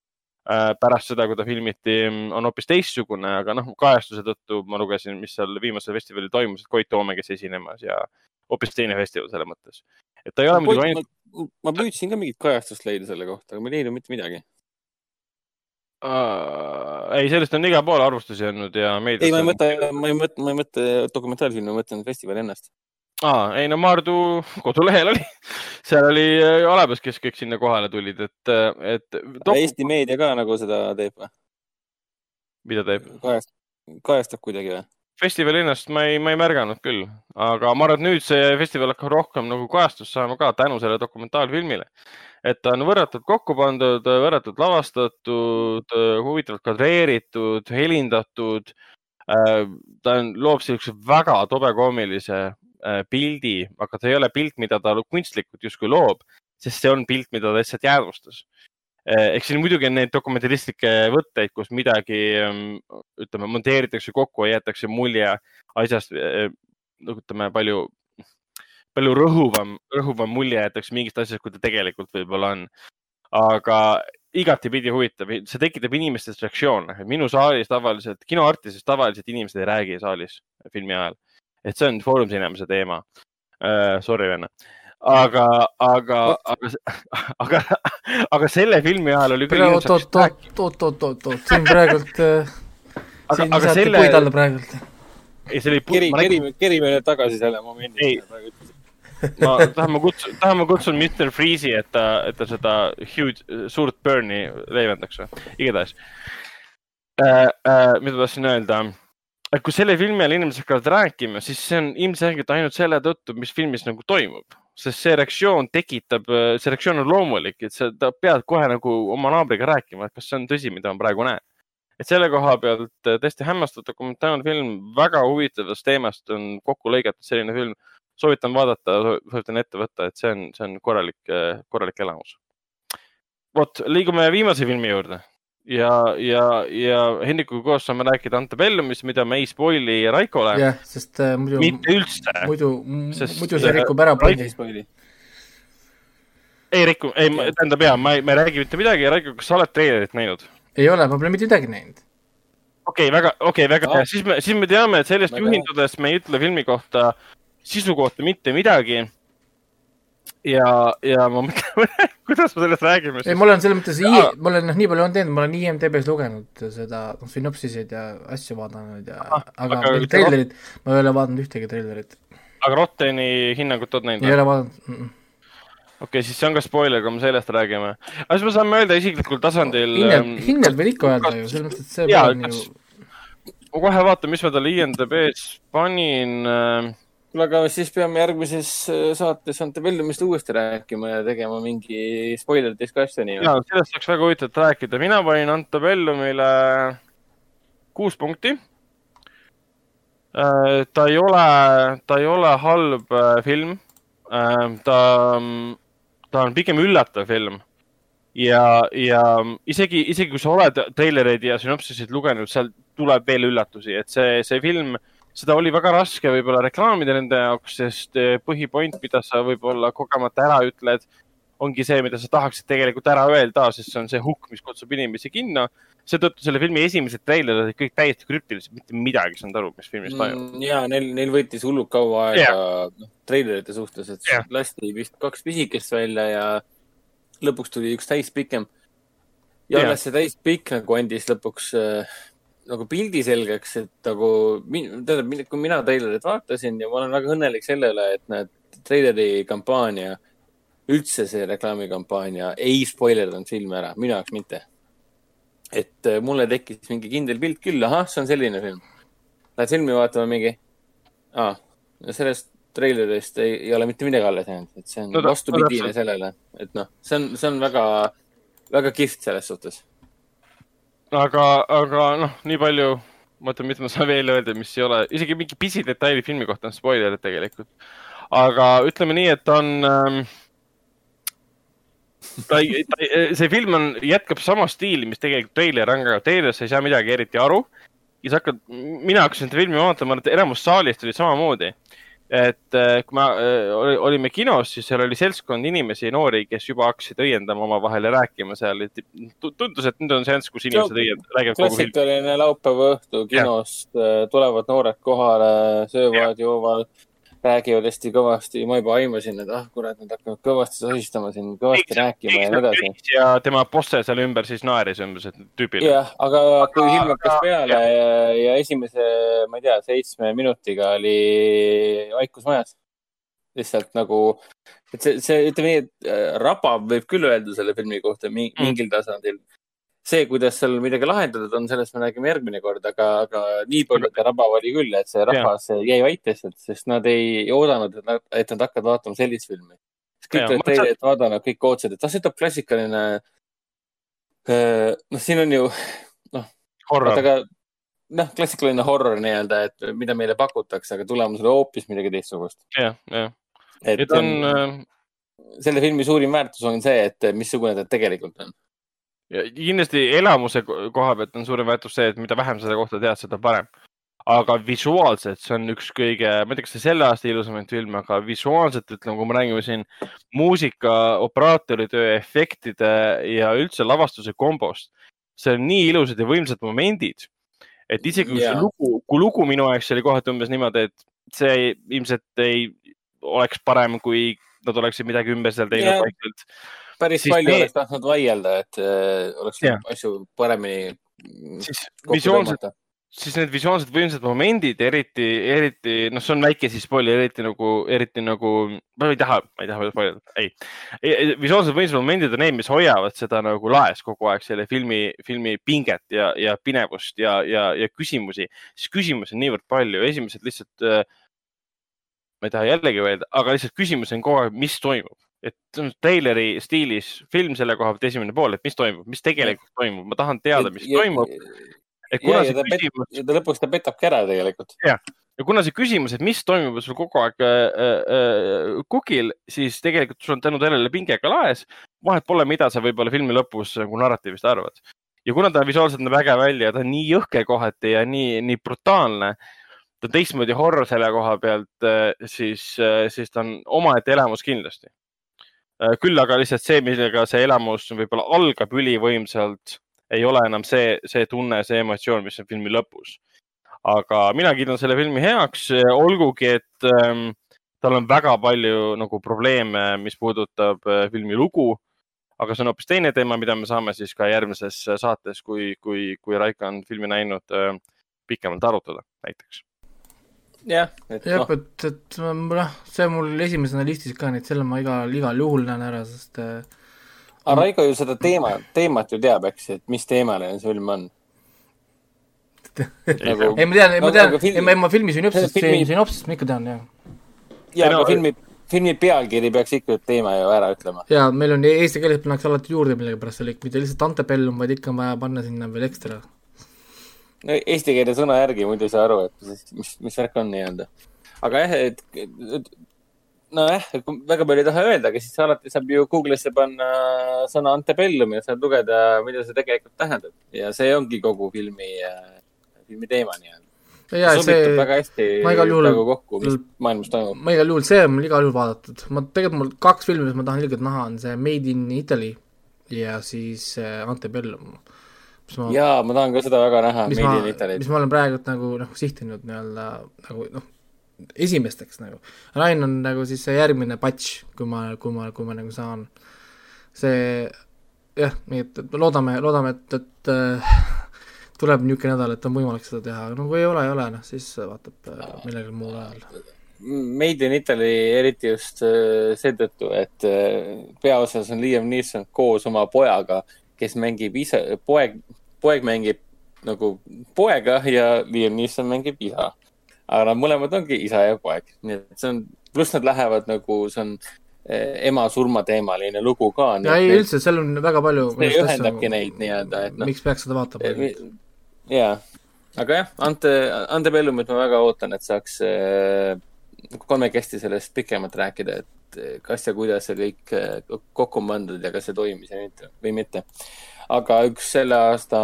pärast seda, kui ta filmiti, on hoopis teistsugune, aga noh, kajastuse tõttu ma lugesin, mis seal viimasel festivalil toimus, et Koit Toome käis esinemas ja hoopis teine festival selles mõttes. et ta ei ole muidugi ainult, ma, püüdsin ka mingit kajastust leida selle kohta, aga ma ei leidnud mitte midagi. äh, ei, sellest on igal pool arvustusi olnud ja meedias. ei, ma ei mõtle, ma ei mõtle, ma ei mõtle dokumentaalfilmi, ma mõtlen festivali ennast. aa, ei no Maardu kodulehel oli, seal oli äh, olemas, kes kõik sinna kohale tulid, et, et aga Eesti meedia ka nagu seda teeb või? mida teeb? kajast-, kajastab kuidagi või? festivali ennast ma ei, ma ei märganud küll, aga ma arvan, et nüüd see festival hakkab rohkem nagu kajastust saama ka tänu sellele dokumentaalfilmile. et ta on võrratult kokku pandud, võrratult lavastatud, huvitavalt kadreeritud, helindatud. ta on, loob siukse väga tobekoomilise äh, pildi, aga ta ei ole pilt, mida ta kunstlikult justkui loob, sest see on pilt, mida ta lihtsalt jäädvustas eks siin muidugi on neid dokumentalistlikke võtteid, kus midagi ähm, ütleme, monteeritakse kokku ja jäetakse mulje asjast, nagu ütleme palju, palju rõhuvam, rõhuvam mulje jäetakse mingist asjast, kui ta tegelikult võib-olla on. aga igatipidi huvitav, see tekitab inimestes reaktsioone. minu saalis tavaliselt, kinoartises tavaliselt inimesed ei räägi saalis filmi ajal, et see on Foorum Cinemas'e teema uh,. Sorry, venna aga, aga, aga, aga, aga selle filmi ajal oli küll oot, oot, oot, oot, oot, oot, oot, siin praegult, aga, siin aga visati selle, puid alla praegult. ei, see oli, nägin, kerime, kerime nüüd tagasi selle momendi Ei.. ma tahan, ma kutsun, tahan, ma kutsun Mr Freeze'i, et ta, et ta seda huge, suurt burn'i leevendaks või, igatahes äh,. Äh, mida ma tahtsin öelda, et kui selle filmi ajal inimesed hakkavad rääkima, siis see on ilmselgelt ainult selle tõttu, mis filmis nagu toimub, sest see reaktsioon tekitab, see reaktsioon on loomulik, et sa pead kohe nagu oma naabriga rääkima, et kas see on tõsi, mida ma praegu näen. et selle koha pealt äh, tõesti hämmastav dokumentaalfilm, väga huvitavast teemast on kokku lõigatud selline film. soovitan vaadata, soovitan ette võtta, et see on, see on korralik, korralik elamus. vot, liigume viimase filmi juurde ja, ja, ja Hendrikuga koos saame rääkida Antebellumist, mida me ei spoil'i Raikole. jah, sest äh, muidu, mitte üldse. muidu, muidu see äh, rikub ära pointi. ei Riku, ei, tähendab ja, ma ei, ma ei räägi mitte midagi. Raiko, kas sa oled treilerit näinud? ei ole, ma pole mitte midagi näinud. okei okay,, väga, okei okay,, väga Ah. hea, siis me, siis me teame, et sellest Väga juhindudes me ei ütle filmi kohta, sisu kohta mitte midagi. ja, ja ma mõtlen, kuidas me sellest räägime ei, siis. ma olen selles mõttes ma olen noh, nii palju on teinud, ma olen IMDB-s lugenud seda noh, sünopsiseid ja asju vaadanud ja, aga, aga aga treilerit, ma ei ole vaadanud ühtegi treilerit. aga Rotteni hinnangut oled näinud ei? ole vaadanud mm. -mm. okei okay,, siis see on ka spoiler, kui me sellest räägime. aga siis me saame öelda isiklikul tasandil. ähm, hingelt võid ikka öelda ju, selles mõttes, et see jaa, ma kohe vaatan, mis ma talle IMDB-s panin. Ähm. Kuule, aga siis peame järgmises äh, saates Antebellumist uuesti rääkima ja tegema mingi spoiler discussion'i. jaa, sellest saaks väga huvitavat rääkida. mina panin Antebellumile kuus punkti äh, ta ei ole, ta ei ole halb äh, film. ta, ta on pigem üllatav film. ja, ja isegi, isegi kui sa oled treilereid ja sünopsiseid lugenud, seal tuleb veel üllatusi, et see, see film, seda oli väga raske võib-olla reklaamida nende jaoks, sest eh, põhipoint, mida sa võib-olla kogemata ära ütled, ongi see, mida sa tahaksid tegelikult ära öelda, sest see on see hukk, mis kutsub inimesi kinno seetõttu selle filmi esimesed treilerid olid kõik täiesti krüptilised, mitte midagi ei saanud aru, mis filmis toimub mm,. ja neil, neil võttis hullult kaua aega yeah. noh, treilerite suhtes, et yeah. lasti vist kaks pisikest välja ja lõpuks tuli üks täispikem. ja yeah. alles see täispikk nagu andis lõpuks äh, nagu pildi selgeks, et nagu, tähendab, kui mina treilerit vaatasin ja ma olen väga õnnelik selle üle, et need treileri kampaania, üldse see reklaamikampaania ei spoilerdanud filmi ära, minu jaoks mitte et äh, mulle tekkis mingi kindel pilt küll, ahah, see on selline film. Lähed filmi vaatama mingi, aa, sellest treilerist ei, ei ole mitte midagi alles jäänud, et see on no, vastupidine no, sellele, et noh, see on, see on väga, väga kihvt selles suhtes. Aga, aga noh, nii palju, mõtlen, mis ma saan veel öelda, mis ei ole, isegi mingi pisidetaili filmi kohta on spoiler tegelikult. aga ütleme nii, et on ähm, ta ei, see film on, jätkab sama stiili, mis tegelikult treiler on, aga treileris sa ei saa midagi eriti aru. ja sa hakkad, mina hakkasin seda filmi vaatama, enamus saalist oli samamoodi. Et äh, kui me äh, olime kinos, siis seal oli seltskond inimesi, noori, kes juba hakkasid õiendama omavahel ja rääkima seal. tundus, et nüüd on seanss, kus inimesed õiendavad, räägivad kogu filmi. klassikaline laupäeva õhtu kinost, äh, tulevad noored kohale, söövad, joovad räägivad hästi kõvasti, ma juba aimasin, et ah kurat, nad hakkavad kõvasti sosistama siin, kõvasti rääkima ja nii edasi. ja tema bosse seal ümber siis naeris umbes, et tüübile. jah, aga kui film hakkas peale ja, ja, ja esimese, ma ei tea, seitsme minutiga oli vaikus majas. lihtsalt nagu, et see, see, ütleme nii, et äh, rabab võib küll öelda selle filmi kohta mm. mingil mm. tasandil see, kuidas seal midagi lahendatud on, sellest me räägime järgmine kord, aga, aga nii palju ta rabav oli küll, et see rahvas ja. jäi vait lihtsalt, sest nad ei oodanud, et nad, et nad hakkavad vaatama sellist filmi. kõik olid treilerit vaadanud, kõik ootasid, et ah, see tuleb klassikaline. noh, siin on ju, noh. aga noh, klassikaline horror nii-öelda, et mida meile pakutakse, aga tulemus oli hoopis midagi teistsugust. jah, jah. et on, äh, selle filmi suurim väärtus on see, et missugune ta tegelikult on ja kindlasti elamuse koha pealt on suurem väärtus see, et mida vähem selle kohta tead, seda parem. aga visuaalselt see on üks kõige, ma ei tea, kas see selle aasta ilusamaid filme, aga visuaalselt ütleme, kui me räägime siin muusika, operaatoritöö, efektide ja üldse lavastuse kombost, see on nii ilusad ja võimsad momendid, et isegi kui yeah. see lugu, kui lugu minu jaoks oli kohati umbes niimoodi, et see ilmselt ei oleks parem, kui nad oleksid midagi ümber seal teinud yeah. vaikselt päris siis palju need... oleks tahtnud vaielda, et äh, oleks ja. asju paremini. siis visuaalselt, siis need visuaalsed võimsad momendid, eriti, eriti, noh, see on väike siis spoiler, eriti nagu, eriti nagu, ma ei taha, ma ei taha spoilida, ei. visuaalsed võimsad momendid on need, mis hoiavad seda nagu laes kogu aeg, selle filmi, filmi pinget ja, ja pinevust ja, ja, ja küsimusi. siis küsimusi on niivõrd palju, esimesed lihtsalt äh, ma ei taha jällegi öelda, aga lihtsalt küsimus on kogu aeg, mis toimub et treileri stiilis film selle koha pealt esimene pool, et mis toimub, mis tegelikult toimub, ma tahan teada, mis ja, toimub. et kuna ja, see küsimus. ja ta lõpuks ta petabki ära tegelikult. jah, ja kuna see küsimus, et mis toimub sul kogu aeg äh, äh, kukil, siis tegelikult sul on tänu sellele pinge ka laes. vahet pole, mida sa võib-olla filmi lõpus nagu narratiivist arvad. ja kuna ta visuaalselt näeb äge välja, ta on nii jõhke kohati ja nii, nii brutaalne ta on teistmoodi horror selle koha pealt, äh, siis, äh, siis ta on omaette elamus kindlasti Äh, küll aga lihtsalt see, millega see elamus võib-olla algab ülivõimsalt, ei ole enam see, see tunne, see emotsioon, mis on filmi lõpus. aga mina kiidan selle filmi heaks, olgugi et ähm, tal on väga palju nagu probleeme, mis puudutab äh, filmi lugu. aga see on hoopis teine teema, mida me saame siis ka järgmises saates, kui, kui, kui Raiko on filmi näinud äh,, pikemalt arutada näiteks jah, et jah noh, et, et noh, see on mul esimesena listis ka, nii et selle ma igal, igal juhul näen ära, sest äh, aga Raigo ju seda teema, teemat ju teab, eks, et mis teemaline see film on. nagu ei, ma tean, ma Aga- tean aga, ei ma, ma filmi sünopsist, filmi- sünopsist ma ikka tean, jah. ja Ei no- aga filmi, filmi pealkiri peaks ikka teema ju ära ütlema. ja meil on eesti keeles pannakse alati juurde millegipärast mitte lihtsalt antebellum, vaid ikka on vaja panna sinna veel ekstra. No eesti keele sõna järgi muidu ei saa aru, et mis, mis, värk on nii-öelda. aga jah, et, et nojah, väga palju ei taha öelda, aga siis alati saab ju Google'isse panna sõna antebellum ja saad lugeda, mida see tegelikult tähendab. ja see ongi kogu filmi, filmi teema nii-öelda. ja see, väga hästi ma igal juhul- ma igal juhul, see on mul igal juhul vaadatud, ma tegelikult mul kaks filmi, mis ma tahan ilgelt näha, on see Made in Italy ja siis äh, Antebellum. ma, jaa, ma tahan ka seda väga näha, Made ma in, Italy't mis. ma olen praegult nagu noh, sihtinud nii-öelda nagu noh, esimesteks nagu. Rain on nagu siis see järgmine batch, kui ma, kui ma, kui ma nagu saan see jah, nii et, loodame, loodame, et, et äh, tuleb niisugune nädal, et on võimalik seda teha, no kui ei ole, ei ole, noh siis vaatab äh, millegi muul ajal. Made in Italy eriti just äh, seetõttu, et äh, peaosas on Liam Neeson koos oma pojaga, kes mängib ise, poeg, poeg mängib nagu poega ja Liam Neeson mängib isa. aga nad mõlemad ongi isa ja poeg, nii et see on, pluss nad lähevad nagu, see on äh, ema surmateemaline lugu ka. ja ei, üldse, seal on väga palju see ühendabki neid nii-öelda, et noh. miks peaks seda vaatama? jaa, aga jah, Ante, Ante Bellumit ma väga ootan, et saaks äh, kolmekesti sellest pikemalt rääkida, et kas ja kuidas see kõik kokku on pandud ja kas see toimis või mitte. Aga üks selle aasta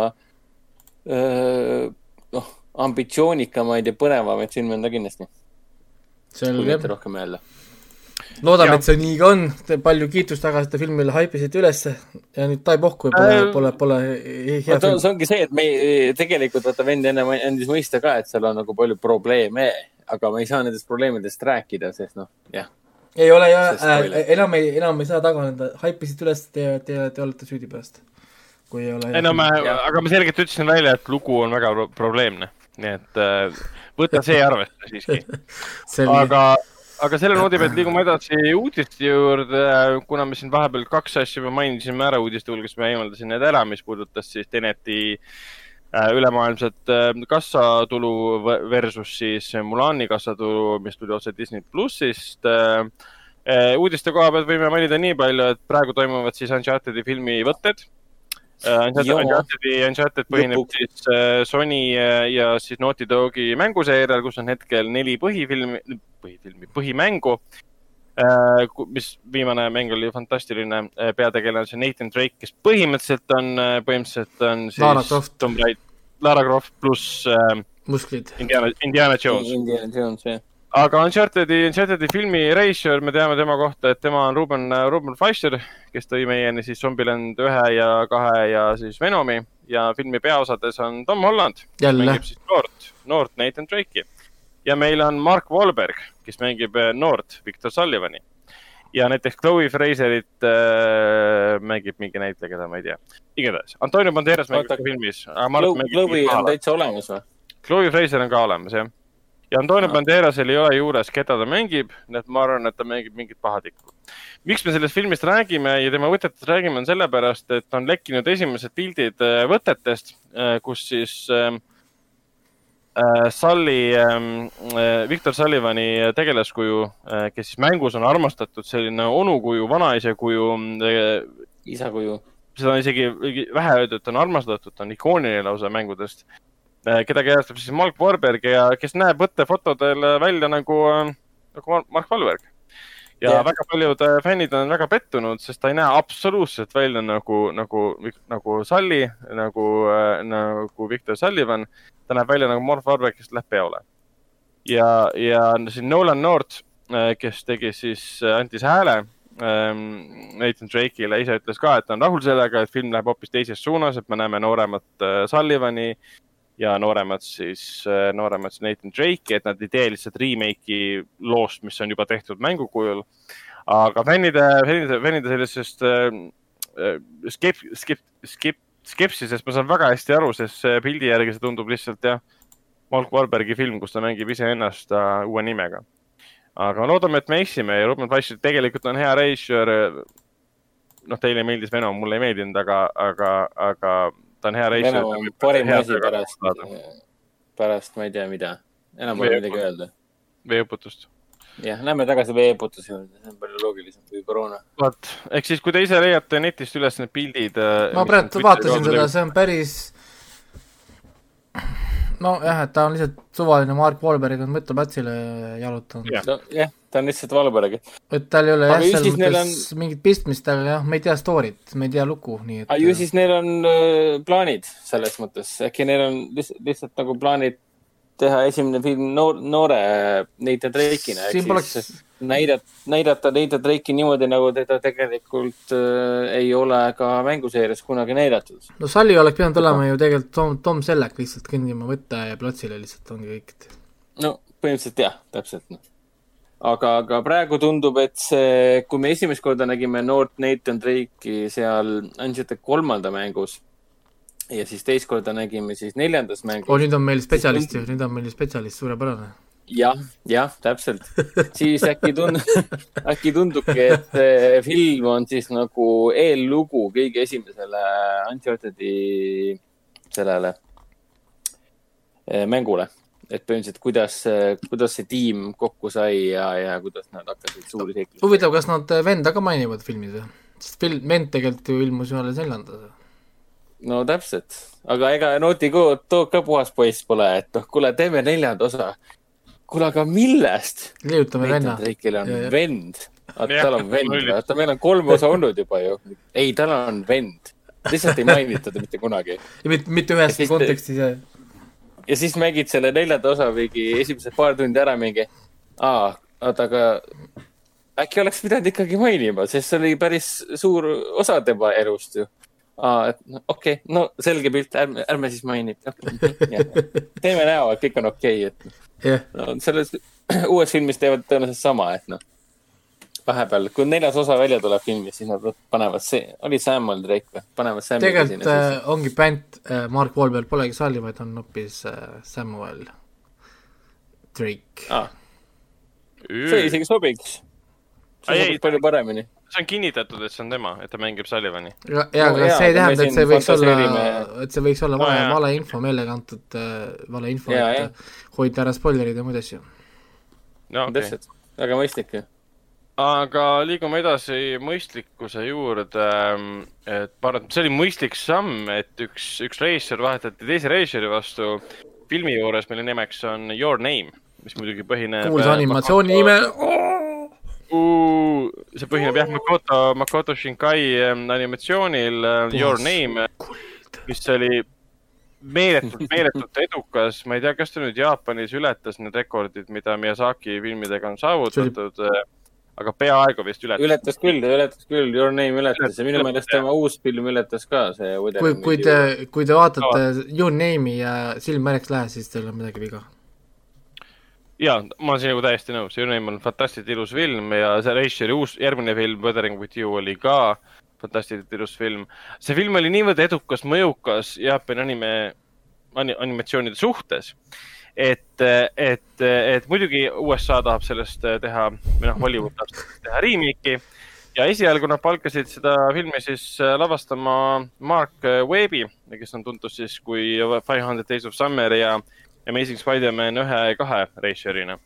äh, noh, ambitsioonikamaid ja põnevamaid filme on ta kindlasti, mitte, rohkem öelda. loodame, et see nii ka on, palju kiitust tagasi filmile haipisite ülesse ja nüüd tai pohku ja pole Äh,, pole, pole hea vaata, film. see ongi see, et me ei- tegelikult vaata vend enne andis mõista ka, et seal on nagu palju probleeme, aga me ei saa nendest probleemidest rääkida, sest noh, jah, ei ole ja äh, enam ei, enam ei saa taganeda, haipisite üles, te, te, te olete süüdi pärast. Kui ei ole ei no Jah. aga ma selgelt ütlesin välja, et lugu on väga pro- probleemne, nii et äh, võta see arvesse siiski. aga, aga selle noodi pealt liigume edasi uudiste juurde, kuna me siin vahepeal kaks asja juba mainisime ära uudiste hulgas, ma eemaldasin need ära, mis puudutas siis Teneti äh, ülemaailmset äh, kassatulu versus siis Mulani kassatulu, mis tuli otse Disney plussist. Äh, uudiste koha pealt võime mainida nii palju, et praegu toimuvad siis Uncharted'i filmi võtted äh,. Joo. Uncharted'i, Uncharted põhineb Lõpuks. siis äh, Sony äh, ja siis Naughty Dogi mänguseerial, kus on hetkel neli põhifilmi, põhifilmi, põhimängu. mis viimane mäng oli fantastiline, peategelane on see Nathan Drake, kes põhimõtteliselt on, põhimõtteliselt on siis Lara Croft. Tomb Raider, Lara Croft pluss äh, musklid. Indiana, Indiana Jones. Indiana Jones, jah. Aga Uncharted'i, Uncharted'i filmi reisijal me teame tema kohta, et tema on Ruben, Ruben Fleischer, kes tõi meieni siis Zombieland ühe ja kahe ja siis Venomi ja filmi peaosades on Tom Holland, mängib siis noort, noort Nathan Drake'i. ja meil on Mark Wahlberg, kes mängib eh, noort Victor Sullivani. ja näiteks Chloe Fraserit äh, mängib mingi näitleja, keda ma ei tea. igatahes, Antonio Banderas mängib Oota, ka filmis. Globe'i on täitsa olemas või? Chloe Fraser on ka olemas, jah. Ja Antonio Ah. Banderasel ei ole juures, keda ta mängib, nii et ma arvan, et ta mängib mingit pahatikku. miks me sellest filmist räägime ja tema võtetest räägime, on sellepärast, et on lekkinud esimesed pildid äh, võtetest, kus siis äh, äh, Sully äh,, Victor Sullivani tegelaskuju, kes siis mängus on armastatud selline onukuju, vanaisa kuju äh, isa kuju. seda on isegi vähe öeldud, ta on armastatud, ta on ikooniline lausa mängudest. Keda kehastab siis Mark Wahlberg ja kes näeb võttefotodel välja nagu, nagu Mar- Mark Wahlberg. ja yeah. väga paljud äh, fännid on väga pettunud, sest ta ei näe absoluutselt välja nagu, nagu, nagu Sully, nagu, nagu Victor Sullivan. ta näeb välja nagu Mark Wahlberg, kes läheb peole. ja, ja siin Nolan North, kes tegi siis, andis hääle ähm, Nathan Drake'ile ise ütles ka, et ta on rahul sellega, et film läheb hoopis teises suunas, et me näeme nooremat äh, Sullivani ja nooremat siis, nooremat siis Nathan Drake'i, et nad ei tee lihtsalt remake'i loost, mis on juba tehtud mängu kujul. aga fännide, fännide, fännide sellisest äh, skep-, skep-, skep-, skepsisest ma saan väga hästi aru, sest pildi järgi see tundub lihtsalt jah, Mark Wahlbergi film, kus ta mängib iseennast äh, uue nimega. aga loodame, et me eksime ja Ruben Fleischer tegelikult on hea reisijör. noh, teile meeldis Venom, mulle ei meeldinud, aga, aga, aga ta on hea reisijör. Venom on parim asi pärast, pärast ma ei tea mida. enam pole midagi öelda. veeuputust. jah, lähme tagasi veeeputuse juurde, see on palju loogilisem kui koroona. vot, ehk siis, kui te ise leiate netist üles need pildid. äh, ma praegu vaatasin seda, see on päris nojah, et ta on lihtsalt suvaline Mark Wahlberg on mõtteplatsile jalutanud. Jah. nojah, ta on lihtsalt Valberg. et tal ei ole jah, selles mõttes mingit pistmist, aga jah, me ei tea story't, me ei tea lugu, nii et. aga ju siis neil on äh, plaanid selles mõttes, äkki neil on lihtsalt, lihtsalt nagu plaanid teha esimene film noor, noore Nathan Drake'ina, Siin poleks- näidata, näidata Nathan Drake'i niimoodi, nagu teda tegelikult äh, ei ole ka mänguseerias kunagi näidatud. no Sully oleks pidanud olema ju tegelikult Tom, Tom Selleck lihtsalt kõndima võtta ja platsile lihtsalt ongi kõik. no põhimõtteliselt jah, täpselt noh. aga, aga praegu tundub, et see, kui me esimest korda nägime noort Nathan Drake'i seal Uncharted kolmanda mängus ja siis teist korda nägime siis neljandas mängus oo, nüüd on meil spetsialist ju, nüüd on meil spetsialist, suurepärane. jah, jah, täpselt. siis äkki tund-, äkki tundubki, et see film on siis nagu eellugu kõige esimesele Uncharted'i sellele eh, mängule. et põhimõtteliselt, kuidas, kuidas see tiim kokku sai ja, ja kuidas nad hakkasid suuri seiklusi. huvitav, kas nad venda ka mainivad filmis või? sest film, vend tegelikult ju ilmus ju alles neljandas. No täpselt, aga ega Naughty Dog ka puhas poiss pole, et noh, kuule, teeme neljanda osa. kuule, aga millest? leiutame venna. Drake'il on Ja, ja. vend. vaata, Jah, tal on vend, vaata, meil on kolm osa olnud juba ju. ei, tal on vend. lihtsalt ei mainita teda mitte kunagi. mitte, mitte üheski kontekstis ja ja siis mängid selle neljanda osa mingi esimesed paar tundi ära mingi. aa, oota, aga äkki oleks pidanud ikkagi mainima, sest see oli päris suur osa tema elust ju. aa, et okei okay,, no selge pilt, ärme, ärme siis maini okay,. teeme näo, et kõik on okei okay,, et jah, no selles uues filmis teevad tõenäoliselt sama, et noh, vahepeal, kui neljas osa välja tuleb filmis, siis nad panevad see, oli Samuel Drake või, panevad Samuel tegelikult sinna äh, ongi bänd äh,, Mark Wahlberg polegi Sully, vaid on hoopis äh, Samuel Drake. ah,. see isegi sobiks. see sobiks palju paremini. See on kinnitatud, et see on tema, et ta mängib Sullivani. ja, ja No aga see ei tähenda, et see võiks olla et see võiks olla No vale jaa., valeinfo, meelega antud äh, valeinfo, et jah. äh, hoida ära spoilerid ja muid asju. no okei okay., täpselt, väga mõistlik ju. aga liigume edasi mõistlikkuse juurde. et ma arvan, et see oli mõistlik samm, et üks, üks reisijal vahetati teise reisijali vastu filmi juures, mille nimeks on Your Name, mis muidugi põhineb. kuulsa animatsiooni nime. See põhineb jah, Makoto, Makoto Shinkai animatsioonil Your Name, mis oli meeletult, meeletult edukas, ma ei tea, kas ta nüüd Jaapanis ületas need rekordid, mida Miyazaki filmidega on saavutatud, aga peaaegu vist ületas. ületas küll, ületas küll, Your Name ületas ja minu Ületas, meelest tema uus film ületas ka see. kui, kui te, kui te vaatate Your Name'i ja silm märjaks läheb, siis teil on midagi viga. Ja ma olen sinuga täiesti nõus, Your Name on fantastiliselt ilus film ja see Reicheri uus, järgmine film Wuthering with you oli ka fantastiliselt ilus film. see film oli niivõrd edukas, mõjukas Jaapani anime, animatsioonide suhtes, et, et, et muidugi USA tahab sellest teha, või noh, Hollywood tahab sellest teha remake'i ja esialgu nad palkasid seda filmi siis lavastama Mark Webbi, kes on tuntud siis kui Five Hundred Days of Summer ja Amazing Spider-man ühe ja kahe reisijärina.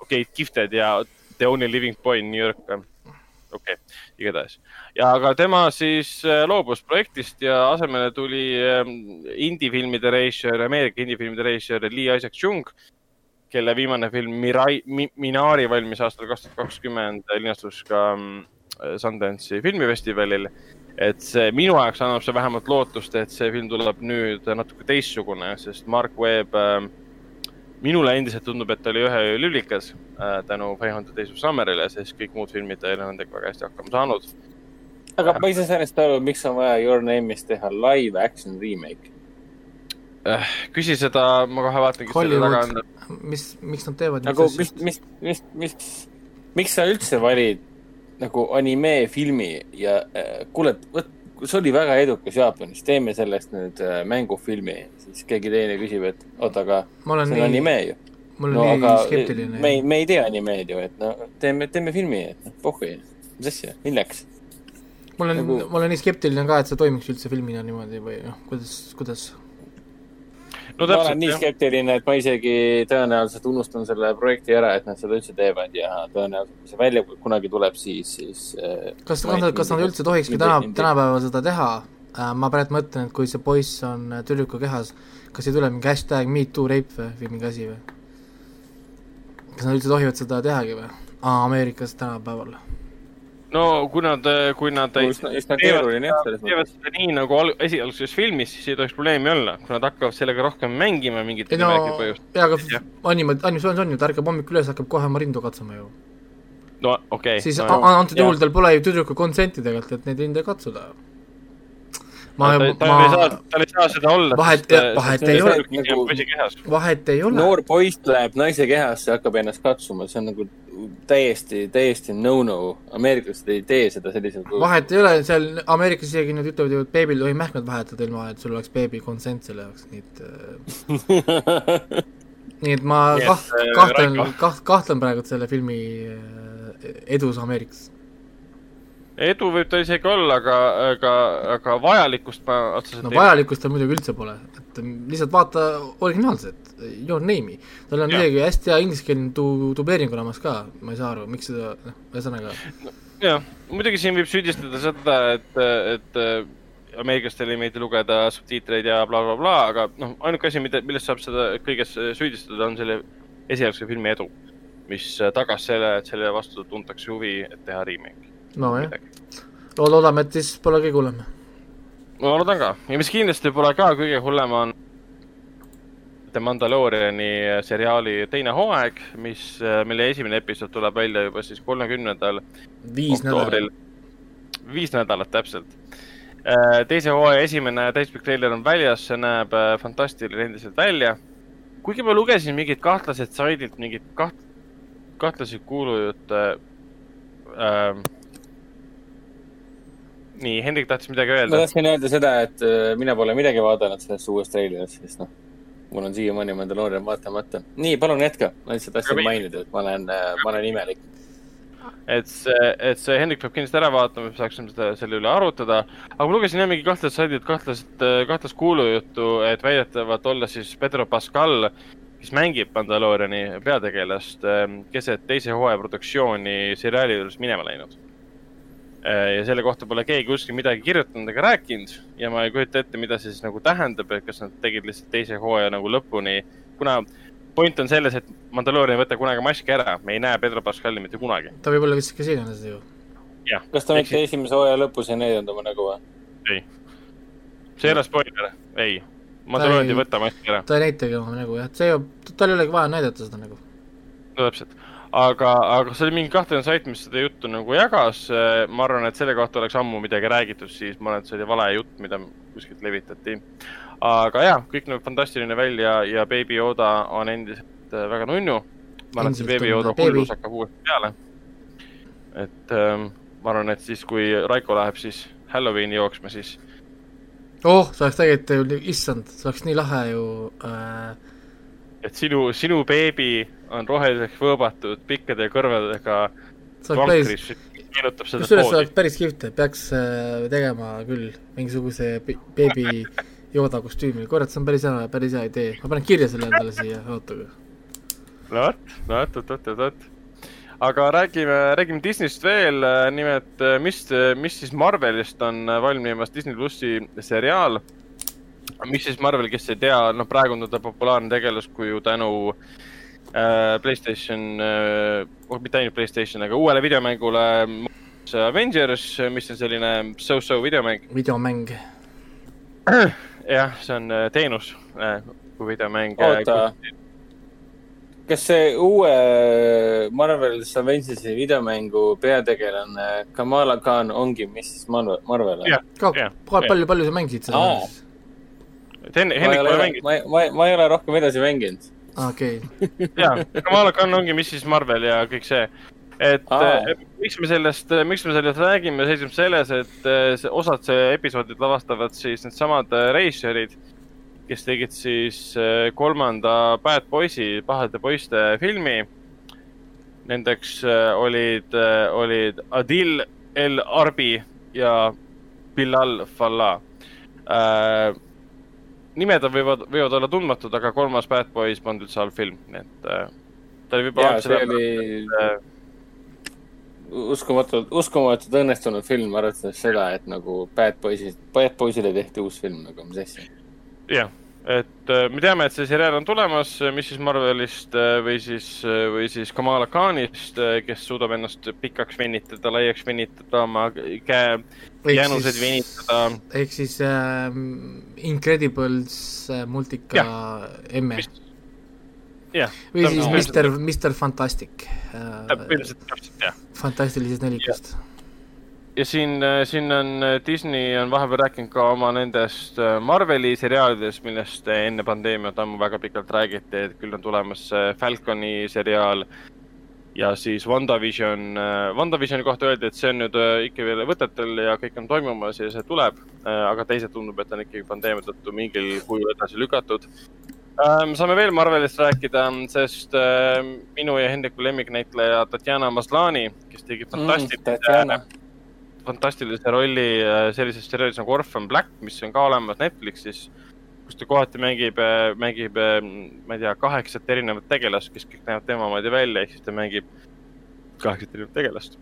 okei okay,, Gifted ja The Only Living Boy in New York. okei okay,, igatahes. ja aga tema siis äh, loobus projektist ja asemele tuli ähm, indie-filmide reisijär, Ameerika indie-filmide reisijär Lee Isaac Chung, kelle viimane film Mirai Mi,, Minari valmis aastal kaks tuhat kakskümmend, linastus ka mm, Sundance'i filmifestivalil. et see minu jaoks annab see vähemalt lootust, et see film tuleb nüüd natuke teistsugune, sest Mark Webb äh, minule endiselt tundub, et ta oli ühe öö lülikas äh, tänu Five Hundred Days of Summerile, sest kõik muud filmid ei ole nendega väga hästi hakkama saanud. aga ma ei saa sellest aru, miks on vaja Your Name'ist teha live action remake. küsi seda, ma kohe vaatangi selle taga on mis, miks nad teevad nagu mis, mis, mis, mis, miks sa üldse valid nagu animefilmi ja äh, kuule, see oli väga edukas Jaapanis, teeme sellest nüüd äh, mängufilmi, siis keegi teine küsib, et oota, aga see on nii, anime ju. ma olen no nii skeptiline me ei, me ei tea animeid ju, et no teeme, teeme filmi, et noh, pohhui, mis asja, milleks? ma olen nagu..., ma olen nii skeptiline ka, et see toimiks üldse filmina niimoodi või noh, kuidas, kuidas no ma olen täpselt nii skeptiline, et ma isegi tõenäoliselt unustan selle projekti ära, et nad seda üldse teevad ja tõenäoliselt, kui see välja kunagi tuleb, siis, siis. kas, kas nad, kas nad üldse tohikski täna, tänapäeval seda teha? ma praegu mõtlen, et kui see poiss on äh, tüdruku kehas, kas ei tule mingi hashtag me too rape või, või mingi asi või? kas nad üldse tohivad seda tehagi või? Ameerikas tänapäeval. No kui nad, kui nad ei üsna, üsna keeruline jah, selles mõttes. teevad seda nii nagu al- esialgses filmis, siis ei tohiks probleemi olla, kui nad hakkavad sellega rohkem mängima ei mingitel no põhjustel. jaa, aga Jah. anima-, animatsioonis on ju, ta ärkab hommikul üles, hakkab kohe oma rindu katsuma ju. no okei okay,, siis no, antud juhul tal pole ju tüdruku konsenti tegelikult, et neid rinde katsuda. ma, ma... ei saa tal ei saa seda olla. Vahet- vahet ei ole. nagu- kehas. vahet ei ole. noor poiss läheb naise kehasse, hakkab ennast katsuma, see on nagu täiesti, täiesti no-no. ameeriklased ei tee seda sellisel kujul. vahet ei ole, seal Ameerikas isegi nad ütlevad ju, et beebil ei tohi mähkmed vahetada ilma, et sul oleks beebi konsent selle jaoks, nii et äh, nii et ma et, kaht- äh,, kahtlen kaht-, kahtlen praegu selle filmi äh, edus Ameerikas. Edu võib ta isegi olla, aga, aga, aga vajalikkust ma otseselt no vajalikkust tal muidugi üldse pole, et lihtsalt vaata originaalset, Your Name'i. tal on isegi hästi hea ingliskeelne du-, dubleering olemas ka, ma ei saa aru, miks seda, noh, ühesõnaga jah, muidugi siin võib süüdistada seda, et, et ameeriklastele ei meeldi lugeda subtiitreid ja blablabla bla,, bla, aga noh, ainuke asi, mida, millest saab seda kõiges süüdistada, on selle esialgse filmi edu. mis äh, tagas selle, et selle vastu tuntakse huvi, et teha remake. nojah, loodame, et siis pole kõige hullem. ma loodan ka ja mis kindlasti pole ka kõige hullem, on The Mandaloriani seriaali teine hooaeg, mis, mille esimene episood tuleb välja juba siis kolmekümnendal viis nädalat., viis nädalat täpselt. teise hooaja esimene täispikk treiler on väljas, see näeb äh, fantastiline endiselt välja. kuigi ma lugesin mingit kahtlaselt saidilt mingit kaht-, kahtlasi kuulujutte ähm,. nii, Hendrik tahtis midagi ma öelda. tahtsin öelda seda, et äh, mina pole midagi vaadanud sellest uuest treilerist, sest noh, mul on siiamaani Mandalorian vaatamata. nii, palun jätka, ma lihtsalt tahtsin mainida, et ma olen, ma olen imelik. et see, et see Hendrik peab kindlasti ära vaatama, me saaksime seda selle üle arutada. aga ma lugesin jah mingi kahtlast saidilt kahtlast, kahtlast kuulujuttu, et väidetavalt olla siis Pedro Pascal, kes mängib Mandaloriani peategelast, keset teise hooaja produktsiooni seriaali juures minema läinud. Ja selle kohta pole keegi kuskil midagi kirjutanud ega rääkinud ja ma ei kujuta ette, mida see siis nagu tähendab, et kas nad tegid lihtsalt teise hooaja nagu lõpuni, kuna point on selles, et Mandalorian ei võta kunagi maski ära, me ei näe Pedro Pascali mitte kunagi. ta võib olla vist ka siin alles ju. kas ta mitte esimese hooaja lõpus ei näidanud oma nägu või? ei. see ei ole spoiler, ei. Mandalorian ei- ei võta maski ära, ta ei näitagi oma nägu jah, see ju, tal ei olegi vaja näidata seda nägu. no täpselt. aga, aga see oli mingi kahtlane sait, mis seda juttu nagu jagas. ma arvan, et selle kohta oleks ammu midagi räägitud, siis ma arvan, et see oli vale jutt, mida kuskilt levitati. aga jaa, kõik näeb fantastiline välja ja Baby Yoda on endiselt äh, väga nunnu. ma arvan, et see Baby Yoda hullus hakkab uuesti peale. et ähm, ma arvan, et siis, kui Raiko läheb siis Halloweeni jooksma, siis oh, see oleks tegelikult ju, issand, see oleks nii lahe ju äh,. Et sinu, sinu beebi on roheliseks võõbatud pikkade päris, vankris, meenutab seda kusjuures see oleks päris kihvt, peaks äh, tegema küll mingisuguse be- beebi jooda kostüümi, kurat, see on päris hea, päris hea idee, ma panen kirja selle endale siia, oota. no vot, no vot, vot, vot, vot, vot. aga räägime, räägime Disneyst veel, nimelt mis, mis siis Marvelist on valmimas Disney plussi seriaal. Mis siis Marvel, kes ei tea, noh, praegu on ta populaarne tegelaskuju tänu äh, Playstation äh,, mitte ainult Playstation, aga uuele videomängule Avengers, mis on selline so-so videomäng. videomäng, jah, see on äh, teenus äh, kui videomäng. oota, kas see uue Marvel's Avengersi videomängu peategelane Kamala Khan ongi Mrs Marvel, Marvel? Jah. ka Jah,, palju, palju sa mängisid seda Aa.? Hen-, ma ei Hendrik pole ole, mänginud. ma, ma, ma ei ole rohkem edasi mänginud. okei, jaa, Kamala Khan ongi Mrs Marvel ja kõik see. et Aa. äh, miks me sellest, miks me sellest räägime, seisneb selles, et äh, see- osad see episoodid lavastavad siis needsamad reisijad, kes tegid siis kolmanda Bad Boysi, pahade poiste filmi. Nendeks olid, olid Adil El Arbi ja Bilal Fallah äh,. Nimed on- võivad, võivad olla tundmatud, aga kolmas Bad Boys polnud üldse halb film, et äh, ta oli võib-olla see oli äh, uskumatult, uskumatult õnnestunud film, arvestades seda, et nagu Bad Boysid, Bad Boysile tehti uus film, nagu mis asja. jah, et äh, me teame, et see seriaal on tulemas, mis siis Marvelist äh, või siis, või siis Kamala Khanist, kes suudab ennast pikaks venitada, laiaks venitada, oma käe jäänuseid venitada. ehk siis äh, Incredibles äh, multika emme või siis Mister, Mister Fantastic äh,, põhimõtteliselt täpselt jah. fantastilisest nelikust. ja siin, siin on Disney on vahepeal rääkinud ka oma nendest äh, Marveli seriaalidest, millest enne pandeemiat ammu väga pikalt räägiti, et küll on tulemas Falconi seriaal ja siis WandaVision, WandaVisioni kohta öeldi, et see on nüüd äh, ikka veel võtetel ja kõik on toimumas ja see tuleb, aga teised tundub, et on ikkagi pandeemia tõttu mingil kujul edasi lükatud. me saame veel Marvelist rääkida, sest äh, minu ja Hendriku lemmiknäitleja Tatjana Maslani, kes tegi fantastilise Tatjana, fantastilise rolli äh, sellises seriaalis nagu Orphan Black, mis on ka olemas Netflixis, kus ta kohati mängib, mängib, ma ei tea, kaheksat erinevat tegelast, kes kõik näevad tema moodi välja, ehk siis ta mängib kaheksat erinevat tegelast.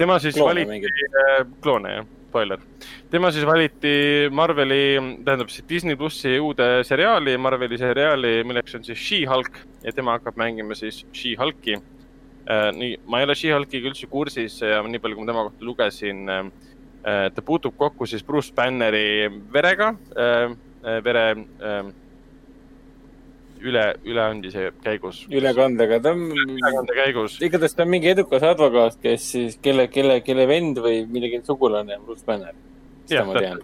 tema siis Kloone valiti kloone jah, spoiler. tema siis valiti Marveli, tähendab siis Disney plussi uude seriaali, Marveli seriaali, milleks on siis She-Hulk ja tema hakkab mängima siis She-Hulki äh,. nii, ma ei ole She-Hulkiga üldse kursis ja nii palju, kui ma tema kohta lugesin äh,, ta puutub kokku siis Bruce Banneri verega äh,, vere äh, üle, üleandmise käigus. ülekandega, ta on, ülekande käigus. igatahes ta on mingi edukas advokaat, kes siis, kelle, kelle, kelle vend või millegi sugulane on Bruce Banner. seda ma tean.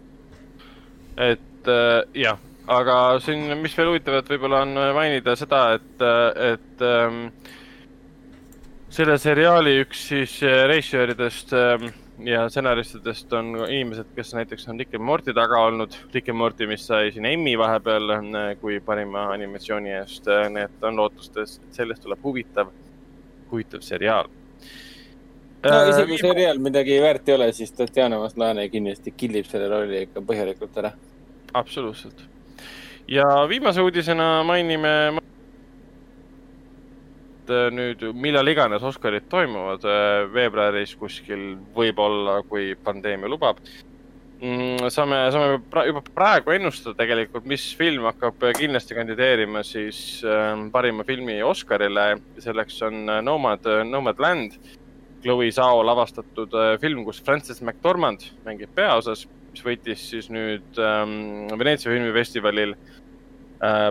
et äh, jah, aga siin, mis veel huvitavat võib-olla on mainida seda, et, et ähm, selle seriaali üks siis äh, režissööridest ähm, ja stsenaristidest on inimesed, kes näiteks on Rick and Morty taga olnud. Rick and Morty, mis sai siin Emmy vahepeal äh, kui parima animatsiooni eest, nii et on lootustes, et sellest tuleb huvitav, huvitav seriaal. no Äh, isegi kui seriaal midagi väärt ei ole, siis Tatjana Maslane kindlasti killib selle rolli ikka põhjalikult ära. absoluutselt. ja viimase uudisena mainime et äh, nüüd millal iganes Oscarid toimuvad, veebruaris kuskil võib-olla, kui pandeemia lubab. saame, saame pra juba praegu ennustada tegelikult, mis film hakkab kindlasti kandideerima siis äh, parima filmi Oscarile. selleks on äh, Nomad, Nomadland, Chloe Zhao lavastatud äh, film, kus Frances McDormand mängib peaosas, mis võitis siis nüüd ähm, Veneetsia filmifestivalil äh,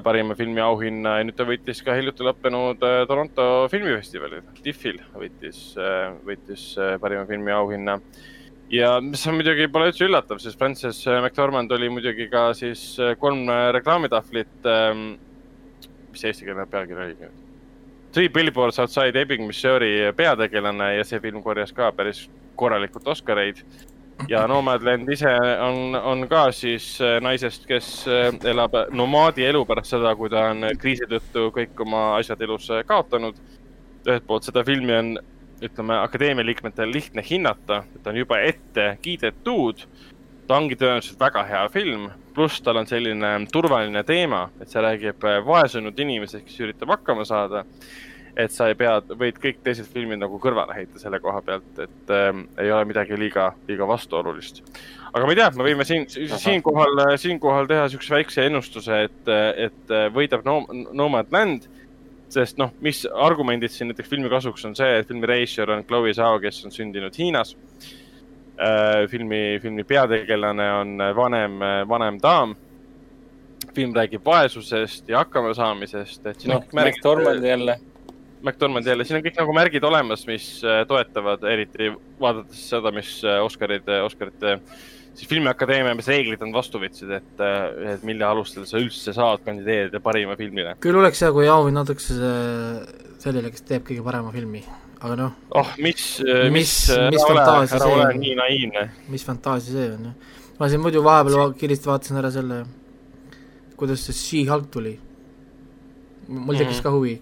parima filmi auhinna ja nüüd ta võitis ka hiljuti lõppenud äh, Toronto filmifestivalil, TIFFil võitis äh,, võitis äh, parima filmi auhinna. ja mis on muidugi pole üldse üllatav, sest Frances McDormand oli muidugi ka siis äh, kolm äh, reklaamitahvlit ähm,, mis see eestikeelne pealkiri oligi nüüd? Three Billboards Outside Ebbing, Missouri peategelane ja see film korjas ka päris korralikult Oscareid ja Nomadland ise on, on ka siis äh, naisest, kes äh, elab nomaadi elu pärast seda, kui ta on kriisi tõttu kõik oma asjad elus äh, kaotanud. ühelt poolt seda filmi on, ütleme, akadeemia liikmetel lihtne hinnata, ta on juba ette kiidetud. ta ongi tõenäoliselt väga hea film, pluss tal on selline turvaline teema, et see räägib äh, vaesunud inimesest, kes üritab hakkama saada et sa ei pea, võid kõik teised filmid nagu kõrvale heita selle koha pealt, et ähm, ei ole midagi liiga, liiga vastuolulist. aga ma ei tea, me võime siin, siinkohal, siinkohal teha siukse väikse ennustuse, et, et võidab no, Nomadland. sest noh, mis argumendid siin näiteks filmi kasuks on see, et filmi režissöör on Chloe Zhao, kes on sündinud Hiinas äh,. filmi, filmi peategelane on vanem, vanem daam. film räägib vaesusest ja hakkamasaamisest, et siin noh on kõik, märgid McDormand jälle. McDormand jälle, siin on kõik nagu märgid olemas, mis äh, toetavad, eriti vaadates seda, mis äh, Oscarid, Oscarite siis Filmiakadeemia, mis reeglid nad vastu võtsid, et, et mille alustel sa üldse saad kandideerida parima filmile. küll oleks hea, kui auhind antakse sellele, kes teeb kõige parema filmi. aga noh, oh, mis, mis, Mis- mis fantaasia see on? nii naiivne. mis fantaasia see on, jah. ma siin muidu vahepeal va- kiiresti vaatasin ära selle, kuidas see She-Hulk tuli. mul tekkis Mhm. ka huvi.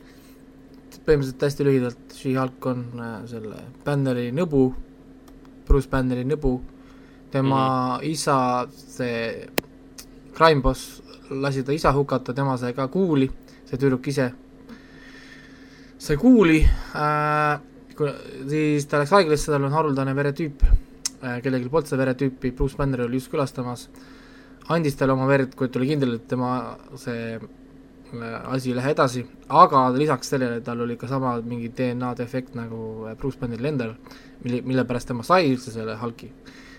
Põhimõtteliselt hästi lühidalt, She-Hulk on äh, selle Banneri nõbu, Bruce Banneri nõbu, tema mm -hmm. isa, see crime boss lasi ta isa hukata, tema sai ka kuuli, see tüdruk ise sai kuuli äh,, siis ta läks haiglasse, tal on haruldane veretüüp äh,, kellelgi polnud seda veretüüpi, Bruce Banner oli just külastamas, andis talle oma verd, kui ta oli kindel, et tema see asi ei lähe edasi, aga lisaks sellele tal oli ka sama mingi DNA defekt nagu äh, Bruce Banneril endal, mille, mille pärast tema sai üldse selle Hulki,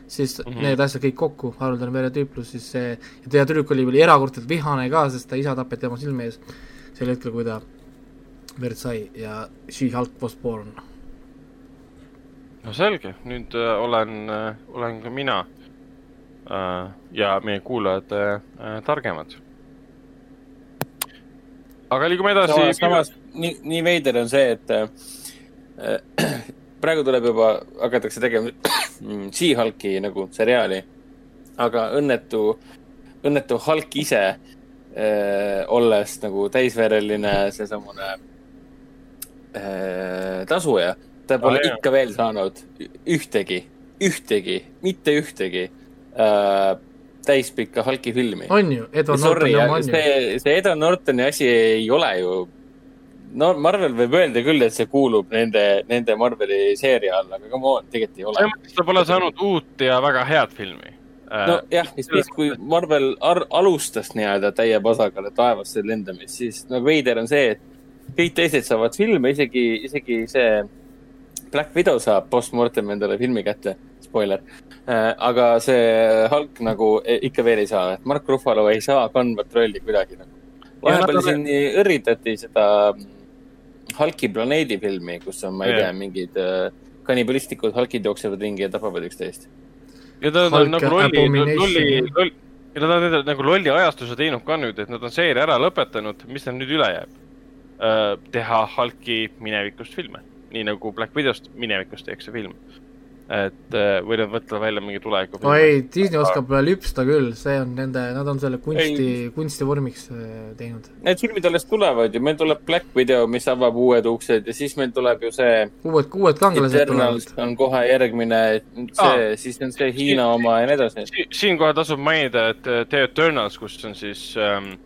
siis mm. -hmm. need asjad kõik kokku, haruldane veretüüp pluss siis see, ja teine tüdruk oli veel erakordselt vihane ka, sest ta isa tapeti tema silme ees sel hetkel, kui ta verd sai ja She-Hulk was born. no selge, nüüd äh, olen äh,, olen ka mina äh, ja meie kuulajad äh, targemad. Aga liigume edasi samas, samas nii, nii veider on see, et äh, praegu tuleb juba, hakatakse tegema She-Hulki nagu seriaali. aga õnnetu, õnnetu Hulk ise äh,, olles nagu täisvereline seesamune äh, tasuja, ta pole jah. ikka veel saanud ühtegi, ühtegi, mitte ühtegi äh, täispikka Hulki filmi. on ju, Edward Nortoni oma on ju. see, see Edward Nortoni asi ei ole ju. no Marvel võib öelda küll, et see kuulub nende, nende Marveli seeria alla, aga come on, tegelikult ei ole selles. mõttes ta pole saanud uut ja väga head filmi nojah, ja siis, kui Marvel ar- alustas nii-öelda täie pasaga taevasse lendamist, siis no veider on see, et kõik teised saavad filme, isegi, isegi see Black Widow saab post-mortem endale filmi kätte, spoiler. aga see Hulk nagu e- ikka veel ei saa, et Mark Ruffalo ei saa kandvat rolli kuidagi nagu. vahepeal siin õrritati seda Hulki planeedi filmi, kus on, ma ei Jah. tea, mingid äh, kannibalistlikud Hulkid jooksevad ringi ja tapavad üksteist. ja ta on nagu lolli, lolli, lolli, ja nad on nende nagu lolli ajastuse teinud ka nüüd, et nad on seeria ära lõpetanud, mis neil nüüd üle jääb? teha Hulki minevikust filme, nii nagu Black Widowst minevikust tehakse film. Et äh, või nad mõtlevad välja mingi tuleviku no ei, Disney oskab lüpsta küll, see on nende, nad on selle kunsti, kunstivormiks äh, teinud. Need filmid alles tulevad ju, meil tuleb Black Widow, mis avab uued uksed ja siis meil tuleb ju see uued, uued kangelased Eternals tulevad. on kohe järgmine, see Aa. siis on see Hiina oma ja nii edasi. Si- siinkohal tasub mainida, et äh, The Eternals, kus on siis ähm,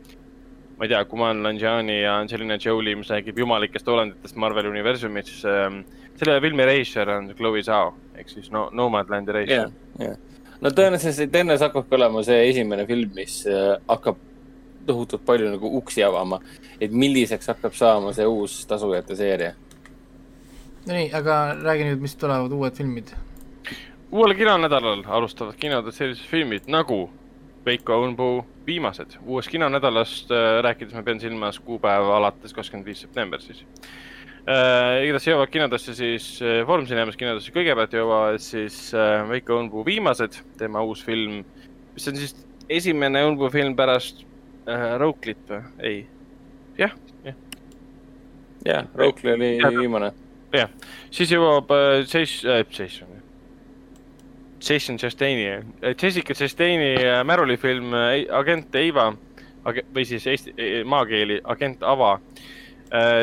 ma ei tea, Kuman Nanjiani ja Angelina Jolie, mis räägib jumalikest olenditest Marveli universumis ähm,. selle filmi režissöör on Chloe Zhao ehk siis no Nomadlandi jah režissöör., jah. no tõenäoliselt Eternals hakkabki olema see esimene film, mis äh, hakkab tohutult palju nagu uksi avama, et milliseks hakkab saama see uus tasujate seeria. nii, aga räägi nüüd, mis tulevad uued filmid. uuel kinonädalal alustavad kinodes sellised filmid nagu Veiko Õunpuu viimased. uuest kinonädalast äh, rääkides ma pean silmas kuupäeva alates kakskümmend viis september siis äh,. igatahes jõuavad kinodesse siis äh, Foorum Cinemas kinodesse kõigepealt jõuavad siis äh, Veiko Õunpuu viimased, tema uus film, mis on siis esimene Õunpuu film pärast äh, Rouklit või? ei, jah, jah, jah, Roukli oli Jah. viimane. jah, siis jõuab äh, Chase äh,, Jason, Jason Chastaini, Jessica Chastaini äh, Märuli film äh, Agent Eva ag- või siis eesti, maakeeli Agent Ava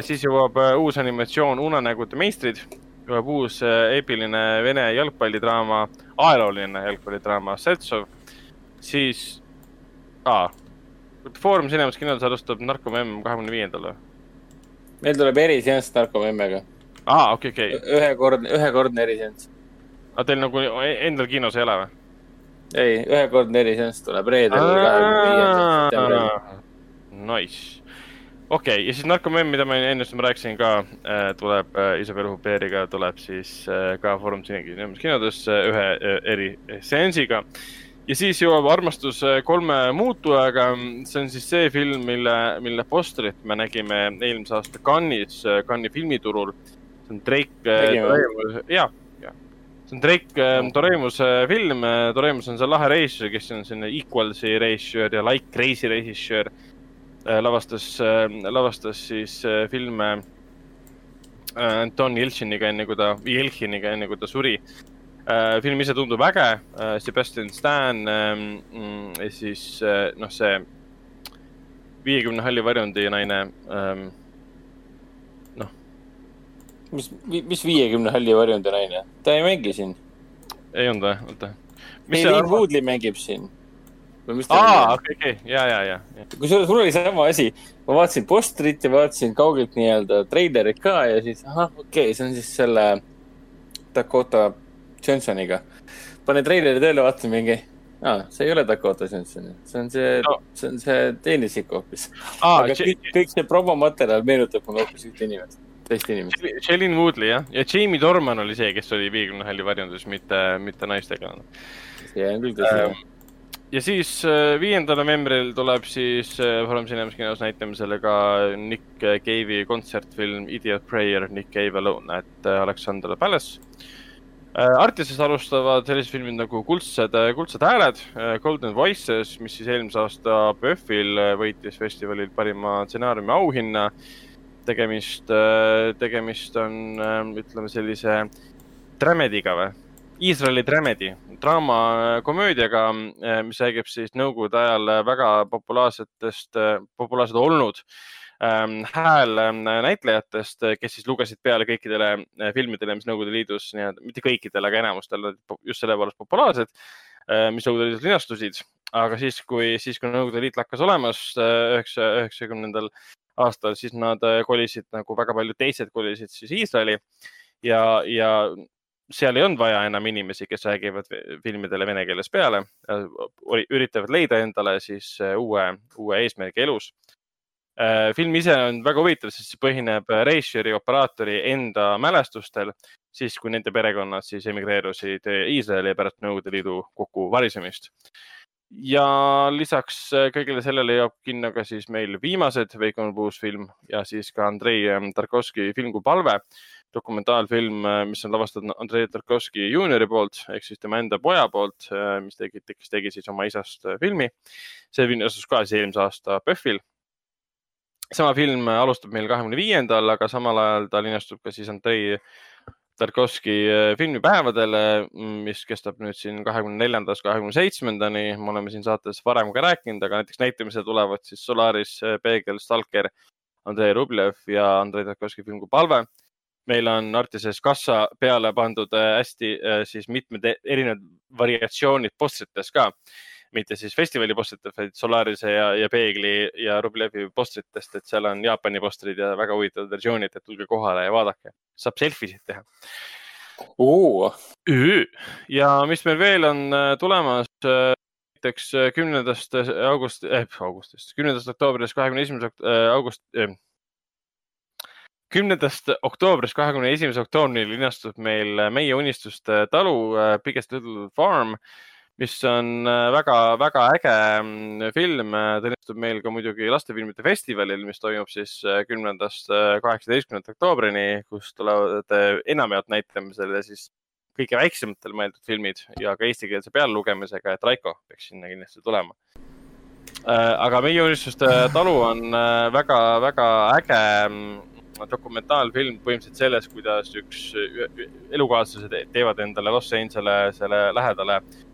siis jõuab uus animatsioon Unenägude meistrid, jõuab uus eepiline vene jalgpallidraama, ajalooline jalgpallidraama Seltsov, siis ah,, Foorum Cinemas kinodes alustab Narkom M kahekümne viiendal või? meil tuleb eriseanss narkomemmega. aa, okei, okei, ühekordne, ühekordne eriseanss. Aga teil nagu endal kinos ei ole või? ei, ühekordne eriseanss tuleb reedel, kahekümne viiendal septembril. Nice. okei okay,, ja siis Narkomemm, mida ma enne just rääkisin ka äh,, tuleb äh, Isabel Hupperiga tuleb siis äh, ka Foorum kinodesse ühe äh, eriseansiga. ja siis jõuab Armastus kolme muutujaga, see on siis see film, mille, mille postrit me nägime eelmise aasta Cannes'is, Cannes'i filmiturul. see on Drake jaa. See on Drake äh, Doreemuse film, Doreemus on see lahe režissöör, kes on selline Equalsi režissöör ja Like Crazy režissöör. lavastas, lavastas siis äh, filme äh, Anton Jeltšiniga, enne kui ta, Jeltšiniga, enne kui ta suri äh,. film ise tundub äge äh,, Sebastian Stan äh, siis äh, noh, see viiekümne halli varjundi naine ähm,. Mis, mis viiekümne halli varjundi naine, ta ei mängi siin? ei olnud või, oota. Eileen Woodley mängib siin. aa, okei, okei, ja, ja, ja, ja.. kusjuures mul oli sama asi, ma vaatasin postrit ja vaatasin kaugelt nii-öelda treilerit ka ja siis ahah, okei okay,, see on siis selle Dakota Johnsoniga. panen treileri tööle, vaatasin mingi aa, see ei ole Dakota Johnson, see on see no., see on see teine isik hoopis. aga kõik, kõik see promomaterjal meenutab mulle hoopis ühte inimest, teist inimest. Shailene Woodley jah, ja Jamie Dorman oli see, kes oli Viiekümne halli varjundus, mitte, mitte naistegelane. see on küll tõsi ähm, ja siis äh, viiendal novembril tuleb siis äh, Foorum Cinemas kinos näitamisele ka Nick Cave'i kontsertfilm Idiot Prayer, Nick Cave Alone at äh, Alexander Palace Artises alustavad sellised filmid nagu Kuldsed, kuldsed hääled, Golden Voices, mis siis eelmise aasta PÖFFil võitis festivalil parima stsenaariumi auhinna. Tegemist, tegemist on, ütleme sellise dramediga või? Iisraeli dramedi, draamakomöödiaga, mis räägib siis nõukogude ajal väga populaarsetest, populaarsed olnud äh, Ähm, hääl ähm, näitlejatest, kes siis lugesid peale kõikidele äh, filmidele, mis Nõukogude Liidus nii-öelda, mitte kõikidele, aga enamustel just selle poolest populaarsed, äh, mis Nõukogude Liidus linastusid. aga siis, kui, siis kui Nõukogude Liit lakkas olemas äh, üheksa, üheksakümnendal aastal, siis nad kolisid nagu väga paljud teised kolisid siis Iisraeli. Ja, ja seal ei olnud vaja enam inimesi, kes räägivad filmidele vene keeles peale, üritavad leida endale siis uue, uue eesmärgi elus. Äh, film ise on väga huvitav, sest see põhineb režissööri, operaatori enda mälestustel, siis kui nende perekonnad siis emigreerusid Iisraeli pärast Nõukogude Liidu kokkuvarisemist. Ja lisaks kõigele sellele jõuab kinno ka siis meil viimased Veikon Puus film ja siis ka Andrei Tarkovski film Kui palve, dokumentaalfilm, mis on lavastatud Andrei Tarkovski juuniori poolt ehk siis tema enda poja poolt, mis tegi, kes tegi siis oma isast filmi. see film asus ka siis eelmise aasta PÖFFil sama film alustab meil kahekümne viiendal, aga samal ajal ta linastub ka siis Andrei Tarkovski äh, filmipäevadele, mis kestab nüüd siin kahekümne neljandast kahekümne seitsmendani. me oleme siin saates varem ka rääkinud, aga näiteks näitamisele tulevad siis Solaris, äh, Peegel, Stalker, Andrei Rublev ja Andrei Tarkovski film Kui palve. meil on Artises kassa peale pandud äh, hästi siis mitmed e-, erinevad variatsioonid postrites ka mitte siis festivali postritest, vaid Solarise ja, ja Peegli ja Rublevi postritest, et seal on Jaapani postrid ja väga huvitavad versioonid, et tulge kohale ja vaadake, saab selfie sid teha. Ja mis meil veel on äh, tulemas, äh, näiteks äh, kümnendast august eh,, augustist, kümnendast oktoobrist kahekümne esimese august eh, kümnendast oktoobrist kahekümne esimese oktoobrini linastub meil Meie unistuste talu Biggest Little Farm mis on väga-väga äh, äge mm, film. ta linastub meil ka muidugi lastefilmide festivalil, mis toimub siis äh, kümnendast äh, kaheksateistkümnenda oktoobrini, kus tulevad enamjaolt näitlemisele siis kõige väiksematele mõeldud filmid ja ka eestikeelse peallugemisega, et Raiko peaks sinna kindlasti tulema. aga Meie unistuste talu on väga-väga äge mm, dokumentaalfilm põhimõtteliselt sellest, kuidas üks elukaaslased teevad endale Los Angelesele lähedale Äh,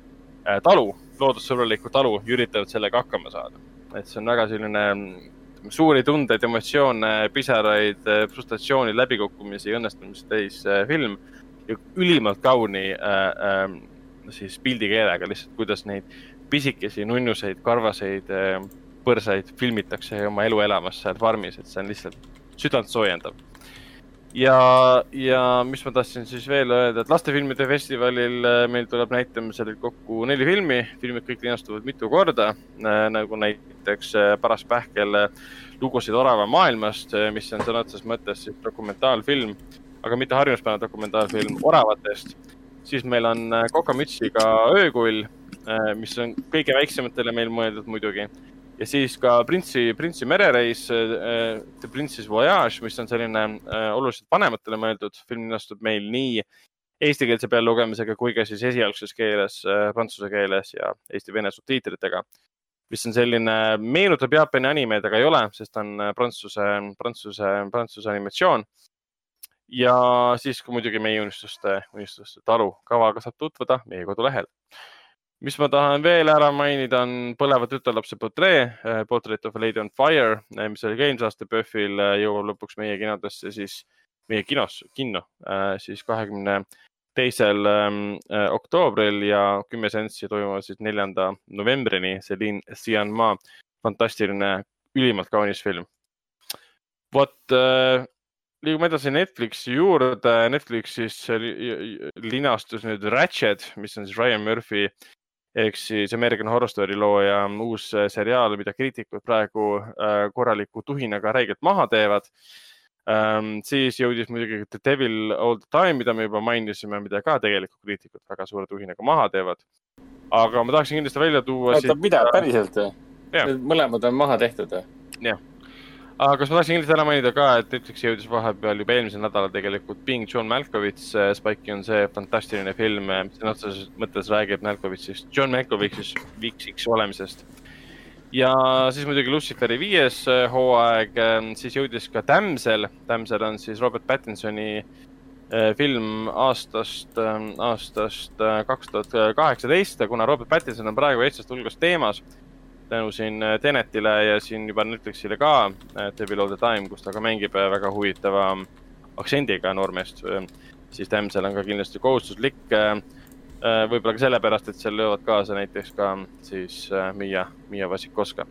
talu, loodussõbralikku talu ja üritavad sellega hakkama saada. et see on väga selline mm, suuri tundeid, emotsioone, pisaraid, äh, frustratsiooni, läbikukkumisi, õnnestumist täis äh, film ja ülimalt kauni äh, äh, siis pildikeelega lihtsalt, kuidas neid pisikesi nunnuseid, karvaseid äh, põrsaid filmitakse oma elu elamas seal farmis, et see on lihtsalt südantsoojendav ja, ja mis ma tahtsin siis veel öelda, et lastefilmide festivalil äh, meil tuleb näitamisele kokku neli filmi, filmid kõik linastuvad mitu korda, äh, nagu näiteks äh, Paras pähkel lugusid orava maailmast, mis on sõna otseses mõttes siis dokumentaalfilm, aga mitte harjumuspärane dokumentaalfilm oravatest. siis meil on Kokamütsiga Öökull, mis on kõige väiksematele meil mõeldud muidugi ja siis ka Printsi, Printsi merereis äh,, The Princess Voyage, mis on selline äh, oluliselt vanematele mõeldud film, linastub meil nii eestikeelse peallugemisega kui ka siis esialgses keeles äh,, prantsuse keeles ja eesti-vene subtiitritega. mis on selline, meenutab Jaapani animeid, aga ei ole, sest on äh, prantsuse, prantsuse, prantsuse animatsioon. ja siis ka muidugi meie unistuste, unistuste talu kavaga saab tutvuda meie kodulehel. Mis ma tahan veel ära mainida, on Põleva tütarlapse portree, Portrait of a Lady on Fire, mis oli ka eelmise aasta PÖFFil, jõuab lõpuks meie kinodesse siis, meie kinos, kinno, siis kahekümne teisel ähm, oktoobril ja kümme seanssi toimuvad siis neljanda novembrini. Celine Sianma, fantastiline, ülimalt kaunis film. vot liigume edasi Netflixi juurde. Netflixis linastus nüüd Ratchet, mis on siis Ryan Murphy ehk siis American Horror Story looja uus seriaal, mida kriitikud praegu äh, korraliku tuhinaga räigelt maha teevad ähm,. siis jõudis muidugi The Devil All the Time, mida me juba mainisime, mida ka tegelikult kriitikud väga suure tuhinaga maha teevad. aga ma tahaksin kindlasti välja tuua. oota, mida, päriselt või? mõlemad on maha tehtud või? jah aga kas ma tahtsin kindlasti ära mainida ka, et Netflixi jõudis vahepeal juba eelmisel nädalal tegelikult Being John Malkovich. Spike'i on see fantastiline film, mis sõna otseses mõttes räägib Malkovichist, John Malkovichist, Viksiks olemisest. ja siis muidugi Luciferi viies äh, hooaeg, ähm, siis jõudis ka Damsel. Damsel on siis Robert Pattinsoni äh, film aastast, ähm, aastast äh, kaks tuhat kaheksateist kuna Robert Pattinson on praegu eestlaste hulgas teemas tänu siin äh, Tenetile ja siin juba Netflixile ka The Below the Time, kus ta ka mängib äh, väga huvitava aktsendiga noormeest, siis Damsel on ka kindlasti kohustuslik. Äh, võib-olla ka sellepärast, et seal löövad kaasa näiteks ka siis Miia, Miia Vassikovska.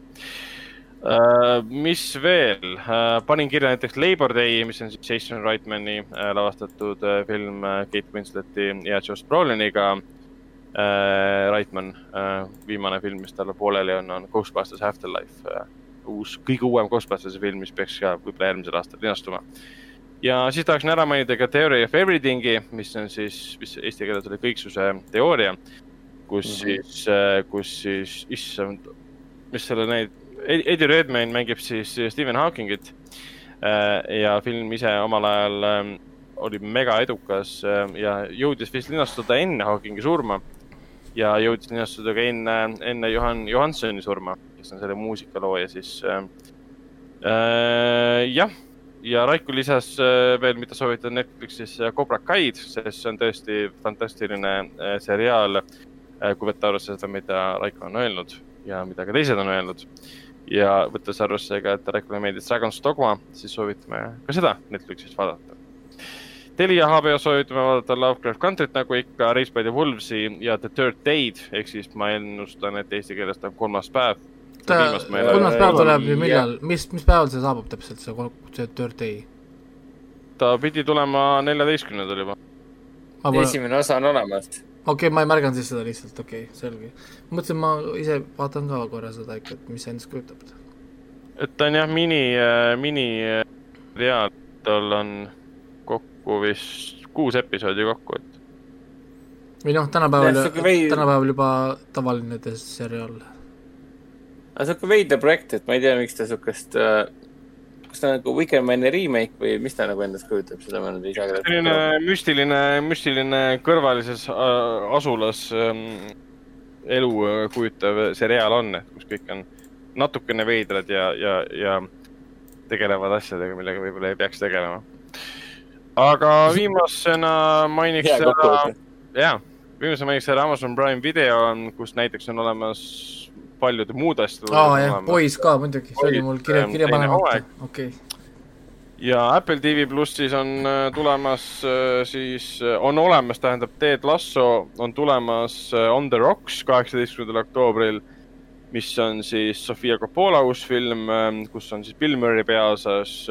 mis veel, panin kirja näiteks Labor Day, mis on siis Jason Reitmani lavastatud film Kate Winsleti ja Josh Broliniga äh, Reitman äh,, viimane film, mis tal pooleli on, on Ghostbusters Afterlife äh,. uus, kõige uuem Ghostbustersi film, mis peaks ka võib-olla järgmisel aastal linastuma. ja siis tahaksin ära mainida ka Theory of Everything'i, mis on siis, mis eesti keeles oli kõiksuse teooria, kus mm -hmm. siis äh,, kus siis, issand, mis selle neid, Eddie Redmayne mängib siis Stephen Hawkingit äh, ja film ise omal ajal äh, oli mega edukas äh, ja jõudis vist linastuda enne Hawkingi surma ja jõudis linastada ka enne, enne Johan Johansoni surma, kes on selle muusikalooja siis äh,. Äh, jah, ja Raiku lisas äh, veel, mida soovitada Netflixis, äh, Cobra Kai'd, sest see on tõesti fantastiline äh, seriaal äh,. kui võtta arvesse seda, mida Raiku on öelnud ja mida ka teised on öelnud ja võttes arvesse ka, et Raikule meeldis Dragon's Dogma, siis soovitame ka seda Netflixis vaadata Telia HBO soovitame vaadata Lovecraft Country't nagu ikka, Race by the Wolves'i ja The Third Day'd ehk siis ma ennustan, et eesti keeles ta on kolmas päev. kolmas päev tuleb ju millal, mis, mis päeval see saabub täpselt, see, see Third Day? ta pidi tulema neljateistkümnendal juba. esimene osa on olemas. okei okay,, ma ei märganud siis seda lihtsalt, okei okay,, selge. mõtlesin, ma ise vaatan ka korra seda ikka, et mis see endast kujutab. et ta on jah, mini, äh, mini reaal, äh, tal on kokku vist kuus episoodi kokku, et. või noh, tänapäeval, tänapäeval juba tavaline seriaal. aga sihuke veider projekt, et ma ei tea, miks ta sihukest äh, kas ta on nagu Wickermani remake või mis ta nagu endast kujutab, seda ma nüüd ei saa selline müstiline, müstiline kõrvalises äh, asulas ähm, elu äh, kujutav seriaal on, et kus kõik on natukene veidrad ja, ja, ja tegelevad asjadega, millega võib-olla ei peaks tegelema aga viimasena mainiks ära, jaa, viimasena mainiks ära Amazon Prime video, kus näiteks on olemas paljude muude asjade. aa jah, Boys ka muidugi, see oli mul kirja, kirja panemata, okei okay. ja Apple TV plussis on äh, tulemas äh, siis, äh, on olemas, tähendab, Ted Lasso on tulemas On the Rocks kaheksateistkümnendal oktoobril, mis on siis Sofia Coppola uus film, kus on siis Bill Murray peaosas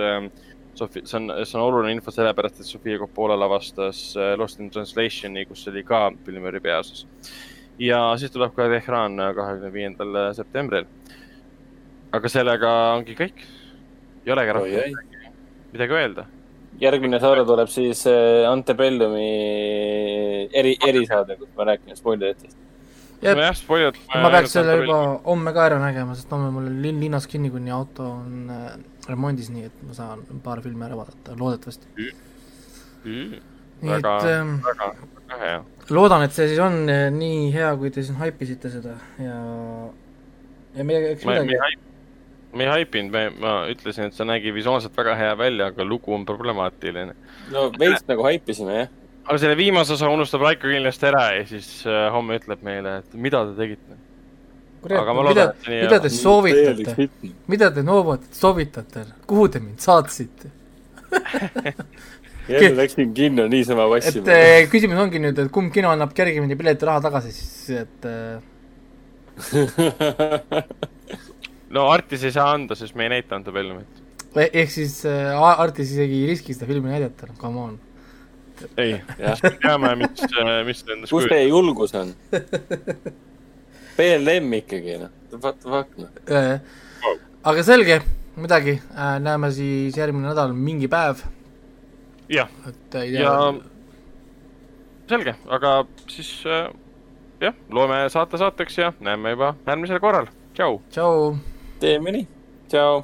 Sofi-, see on, see on oluline info sellepärast, et Sofia Coppola lavastas äh, Lost in Translation'i, kus oli ka Bill Murray peaosas. ja siis tuleb ka Tehran kahekümne viiendal septembril. aga sellega ongi kõik. ei olegi rohkem midagi öelda. järgmine saade tuleb siis äh, Antebellumi eri, erisaade, kus ma räägin spoileritest nojah, spoilerid. ma peaks selle juba homme ka ära nägema, sest homme mul on linn, linnas kinni, kuni auto on äh, remondis, nii et ma saan paar filmi ära vaadata, loodetavasti mm.. nii väga, et ähm, väga, väga hea. loodan, et see siis on äh, nii hea, kui te siin haipisite seda ja, ja midagi, eks midagi. me ei haipinud, me, ma ütlesin, et see nägi visuaalselt väga hea välja, aga lugu on problemaatiline. no veits nagu haipisime jah. aga selle viimase osa unustab Raiko kindlasti ära ja siis äh, homme ütleb meile, et mida te tegite. Aga ma mida loodan,, et see nii mida jääb. te soovitate, mida te Novotit soovitate, kuhu te mind saatsite? jälle läksin kinno niisama et vassima. eh, küsimus ongi nüüd, et kumb kino annab kergemini piletiraha tagasi siis, et eh, no Artis ei saa anda, sest me ei näidanud ta filmit. eh, ehk siis eh, Artis isegi ei riski seda filmi näidata, no come on. ei, jah, teame, mis, mis ta endast kus teie julgus on? BLM ikkagi noh, what the fuck noh. Aga selge, midagi, näeme siis järgmine nädal mingi päev, jah, et ei tea ja selge, aga siis äh, jah, loeme saate saateks ja näeme juba järgmisel korral. tšau. tšau. teeme nii, tšau.